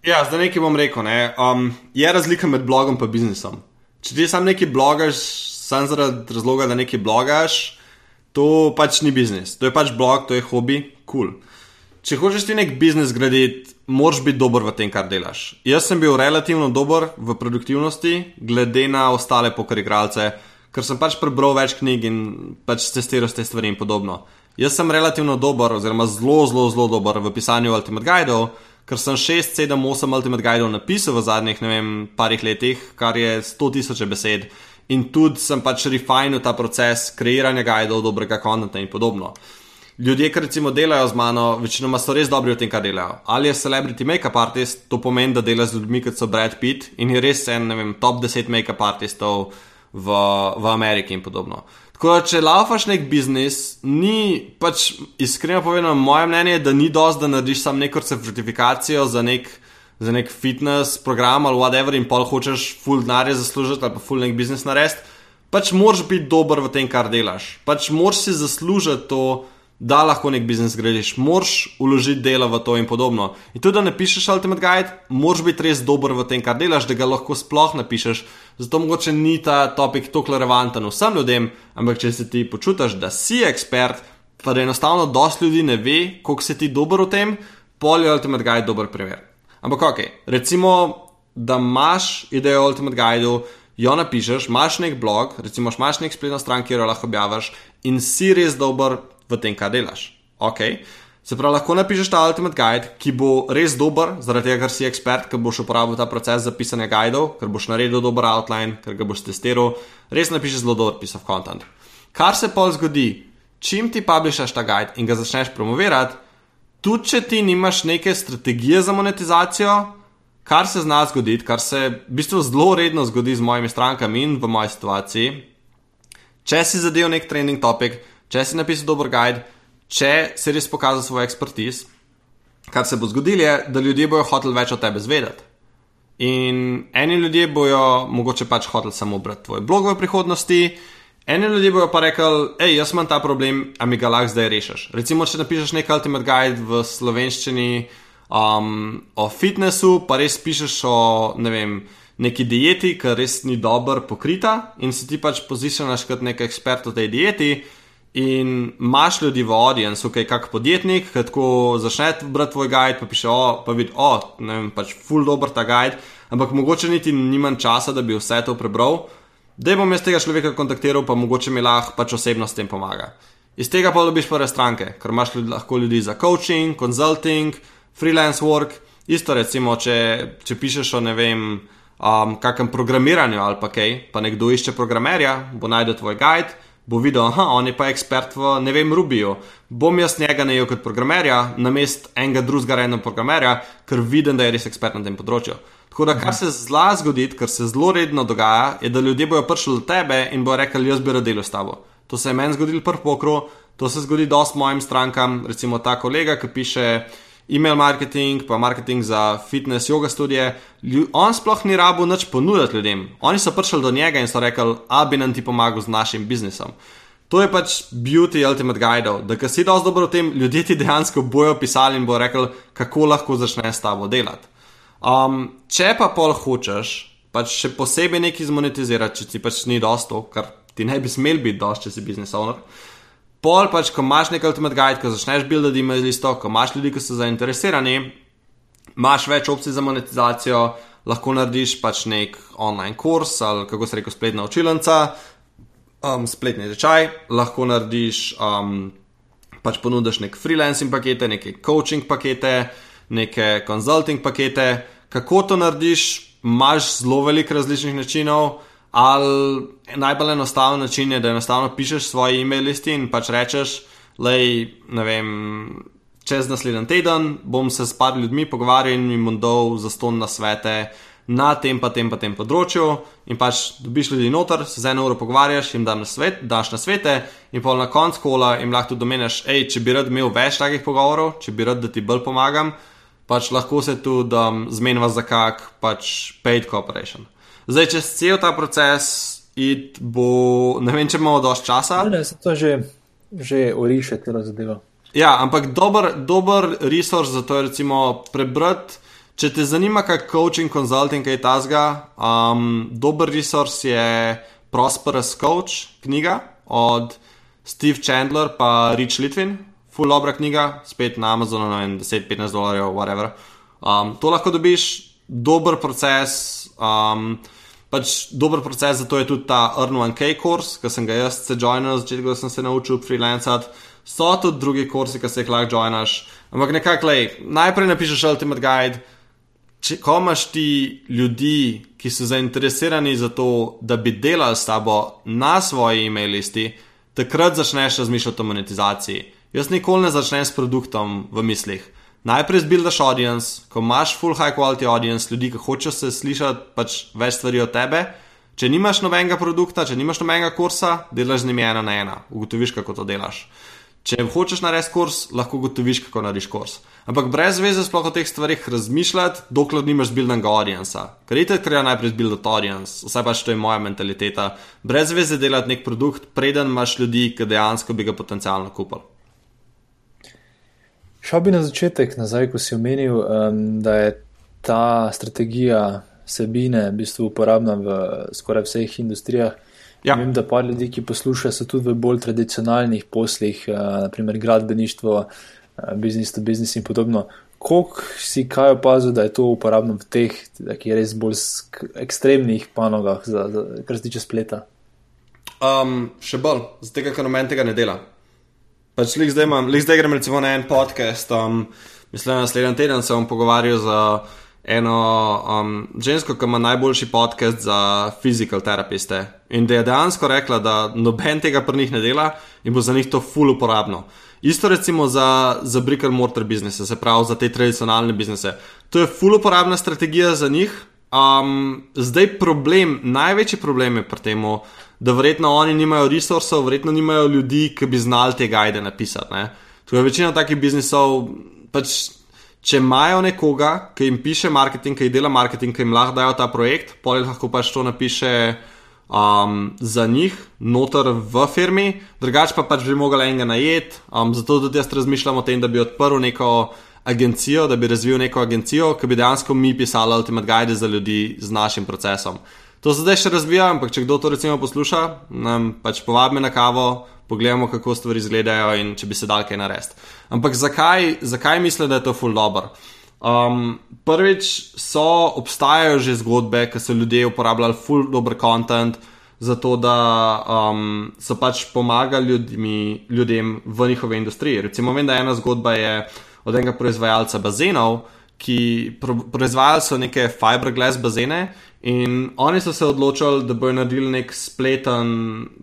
ja, zdaj nekaj bom rekel. Ne? Um, je razlika med blogom in biznisom. Če ti sam nekaj blogaš, samo zaradi razloga, da nekaj blogaš, to pač ni biznis. To je pač blog, to je hobi, kul. Cool. Če hočeš ti nek biznis graditi, moraš biti dober v tem, kar delaš. Jaz sem bil relativno dober v produktivnosti, glede na ostale pokrigralce ker sem pač prebral več knjig in pač testiral te stvari in podobno. Jaz sem relativno dober, oziroma zelo, zelo, zelo dober v pisanju Ultimate Guidov, ker sem 6, 7, 8 Ultimate Guidov napisal v zadnjih, ne vem, parih letih, kar je 100 tisoč besed. In tudi sem pač refinil ta proces kreiranja guidov, dobrega konta in podobno. Ljudje, ki recimo delajo z mano, večinoma so res dobri v tem, kar delajo. Ali je celebrity make-up artist, to pomeni, da dela z ljudmi, kot so Brad Pitt in je res en, ne vem, top 10 make-up artistov v, v Ameriki in podobno. Tako da, če laufaš nek biznis, ni pač iskreno povedano, moje mnenje je, da ni dosti, da narediš samo neko certifikacijo za nek, za nek fitness program ali whatever in pol hočeš full denarja zaslužiti ali pa full nek biznis narediti. Pač moraš biti dober v tem, kar delaš. Pač moraš si zaslužiti to da lahko nek biznis gradiš, moraš uložiti delo v to in podobno. In tudi, da ne pišeš Ultimate Guide, moraš biti res dober v tem, kar delaš, da ga lahko sploh napišeš. Zato mogoče ni ta topik tako relevanten vsem ljudem, ampak če se ti počutiš, da si ekspert, pa da enostavno dosti ljudi ne ve, koliko si ti dober v tem, pol je Ultimate Guide dober primer. Ampak ok, recimo, da imaš idejo o Ultimate Guideu. Jo napišeš, imaš nek blog, recimo imaš nek spletno stran, kjer jo lahko objaviš, in si res dober v tem, kaj delaš. Okay. Se pravi, lahko napišeš ta Ultimate Guide, ki bo res dober, zaradi tega, ker si ekspert, ker boš uporabil ta proces za pisanje guidov, ker boš naredil dober outline, ker ga boš testiral. Res napišeš zelo dober piece of content. Kar se pa zgodi, čim ti publikaš ta guide in ga začneš promovirati, tudi če ti nimaš neke strategije za monetizacijo, kar se zna zgoditi, kar se v bistvu zelo redno zgodi z mojimi strankami in v moji situaciji, če si zadev nek trending topic če si napisal dober guide, če si res pokazal svoj ekspertiz, kar se bo zgodilo, je, da ljudje bojo hoteli več o tebi zvedeti. In eni ljudje bojo mogoče pač hoteli samo brati tvoj blog v prihodnosti, eni ljudje bojo pa rekli, hej, jaz imam ta problem, a mi ga lahko zdaj rešiš. Recimo, če napišeš nek ultimate guide v slovenščini um, o fitnessu, pa res pišeš o, ne vem, neki dieti, ki res ni dobro pokrita in se ti pač pozicioniraš kot nek ekspert v tej dieti. In imaš ljudi v audiencu, okay, kak podjetnik, ki tako začne brati tvoj guide, pa piše, o, pa vidi, o, ne vem, pač full dobro ta guide, ampak mogoče niti nimam časa, da bi vse to prebral. Da bom jaz tega človeka kontaktiral, pa mogoče mi lahko pač osebno s tem pomaga. Iz tega pa dobiš prve stranke, ker imaš ljudi, lahko ljudi za coaching, consulting, freelance work. Isto recimo, če, če pišeš o ne vem, um, kakem programiranju ali pa kaj, pa nekdo išče programerja, bo najdel tvoj guide bo videl, da on je pa ekspert v, ne vem, Rubiju. Bom jaz njega najel kot programerja, na mest enega drugega rejnega programerja, ker vidim, da je res ekspert na tem področju. Tako da, kar se zla zgodi, kar se zelo redno dogaja, je, da ljudje bojo prišli do tebe in bojo rekli, jaz bi rad delal s tabo. To se je meni zgodilo prvo pokro, to se zgodi dosti mojim strankam, recimo ta kolega, ki piše e-mail marketing, pa marketing za fitness, yoga studije. On sploh ni rabo nič ponuditi ljudem. Oni so prišli do njega in so rekli, a bi nam ti pomagal z našim biznisom. To je pač beauty ultimate guide, da ki si dosti dobro v tem, ljudje ti dejansko bojo pisali in bo rekel, kako lahko začneš s tabo delati. Um, če pa pol hočeš, pač še posebej nekaj zmonetizirati, če ti pač ni dosto, kar ti ne bi smel biti dosti, če si biznis owner. Pol pač, ko imaš nek ultimate guide, ko začneš buildati email listo, ko imaš ljudi, ki so zainteresirani, imaš več opcij za monetizacijo, lahko narediš pač nek online kurs ali kako se reko spletna učilnica, um, spletni tečaj, lahko narediš, um, pač ponudiš nek freelancing pakete, neke coaching pakete, neke consulting pakete. Kako to narediš, imaš zelo veliko različnih načinov. Ali najbolj enostaven način je, da enostavno pišeš svoje e-mail listi in pač rečeš, da čez naslednji teden bom se s par ljudmi pogovarjal in jim bom dal za ston na svete na tem pa tem pa tem področju. In pač dobiš ljudi noter, se za eno uro pogovarjaš, jim na svet, daš na svete in pol na koncu kola jim lahko tudi domeniš, hej, če bi rad imel več takih pogovorov, če bi rad, da ti bolj pomagam, pač lahko se tudi um, zmenjava za kak pač paid cooperation. Zdaj, če cel ta proces id, bo, ne vem, če imamo dovolj časa. Ne, se to že, že uriše, te razdevo. Ja, ampak dober, dober resurs za to je recimo prebrati. Če te zanima, kaj coaching, consulting, kaj tasga, um, dober resurs je Prosperous Coach, knjiga od Steve Chandler pa Rich Litvin, full obra knjiga, spet na Amazonu, 10-15 dolarjev, whatever. Um, to lahko dobiš, dober proces. Um, pač dober proces za to je tudi ta Earn 1K kurs, ki sem ga jaz se joinil, začetek, da sem se naučil freelancati. So tudi drugi kursi, ki se jih lahko joinaš. Ampak nekako, najprej napišeš Ultimate Guide. Če imaš ti ljudi, ki so zainteresirani za to, da bi delali s tabo na svoji e-mail listi, takrat začneš razmišljati o monetizaciji. Jaz nikoli ne začnem s produktom v mislih najprej zbuildaš audience, ko imaš full high quality audience, ljudi, ki hočejo se slišati pač več stvari od tebe. Če nimaš nobenega produkta, če nimaš nobenega kursa, delaš z njimi ena na ena, ugotoviš, kako to delaš. Če hočeš narediti kurs, lahko ugotoviš, kako narediš kurs. Ampak brez veze sploh o teh stvarih razmišljati, dokler nimaš zbuildanega audienca. Ker je je najprej zbuildati audience, vsaj pač to je moja mentaliteta. Brez veze delati nek produkt, preden imaš ljudi, ki dejansko bi ga potencialno kupili. Šel bi na začetek, nazaj, ko si omenil, um, da je ta strategija sebine v bistvu uporabna v skoraj vseh industrijah. Ja. Vem, da pa ljudi, ki poslušajo, so tudi v bolj tradicionalnih poslih, uh, naprimer gradbeništvo, uh, business to business in podobno. Kolik si kaj opazil, da je to uporabno v teh, ki je res bolj ekstremnih panogah, za, za, kar se tiče spleta? Um, še bolj, zato ker noben tega ne dela. Pač zdaj, imam, zdaj grem recimo na en podcast. Um, mislim, da naslednji teden se bom pogovarjal z eno um, žensko, ki ima najboljši podcast za physical terapiste. In da je dejansko rekla, da noben tega pri njih ne dela in bo za njih to full uporabno. Isto recimo za, za brick and mortar biznise, se pravi za te tradicionalne biznise. To je full uporabna strategija za njih. Um, zdaj problem, največji problem je pri tem da verjetno oni nimajo resursov, verjetno nimajo ljudi, ki bi znali te gajde napisati. To je večina takih biznisov. Pač, če imajo nekoga, ki jim piše marketing, ki jim dela marketing, ki jim lahko dajo ta projekt, pol lahko pač to napiše um, za njih, noter v firmi, drugače pa pač bi mogli enega najeti. Um, zato tudi jaz razmišljam o tem, da bi odprl neko agencijo, da bi razvil neko agencijo, ki bi dejansko mi pisali Ultimate Guide za ljudi z našim procesom. To se zdaj še razvija, ampak če kdo to recimo posluša, nam pač povabi na kavo, pogledamo, kako stvari izgledajo in če bi se dal kaj narediti. Ampak zakaj, zakaj mislim, da je to full dobro? Um, prvič so, obstajajo že zgodbe, ki so ljudje uporabljali full dobro content, zato da um, so pač pomagali ljudmi, ljudem v njihovi industriji. Recimo, vem, da ena zgodba je od enega proizvajalca bazenov, ki pro, proizvajali so neke fiberglass bazene in oni so se odločili, da bodo naredili nek spleten,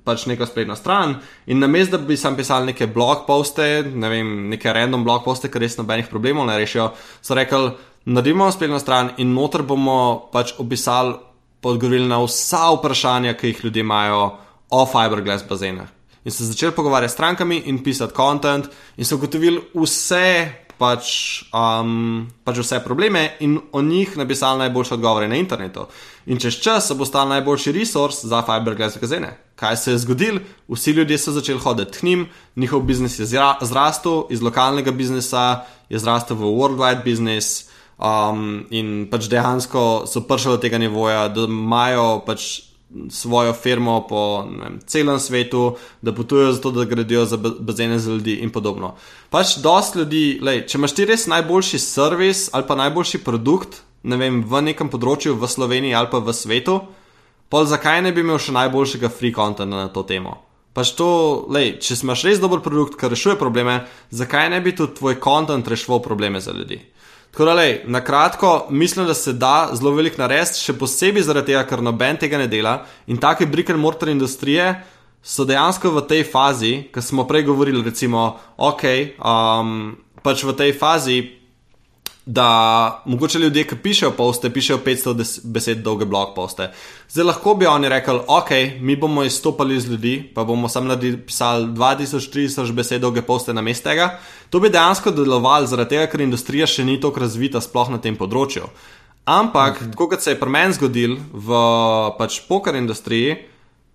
pač neko spletno stran in namesto, da bi sam pisali neke blog poste, ne vem, neke random blog poste, ker res nobenih problemov ne rešijo, so rekli, naredimo spletno stran in noter bomo pač opisali, podgovorili na vsa vprašanja, ki jih ljudje imajo o fiberglass bazenah. In so začeli pogovarjati s strankami in pisati content, in so ugotovili vse pač, um, pač vse probleme in o njih napisali najboljše odgovore na internetu. In čez čas bo stal najboljši resurs za fiberglass gazene. Kaj se je zgodilo? Vsi ljudje so začeli hoditi k njim, njihov biznis je zrastel, iz lokalnega biznisa je zrastel v worldwide business. Um, in pač dejansko so prišli do tega nivoja, da imajo pač svojo firmo po vem, celem svetu, da potujejo za to, da gradijo za bazene za ljudi in podobno. Pač dost ljudi, lej, če imaš ti res najboljši servis ali pa najboljši produkt, ne vem, v nekem področju, v Sloveniji ali pa v svetu, pol zakaj ne bi imel še najboljšega free contenta na to temo? Pač to, lej, če imaš res dober produkt, ki rešuje probleme, zakaj ne bi tudi tvoj content reševal probleme za ljudi? Tako da, lej, na kratko, mislim, da se da zelo velik narediti, še posebej zaradi tega, ker noben tega ne dela. In take brick and mortar industrije so dejansko v tej fazi, ki smo prej govorili, recimo, ok, um, pač v tej fazi, da mogoče ljudje, ki pišejo poste, pišejo 500 besed dolge blog poste. Zdaj lahko bi oni rekli, ok, mi bomo izstopali iz ljudi, pa bomo sam napisali 2000-3000 besed dolge poste na mest tega. To bi dejansko delovalo, zaradi tega, ker industrija še ni tako razvita, sploh na tem področju. Ampak, mhm. tako kot se je pri meni zgodil v pač poker industriji,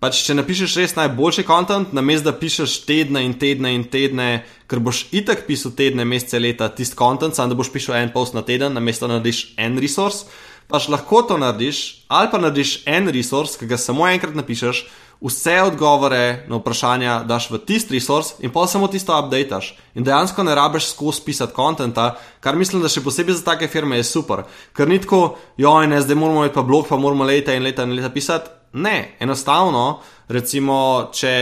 Pač, če napišeš res najboljši kontent, namesto da pišeš tedne in tedne in tedne, ker boš itak pisal tedne, mesece, leta, tisti kontent, samo da boš pisal en post na teden, namesto da narediš en resurs, pač lahko to narediš, ali pa narediš en resurs, ki ga samo enkrat napišeš, vse odgovore na vprašanja daš v tisti resurs in pa samo tisto updateš. In dejansko ne rabiš skozi pisati kontenta, kar mislim, da še posebej za take firme je super. Ker ni tako, joj, ne, zdaj moramo imeti pa blog, pa moramo leta in leta in leta pisati. Ne, enostavno, recimo, če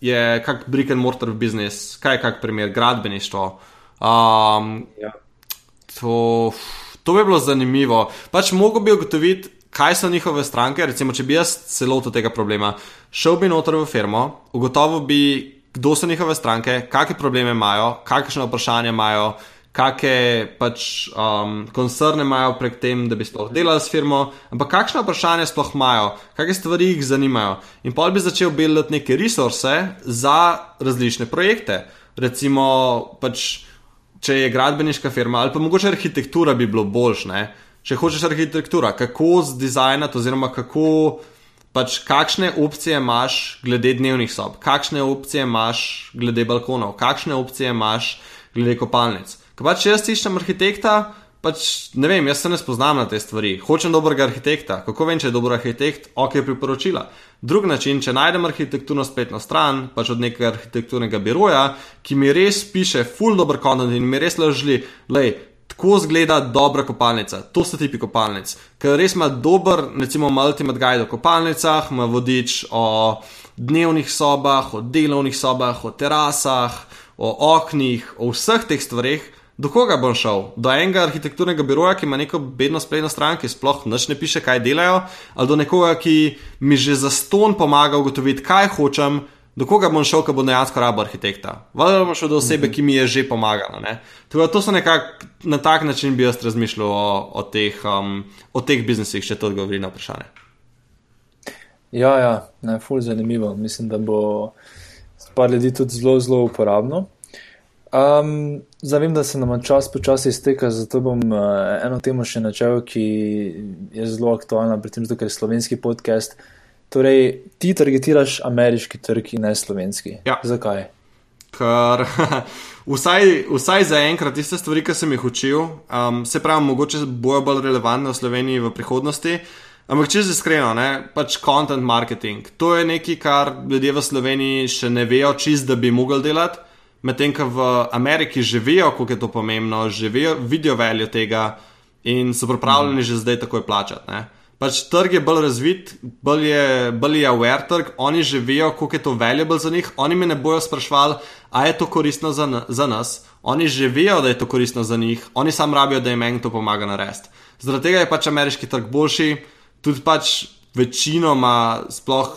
je kak brick and mortar business, kaj je kak primer, gradbeništvo. Um, ja. to, to bi bilo zanimivo. Pač mogo bi ugotoviti, kaj so njihove stranke. Recimo, če bi jaz celoto tega problema šel bi noter v firmo, ugotovil bi, kdo so njihove stranke, kakšne probleme imajo, kakšne vprašanja imajo kakšne pač, um, koncerne imajo prek tem, da bi sploh delali s firmo, ampak kakšne vprašanja sploh imajo, kakšne stvari jih zanimajo. In pa bi začel belati neke resurse za različne projekte. Recimo, pač, če je gradbeniška firma ali pa mogoče arhitektura bi bilo boljš, ne? če hočeš arhitektura, kako zdizajnati oziroma kako. Pač kakšne opcije imaš glede dnevnih sob, kakšne opcije imaš glede balkonov, kakšne opcije imaš glede kopalnic. Ker pač jaz iščem arhitekta, pač ne vem, jaz se ne spoznam na te stvari. Hočem dobrega arhitekta. Kako vem, če je dober arhitekt, ok, priporočila. Drug način, če najdem arhitekturno spletno stran, pač od nekega arhitekturnega biroja, ki mi res piše full dobro content in mi res lažli, lej. Tako zgleda dobra kopalnica, to so tipi kopalnic. Ker res ima dober, recimo, ultimate guide o kopalnicah, ima vodič o dnevnih sobah, o delovnih sobah, o terasah, o oknih, o vseh teh stvarih, Do koga bom šel? Do enega arhitekturnega biroja, ki ima neko bedno spletno stran, ki sploh noč ne piše, kaj delajo, ali do nekoga, ki mi že za ston pomaga ugotoviti, kaj hočem, do koga bom šel, ko bo dejansko rabo arhitekta. Valjda bom šel do osebe, ki mi je že pomagala. Teda, to so nekako na tak način bi jaz razmišljal o, o, teh, um, o teh biznisih, če to odgovori na vprašanje. Ja, ja, ne, ful zanimivo. Mislim, da bo par ljudi tudi zelo, zelo uporabno. Um, Zavem, da se nam čas počasi izteka, zato bom uh, eno temo še načel, ki je zelo aktualna, predvsem zato, ker je slovenski podcast. Torej, ti targetiraš ameriški trg in ne slovenski. Ja. Zakaj? ker vsaj, vsaj za enkrat tiste stvari, ki sem jih učil, um, se pravi, mogoče bojo bolj relevantne v Sloveniji v prihodnosti. Ampak, če se iskreno, ne, pač content marketing. To je nekaj, kar ljudje v Sloveniji še ne vejo, čist da bi mogli delati, medtem ko v Ameriki že vejo, kako je to pomembno, že vejo, vidijo veljo tega in so pripravljeni mm. že zdaj takoj plačati pač trg je bolj razvit, bolj je, bolj je aware trg, oni že vejo, koliko je to valuable za njih, oni me ne bojo sprašvali, a je to koristno za, za nas. Oni že vejo, da je to koristno za njih, oni sam rabijo, da jim en to pomaga narediti. Zaradi tega je pač ameriški trg boljši, tudi pač večinoma, sploh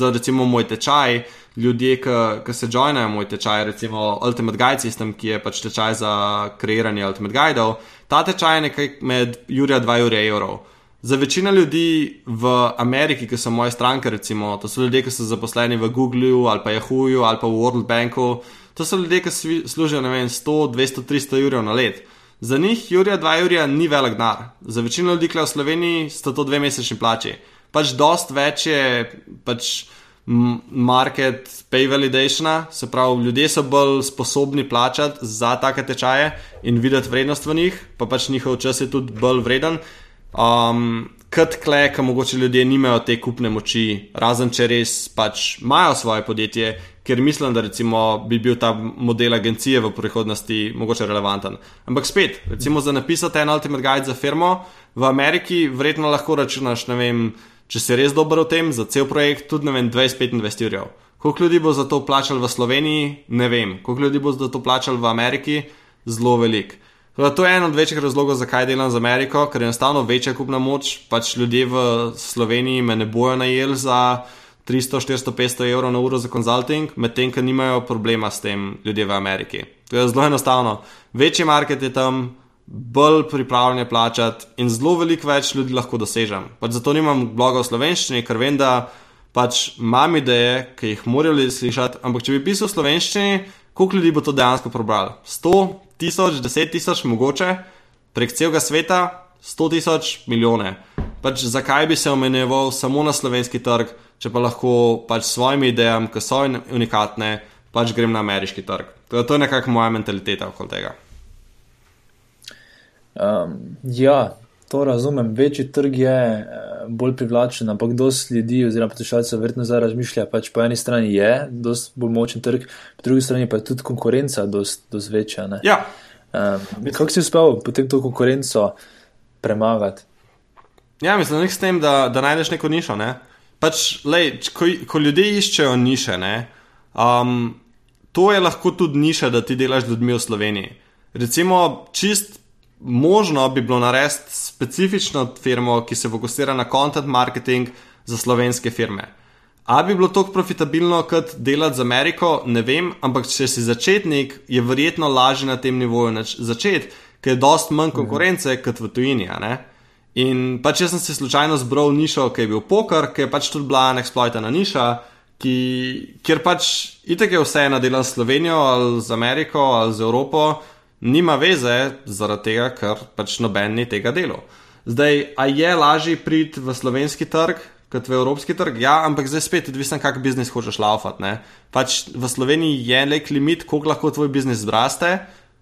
za recimo moj tečaj, ljudje, ki se joinajo moj tečaj, recimo Ultimate Guide System, ki je pač tečaj za kreiranje Ultimate Guideov, ta tečaj je nekaj med Jurija 2 evrov. Za večino ljudi v Ameriki, ki so moje stranke, recimo, to so ljudje, ki so zaposleni v Googlu ali pa Yahooju ali pa v World Banku, to so ljudje, ki služijo vem, 100, 200, 300 ur na let. Za njih Jurija 2 urja ni velik denar. Za večino ljudi, ki v Sloveniji, sta to dve mesečni plači. Pač dost več je pač market pay validation, se pravi, ljudje so bolj sposobni plačati za take tečaje in videti vrednost v njih, pa pač njihov čas je tudi bolj vreden. Um, Kot kle, ki mogoče ljudje nimajo te kupne moči, razen če res pač imajo svoje podjetje, ker mislim, da recimo bi bil ta model agencije v prihodnosti mogoče relevanten. Ampak spet, recimo za napisati en Ultimate Guide za firmo v Ameriki, verjetno lahko računaš, ne vem, če si res dober v tem, za cel projekt, tudi ne vem, 25 ur. Koliko ljudi bo za to plačal v Sloveniji, ne vem. Koliko ljudi bo za to plačal v Ameriki, zelo veliko. To je en od večjih razlogov, zakaj delam z Ameriko, ker je enostavno večja kupna moč. Pač ljudje v Sloveniji me ne bojo najeli za 300, 400, 500 evrov na uro za konzulting, medtem ko nimajo problema s tem ljudje v Ameriki. To je zelo enostavno. Večji market je tam, bolj pripravljen je plačati in zelo veliko več ljudi lahko dosežem. Pač zato nimam bloga v slovenščini, ker vem, da pač imam ideje, ki jih morajo slišati. Ampak če bi pisal v slovenščini, koliko ljudi bo to dejansko prebralo? 100, tisoč, deset tisoč, mogoče prek celega sveta, sto tisoč, milijone. Pač zakaj bi se omenjeval samo na slovenski trg, če pa lahko pač s svojimi idejami, ki so unikatne, pač grem na ameriški trg. To, to je nekako moja mentaliteta okoli tega. Um, ja, to razumem. Večji trg je uh, bolj privlačen, ampak dosti ljudi, oziroma poslušalcev, verjetno zdaj razmišlja. Pač po eni strani je dosti bolj močen trg, po drugi strani pa je tudi konkurenca dosti večja. Ja. Um, kako si uspel potem to konkurenco premagati? Ja, mislim, da, tem, da, da najdeš neko nišo. Ne? Pač, lej, ko, ko ljudje iščejo niše, um, to je lahko tudi niša, da ti delaš z ljudmi v Sloveniji. Recimo, čist možno bi bilo narediti specifično firmo, ki se fokusira na content marketing za slovenske firme. A bi bilo to profitabilno kot delati z Ameriko, ne vem, ampak če si začetnik, je verjetno lažje na tem nivoju začeti, ker je dosti manj konkurence mhm. kot v tujini. In pač jaz sem se slučajno zbral nišo, ki je bil poker, ki je pač tudi bila neexploitana niša, ki, kjer pač itek je vse ena dela s Slovenijo ali z Ameriko ali z Evropo nima veze, zaradi tega, ker pač noben ni tega delo. Zdaj, a je lažje priti v slovenski trg kot v evropski trg? Ja, ampak zdaj spet odvisno, kak biznis hočeš laufati. Pač v Sloveniji je nek limit, koliko lahko tvoj biznis zraste.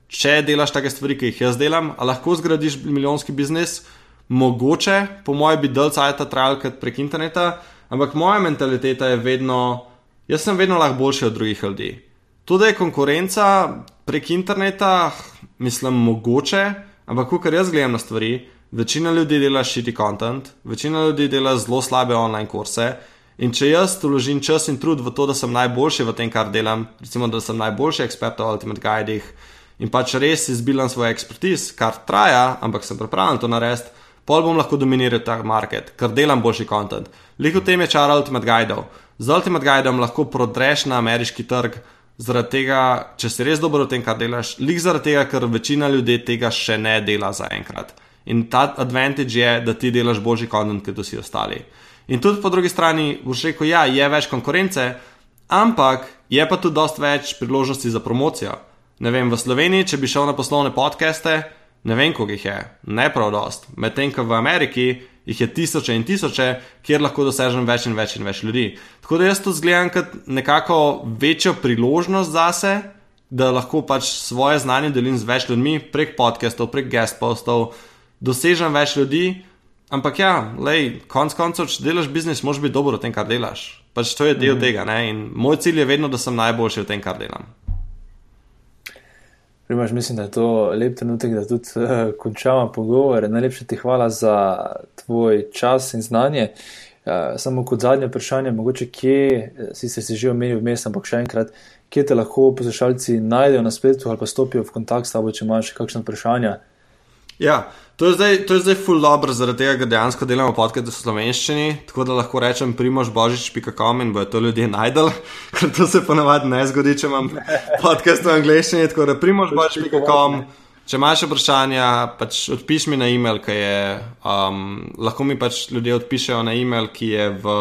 Če delaš take stvari, ki jih jaz delam, lahko zgradiš milijonski biznis, mogoče, po mojem, bi dal cajt trajal kot prek interneta, ampak moja mentaliteta je vedno, jaz sem vedno lahko boljši od drugih ljudi. Tudi je konkurenca, prek interneta, mislim, mogoče, ampak kar jaz gledam na stvari, večina ljudi dela shitty content, večina ljudi dela zelo slabe online kurse. In če jaz vložim čas in trud v to, da sem najboljši v tem, kar delam, recimo, da sem najboljši ekspert v Ultimate Guidih in pač res izbilam svoj ekspertiz, kar traja, ampak sem pripravljen to narediti, pol bom lahko dominiral ta market, ker delam boljši content. Liko tem je čar Ultimate Guidov. Z Ultimate Guidom lahko prodreš na ameriški trg zaradi tega, če si res dober v tem, kar delaš, lik zaradi tega, ker večina ljudi tega še ne dela zaenkrat. In ta advantage je, da ti delaš boljši kontent, kot vsi ostali. In tudi po drugi strani, boš rekel, ja, je več konkurence, ampak je pa tudi dosti več priložnosti za promocijo. Ne vem, v Sloveniji, če bi šel na poslovne podcaste, ne vem, koliko jih je, ne prav dost. Medtem ko v Ameriki jih je tisoče in tisoče, kjer lahko dosežem več in več in več ljudi. Tako da jaz to zgledam kot nekako večjo priložnost zase, da lahko pač svoje znanje delim z več ljudmi prek podcastov, prek guest postov, dosežem več ljudi. Ampak ja, lej, konc koncev, če delaš biznis, moraš biti dober v tem, kar delaš. Pač to je del mm -hmm. tega. Ne? In moj cilj je vedno, da sem najboljši v tem, kar delam. Primaš, mislim, da je to lep trenutek, da tudi uh, končamo pogovor. Najlepša ti hvala za tvoj čas in znanje. Uh, samo kot zadnje vprašanje, mogoče kje eh, si se že omenil vmes, ampak še enkrat, kje te lahko poslušalci najdejo na spletu ali pa stopijo v kontakt s tabo, če imaš kakšno vprašanje. Ja, to je zdaj, to je zdaj full dobro, zaradi tega, ker dejansko delamo podcast v slovenščini, tako da lahko rečem primožbožič.com in bojo to ljudje najdel, ker to se ponavadi ne zgodi, če imam podcast v angleščini, tako da primožbožič.com. Če imaš vprašanja, pač odpiši mi na e-mail, ki je. Um, lahko mi pač ljudje odpišejo na e-mail, ki je v.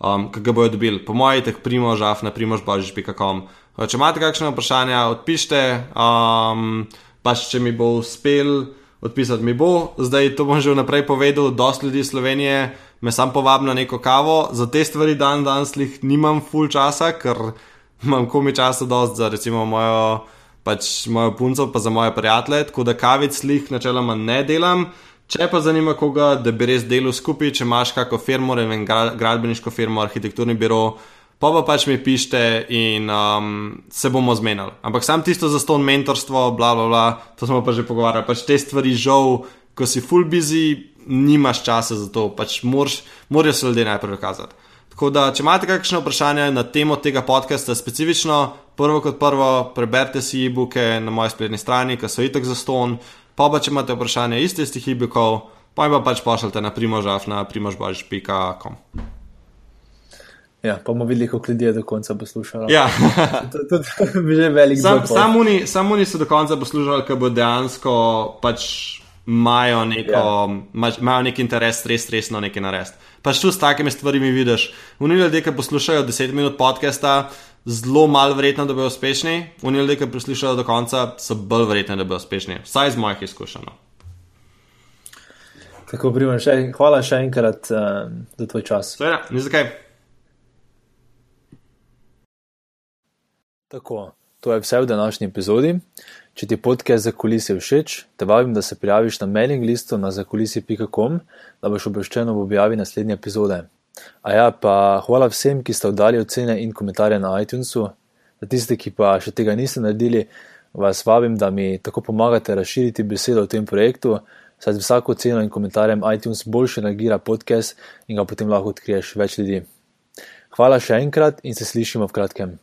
Um, ki ga bojo dobili, po mojem, teh primožav na primožbožič.com. Če imate kakšne vprašanja, odpišite. Um, pač če mi bo uspel odpisati, mi bo. Zdaj to bom že vnaprej povedal, dosti ljudi Slovenije me sam povab na neko kavo, za te stvari dan danes jih nimam full časa, ker imam komi časa dost za recimo mojo, pač mojo punco, pa za moje prijatelje, tako da kavic jih načeloma ne delam. Če pa zanima koga, da bi res delal skupaj, če imaš kako firmo, ne vem, gradbeniško firmo, arhitekturni biro, pa pa pač mi pišete in um, se bomo zmenili. Ampak sam tisto za ston mentorstvo, bla, bla, bla, to smo pa že pogovarjali. Pač te stvari žal, ko si full busy, nimaš časa za to, pač morajo se ljudje najprej dokazati. Tako da, če imate kakšno vprašanje na temo tega podcasta specifično, prvo kot prvo, preberite si e-booke na moji spletni strani, ki so itak za ston, pa pa če imate vprašanje istih tih e-bookov, pa jim pa pač pošljite na primožaf na primožbaž.com. Ja, pa bomo videli, koliko ljudi je do konca poslušalo. Ja. to, bi že velik sam, sam oni, sam oni so do konca poslušali, ker bo dejansko pač imajo ja. nek interes, res resno nekaj narediti. Pač tu s takimi stvarmi vidiš. Oni ljudje, ki poslušajo 10 minut podcasta, zelo malo verjetno, da bodo uspešni. Oni ljudje, ki poslušajo do konca, so bolj verjetno, da bodo uspešni. Vsaj iz mojih izkušenj. No. Tako, primer, še, hvala še enkrat um, za tvoj čas. Seveda, ni zakaj. Tako, to je vse v današnji epizodi. Če ti podcast za kulise všeč, te vabim, da se prijaviš na mailing listu na zakulisi.com, da boš obveščen ob objavi naslednje epizode. A ja, pa hvala vsem, ki ste oddali ocene in komentarje na iTunesu. Za tiste, ki pa še tega niste naredili, vas vabim, da mi tako pomagate razširiti besedo o tem projektu, saj z vsako oceno in komentarjem iTunes boljše nagira podcast in ga potem lahko odkriješ več ljudi. Hvala še enkrat in se slišimo v kratkem.